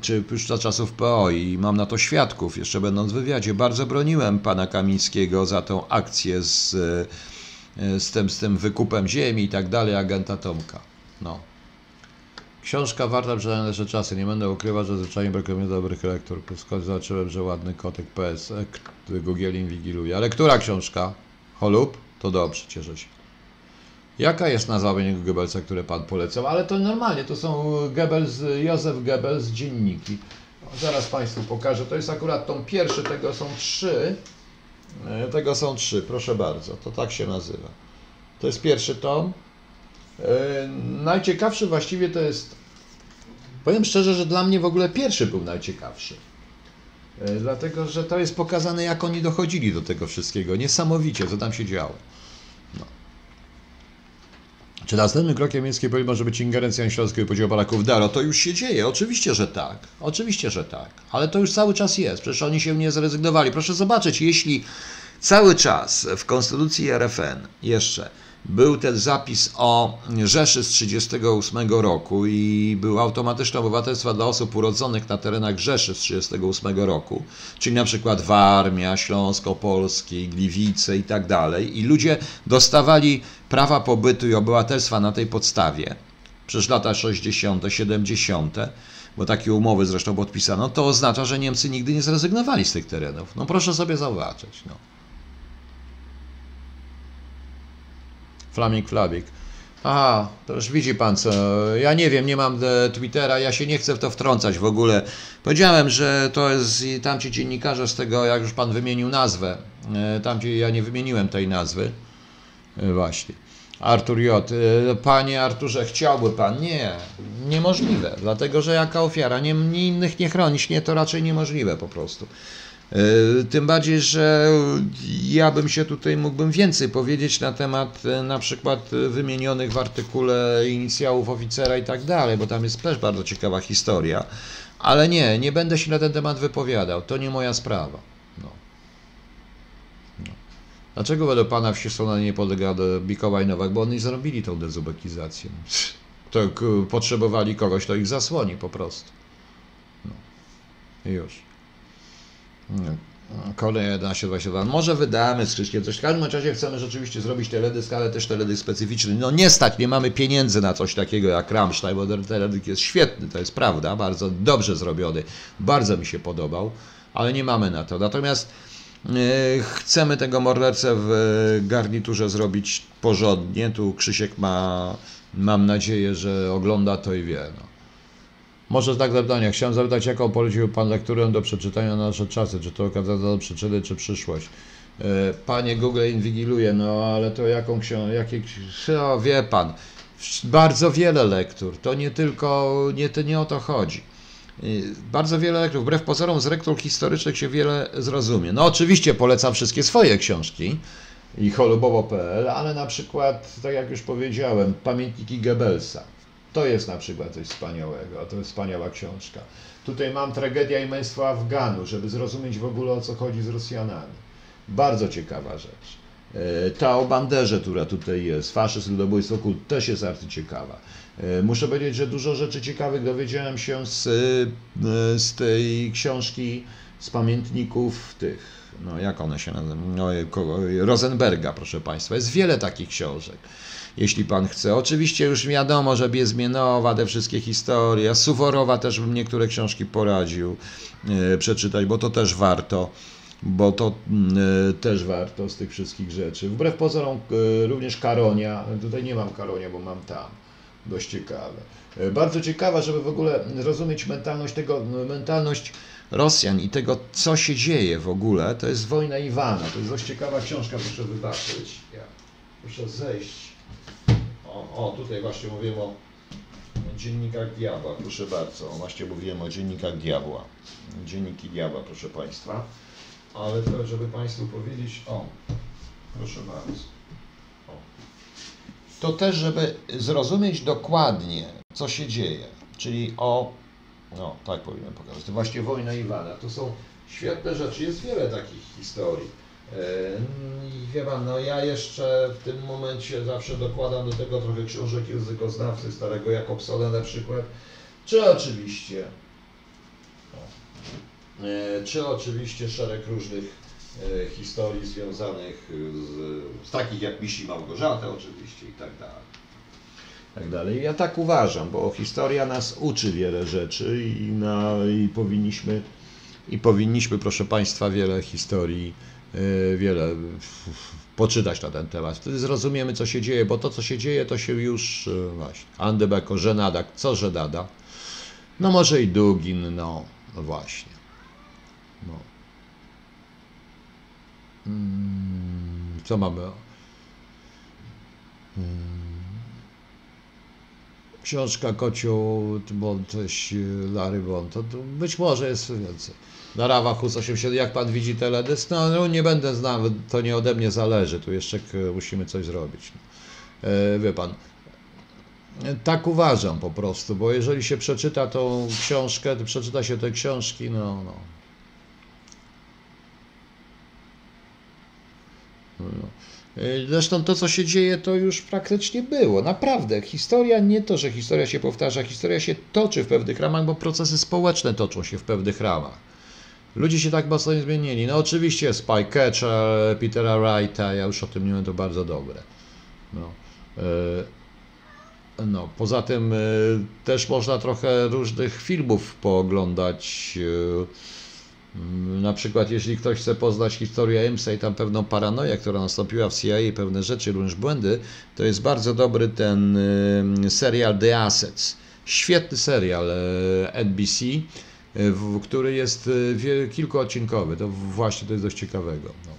czy już za czasów PO i mam na to świadków, jeszcze będąc w wywiadzie, bardzo broniłem pana Kamińskiego za tą akcję z, z, tym, z tym wykupem ziemi i tak dalej, agenta Tomka. No. Książka warta przynajmniej nasze czasy. Nie będę ukrywał, że zwyczajnie brakuje mi dobrych lektur. Skąd zobaczyłem, że ładny kotek PS, który Gugielin wigiluje. Ale która książka? Holub? To dobrze, cieszę się. Jaka jest nazwa niego Goebbelsa, które pan polecał? Ale to normalnie, to są Goebbels, Józef Goebbels, dzienniki. Zaraz Państwu pokażę. To jest akurat tom pierwszy, tego są trzy. E, Tego są trzy, proszę bardzo. To tak się nazywa. To jest pierwszy tom. E, najciekawszy właściwie to jest. Powiem szczerze, że dla mnie w ogóle pierwszy był najciekawszy. E, Dlatego, że to jest pokazane, jak oni dochodzili do tego wszystkiego. Niesamowicie, co tam się działo. No. Czy następnym krokiem niemieckiej polityki może być ingerencja śląskiej podziału Polaków Daro? To już się dzieje, oczywiście, że tak. Oczywiście, że tak. Ale to już cały czas jest. Przecież oni się nie zrezygnowali. Proszę zobaczyć, jeśli cały czas w Konstytucji RFN jeszcze był ten zapis o Rzeszy z 1938 roku i był automatyczne obywatelstwo dla osób urodzonych na terenach Rzeszy z 1938 roku, czyli na przykład Warmia, Śląsko-Polskiej, Gliwice i tak dalej. I ludzie dostawali prawa pobytu i obywatelstwa na tej podstawie przez lata 60., 70., bo takie umowy zresztą podpisano, to oznacza, że Niemcy nigdy nie zrezygnowali z tych terenów. No proszę sobie zauważyć. No. Flaming Flabik. Aha, to już widzi pan co. Ja nie wiem, nie mam e, Twittera, ja się nie chcę w to wtrącać w ogóle. Powiedziałem, że to jest tamci dziennikarze z tego, jak już pan wymienił nazwę. e, Tamci, ja nie wymieniłem tej nazwy. E, Właśnie. Artur J. Panie Arturze, chciałby pan? Nie, niemożliwe. Dlatego, że jaka ofiara? Nie innych nie chronić, nie, to raczej niemożliwe po prostu. E, Tym bardziej, że ja bym się tutaj mógłbym więcej powiedzieć na temat e, na przykład e, wymienionych w artykule inicjałów oficera i tak dalej, bo tam jest też bardzo ciekawa historia. Ale nie, nie będę się na ten temat wypowiadał. To nie moja sprawa. No. No. Dlaczego według pana wsi Sona nie podlega do Mikołaj Nowak? Bo oni zrobili tą dezubekizację. To potrzebowali kogoś, kto ich zasłoni po prostu. No. I już. Nie. Kolejne 1122. Może wydamy z Krzyśkiem coś. W każdym razie chcemy rzeczywiście zrobić teledysk, ale też teledysk specyficzny. No nie stać, nie mamy pieniędzy na coś takiego jak Rammstein, bo teledysk jest świetny, to jest prawda, bardzo dobrze zrobiony, bardzo mi się podobał, ale nie mamy na to. Natomiast e, chcemy tego mordercę w garniturze zrobić porządnie. Tu Krzysiek ma, mam nadzieję, że ogląda to i wie. No. Może znak zapytania. Chciałem zapytać, jaką polecił Pan lekturę do przeczytania na nasze czasy? Czy to okazja do przyczyny, czy przyszłość? E, Panie Google inwigiluje, no ale to jaką książkę, jakie, no, wie Pan, bardzo wiele lektur, to nie tylko, nie, to nie o to chodzi. Y, Bardzo wiele lektur, wbrew pozorom z lektur historycznych się wiele zrozumie. No oczywiście polecam wszystkie swoje książki i cholubowo.pl, ale na przykład, tak jak już powiedziałem, pamiętniki Goebbelsa. To jest na przykład coś wspaniałego, to jest wspaniała książka. Tutaj mam Tragedia i męstwo Afganu, żeby zrozumieć w ogóle o co chodzi z Rosjanami. Bardzo ciekawa rzecz. E, Ta o banderze, która tutaj jest, faszyzm, ludobójstwo, kult, też jest arcyciekawa. E, Muszę powiedzieć, że dużo rzeczy ciekawych dowiedziałem się z, e, z tej książki, z pamiętników tych, no jak one się nazywają, no, Rosenberga, proszę Państwa. Jest wiele takich książek, jeśli Pan chce. Oczywiście już wiadomo, że Biezmienowa, te wszystkie historie, Suworowa też bym niektóre książki poradził e, przeczytać, bo to też warto bo to mm, e, też warto z tych wszystkich rzeczy. Wbrew pozorom e, również Karonia, tutaj nie mam Karonia, bo mam tam, dość ciekawe. Bardzo ciekawa, żeby w ogóle rozumieć mentalność tego, mentalność Rosjan i tego, co się dzieje w ogóle, to jest Wojna Iwana. To jest dość ciekawa książka, proszę wybaczyć. Ja, proszę zejść. O, o, tutaj właśnie mówiłem o dziennikach diabła, proszę bardzo. Właśnie mówiłem o dziennikach diabła. Dzienniki diabła, proszę Państwa. Ale to, żeby Państwu powiedzieć, o, proszę bardzo. O. To też, żeby zrozumieć dokładnie, co się dzieje, czyli o, no tak powinienem pokazać, to właśnie wojna Iwana, to są świetne rzeczy, jest wiele takich historii. I wie Pan, no ja jeszcze w tym momencie zawsze dokładam do tego trochę książek językoznawcy starego Jakobsona na przykład, czy oczywiście E, czy oczywiście szereg różnych e, historii związanych z, z takich jak Misi Małgorzata oczywiście i tak dalej. Tak dalej. Ja tak uważam, bo historia nas uczy wiele rzeczy i, na, i powinniśmy i powinniśmy, proszę Państwa, wiele historii, wiele f- f- poczytać na ten temat. Wtedy zrozumiemy, co się dzieje, bo to, co się dzieje, to się już e, właśnie. Andebeko, Żenada, co Żenada? No może i Dugin, no, no właśnie. No. Mm, Co mamy? Mm. książka Kociu Bond, też Larry Bond, to być może jest więcej. Na Rawa Hus 87, jak pan widzi teledysk? No, no nie będę znał, to nie ode mnie zależy, tu jeszcze musimy coś zrobić. E, wie pan, tak uważam po prostu, bo jeżeli się przeczyta tą książkę, przeczyta się te książki, no, no. No. E, Zresztą to, co się dzieje, to już praktycznie było. Naprawdę. Historia nie to, że historia się powtarza, historia się toczy w pewnych ramach, bo procesy społeczne toczą się w pewnych ramach. Ludzie się tak mocno nie zmienili. No oczywiście Spy Catcher, Petera Wrighta, ja już o tym nie to bardzo dobre. No. E, no, poza tym e, też można trochę różnych filmów pooglądać. e, Na przykład, jeśli ktoś chce poznać historię IMSA i tam pewną paranoję, która nastąpiła w CIA, pewne rzeczy, również błędy, to jest bardzo dobry ten serial The Assets. Świetny serial NBC, w- który jest wie- kilkuodcinkowy. To właśnie to jest dość ciekawego. No.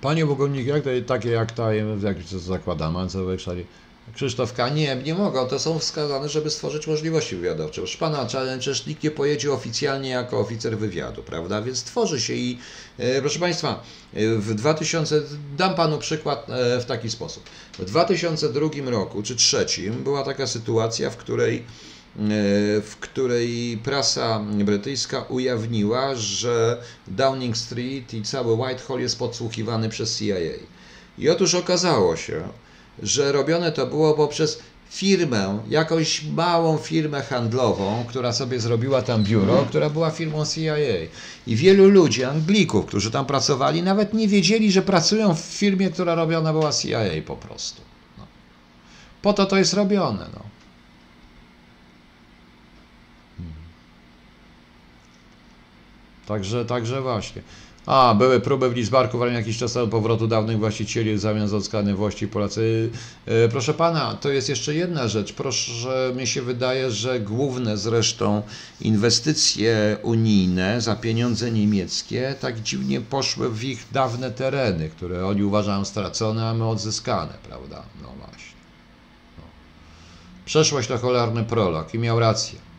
Panie Bogomnik, jak to, takie jak ta, jak to zakładam, Mancowe Szali. Krzysztof K. Nie, nie mogą. To są wskazane, żeby stworzyć możliwości wywiadowcze. Proszę pana, przecież nikt nie pojedzie oficjalnie jako oficer wywiadu, prawda? Więc tworzy się i e, proszę państwa, e, w 2000, dam panu przykład e, w taki sposób. W 2002 roku czy trzecim była taka sytuacja, w której e, w której prasa brytyjska ujawniła, że Downing Street i cały Whitehall jest podsłuchiwany przez CIA. I otóż okazało się, że robione to było poprzez firmę, jakąś małą firmę handlową, która sobie zrobiła tam biuro, która była firmą CIA. I wielu ludzi, Anglików, którzy tam pracowali, nawet nie wiedzieli, że pracują w firmie, która robiona była CIA po prostu. No. Po to to jest robione. No. Także, także właśnie. A, były próby w Lidzbarku w jakiś czas temu powrotu dawnych właścicieli w zamian za odzyskane włości Polacy. E, Proszę pana, to jest jeszcze jedna rzecz. Proszę, mi się wydaje, że główne zresztą inwestycje unijne za pieniądze niemieckie tak dziwnie poszły w ich dawne tereny, które oni uważają stracone, a my odzyskane, prawda? No właśnie. No. Przeszłość to cholerny prolog i miał rację.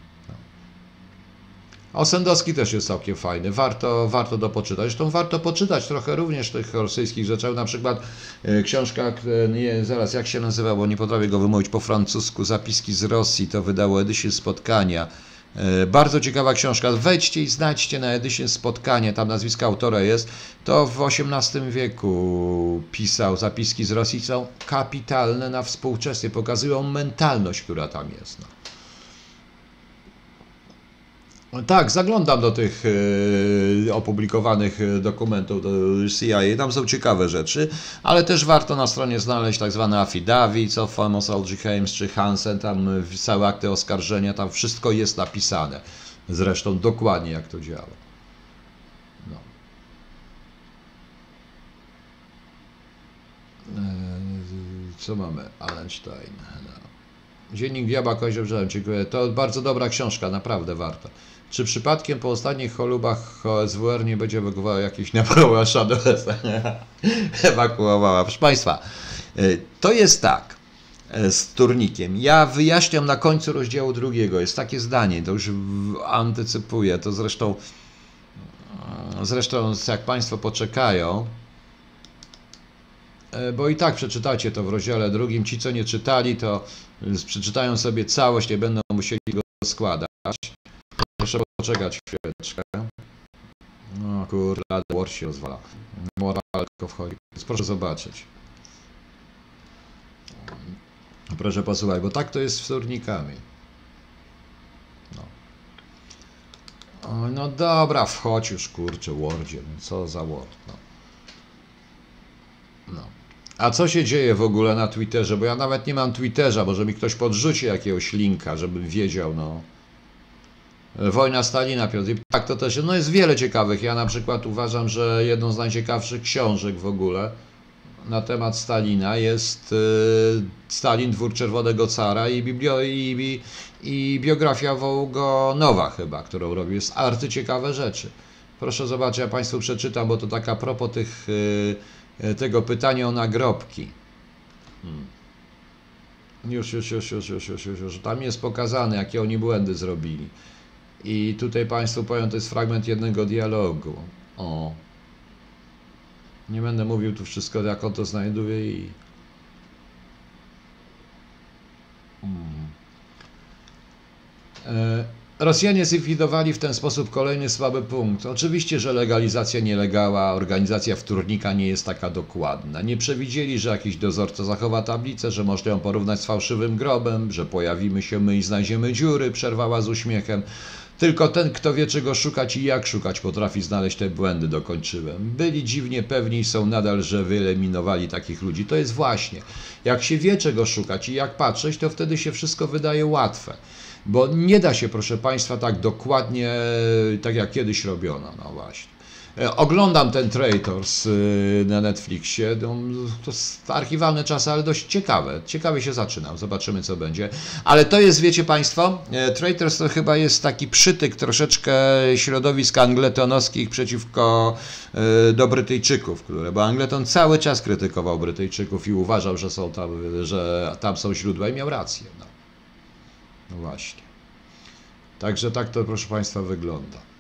Osendowski też jest całkiem fajny, warto, warto do poczytać. Zresztą warto poczytać trochę również tych rosyjskich rzeczy, na przykład e, książka, e, nie, zaraz jak się nazywa, bo nie potrafię go wymówić po francusku, Zapiski z Rosji, to wydało Edysie Spotkania. E, Bardzo ciekawa książka. Wejdźcie i znajdźcie na Edysie Spotkanie, tam nazwisko autora jest. To w XVIII wieku pisał zapiski z Rosji, są kapitalne na współczesnie, pokazują mentalność, która tam jest. Tak, zaglądam do tych e, opublikowanych e, dokumentów do CIA, tam są ciekawe rzeczy, ale też warto na stronie znaleźć tak zwane affidavits of Amos L.G. Hames czy Hansen, tam e, całe akty oskarżenia, tam wszystko jest napisane. Zresztą dokładnie jak to działa. No. Co mamy? Allenstein. No. Dziennik Diabła Kozioł Brzegiem, dziękuję. To bardzo dobra książka, naprawdę warto. Czy przypadkiem po ostatnich cholubach OSWR nie będzie ewakuowała Napoleon Shadows? Ewakuowała. Proszę Państwa, y, to jest tak y, z turnikiem. Ja wyjaśniam na końcu rozdziału drugiego. Jest takie zdanie, to już antycypuję. To zresztą, y, zresztą jak Państwo poczekają, bo i tak przeczytacie to w rozdziale drugim. Ci, co nie czytali, to przeczytają sobie całość, nie będą musieli go składać. Poczekać chwileczkę. No kurde, Word się rozwala. Moral tylko wchodzi. Więc proszę zobaczyć. Proszę posłuchać, bo tak to jest z wtórnikami. No. O, no dobra, wchodź już, kurczę, Wordzie. No co za Word, no. No. A co się dzieje w ogóle na Twitterze? Bo ja nawet nie mam Twitterza, może mi ktoś podrzuci jakiegoś linka, żebym wiedział, no. Wojna Stalina, Piotr. I tak, to też no jest wiele ciekawych. Ja na przykład uważam, że jedną z najciekawszych książek w ogóle na temat Stalina jest y, Stalin, Dwór Czerwonego Cara i, biblio, i, i, i biografia Wołgonowa chyba, którą robił. Jest arcyciekawe rzeczy. Proszę zobaczyć, ja Państwu przeczytam, bo to tak a propos tych, y, y, tego pytania o nagrobki. Już, już, już, już, już, już, już, już. Tam jest pokazane, jakie oni błędy zrobili. I tutaj Państwu powiem, to jest fragment jednego dialogu. O. Nie będę mówił tu wszystko, jak on to znajduje i... E, Rosjanie zlikwidowali w ten sposób kolejny słaby punkt. Oczywiście, że legalizacja nielegała, organizacja wtórnika nie jest taka dokładna. Nie przewidzieli, że jakiś dozorca zachowa tablicę, że można ją porównać z fałszywym grobem, że pojawimy się my i znajdziemy dziury, przerwała z uśmiechem. Tylko ten, kto wie czego szukać i jak szukać, potrafi znaleźć te błędy, dokończyłem. Byli dziwnie pewni i są nadal, że wyeliminowali takich ludzi. To jest właśnie, jak się wie czego szukać i jak patrzeć, to wtedy się wszystko wydaje łatwe. Bo nie da się, proszę Państwa, tak dokładnie, tak jak kiedyś robiono, no właśnie. E, Oglądam ten Traitors y, na Netflixie. No, To archiwalne czasy, ale dość ciekawe. Ciekawie się zaczynam. Zobaczymy, co będzie. Ale to jest, wiecie Państwo, e, Traitors to chyba jest taki przytyk troszeczkę środowisk angletonowskich przeciwko e, do Brytyjczyków, które, bo Angleton cały czas krytykował Brytyjczyków i uważał, że są tam, że tam są źródła i miał rację. No, no właśnie. Także tak to, proszę Państwa, wygląda.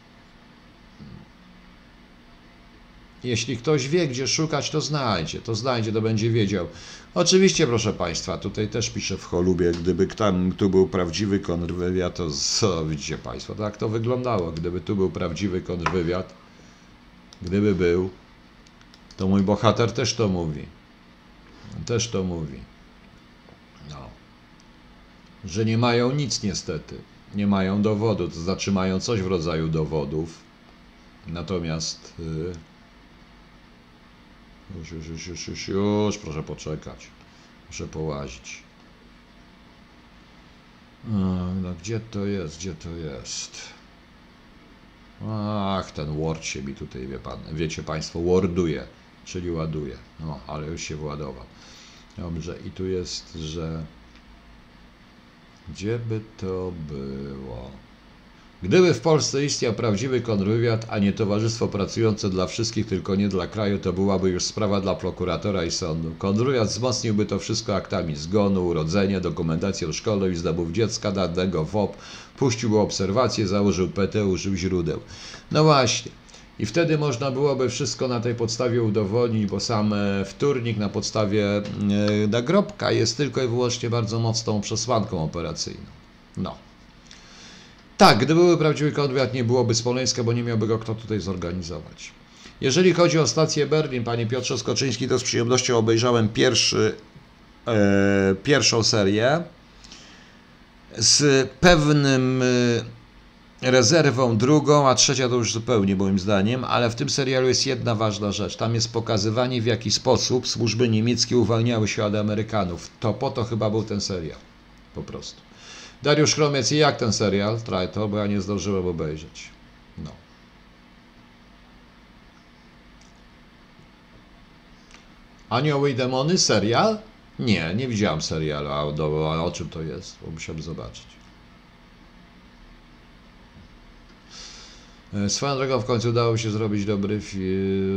Jeśli ktoś wie, gdzie szukać, to znajdzie, to znajdzie, to będzie wiedział. Oczywiście, proszę Państwa, tutaj też piszę w cholubie, gdyby tam tu był prawdziwy kontrwywiad, to co widzicie Państwo, tak to wyglądało. Gdyby tu był prawdziwy kontrwywiad, gdyby był, to mój bohater też to mówi. Też to mówi. No. Że nie mają nic niestety. Nie mają dowodu, to znaczy mają coś w rodzaju dowodów. Natomiast... Yy, już, już, już, już, już, już, proszę poczekać. Muszę połazić. No gdzie to jest, gdzie to jest? Ach, ten Word się mi tutaj, wie pan, wiecie państwo, worduje, czyli ładuje. No, ale już się władował. Dobrze, i tu jest, że... Gdzie by to było? Gdyby w Polsce istniał prawdziwy kontrwywiad, a nie towarzystwo pracujące dla wszystkich, tylko nie dla kraju, to byłaby już sprawa dla prokuratora i sądu. Kontrwywiad wzmocniłby to wszystko aktami zgonu, urodzenia, dokumentacją szkolną i zdobów dziecka, danego WOP, puściłby obserwacje, założył PT, użył źródeł. No właśnie. I wtedy można byłoby wszystko na tej podstawie udowodnić, bo sam e, wtórnik na podstawie e, nagrobka jest tylko i wyłącznie bardzo mocną przesłanką operacyjną. No. Tak, gdyby był prawdziwy kontrwywiad, nie byłoby Smoleńska, bo nie miałby go kto tutaj zorganizować. Jeżeli chodzi o stację Berlin, panie Piotrze Skoczyński, to z przyjemnością obejrzałem pierwszy, e, pierwszą serię z pewnym e, rezerwą drugą, a trzecia to już zupełnie moim zdaniem, ale w tym serialu jest jedna ważna rzecz. Tam jest pokazywanie w jaki sposób służby niemieckie uwalniały się od Amerykanów. To po to chyba był ten serial. Po prostu. Dariusz Chromiec, i jak ten serial? Trajto, bo ja nie zdążyłem obejrzeć. No. Anioły i demony? Serial? Nie, nie widziałem serialu. A, do, a o czym to jest? Bo musiałbym zobaczyć. E, Swoją drogą w końcu udało się zrobić dobry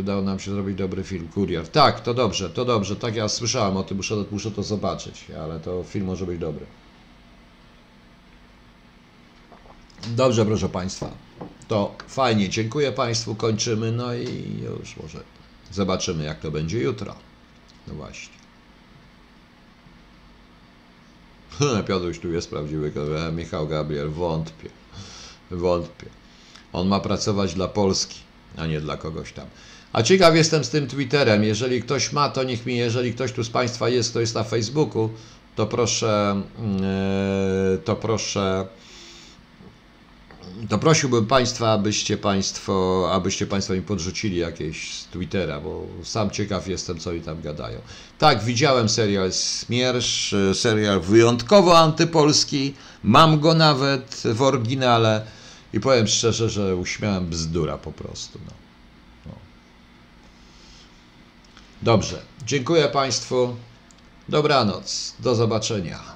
udało nam się zrobić dobry film Kurier. Tak, to dobrze, to dobrze. Tak ja słyszałem o tym, muszę, muszę to zobaczyć, ale to film może być dobry. Dobrze, proszę Państwa. To fajnie, dziękuję Państwu, kończymy. No i już może zobaczymy, jak to będzie jutro. No właśnie. Piotruś tu jest prawdziwy, e, Michał Gabriel, wątpię. Wątpię. On ma pracować dla Polski, a nie dla kogoś tam. A ciekaw jestem z tym Twitterem. Jeżeli ktoś ma, to niech mi, jeżeli ktoś tu z Państwa jest, to jest na Facebooku, to proszę, yy, to proszę, to prosiłbym Państwa, abyście Państwo, abyście Państwo mi podrzucili jakieś z Twittera, bo sam ciekaw jestem, co oni tam gadają. Tak, widziałem serial Smiersz, serial wyjątkowo antypolski, mam go nawet w oryginale i powiem szczerze, że uśmiałem bzdura po prostu. No. No. Dobrze, dziękuję Państwu, dobranoc, do zobaczenia.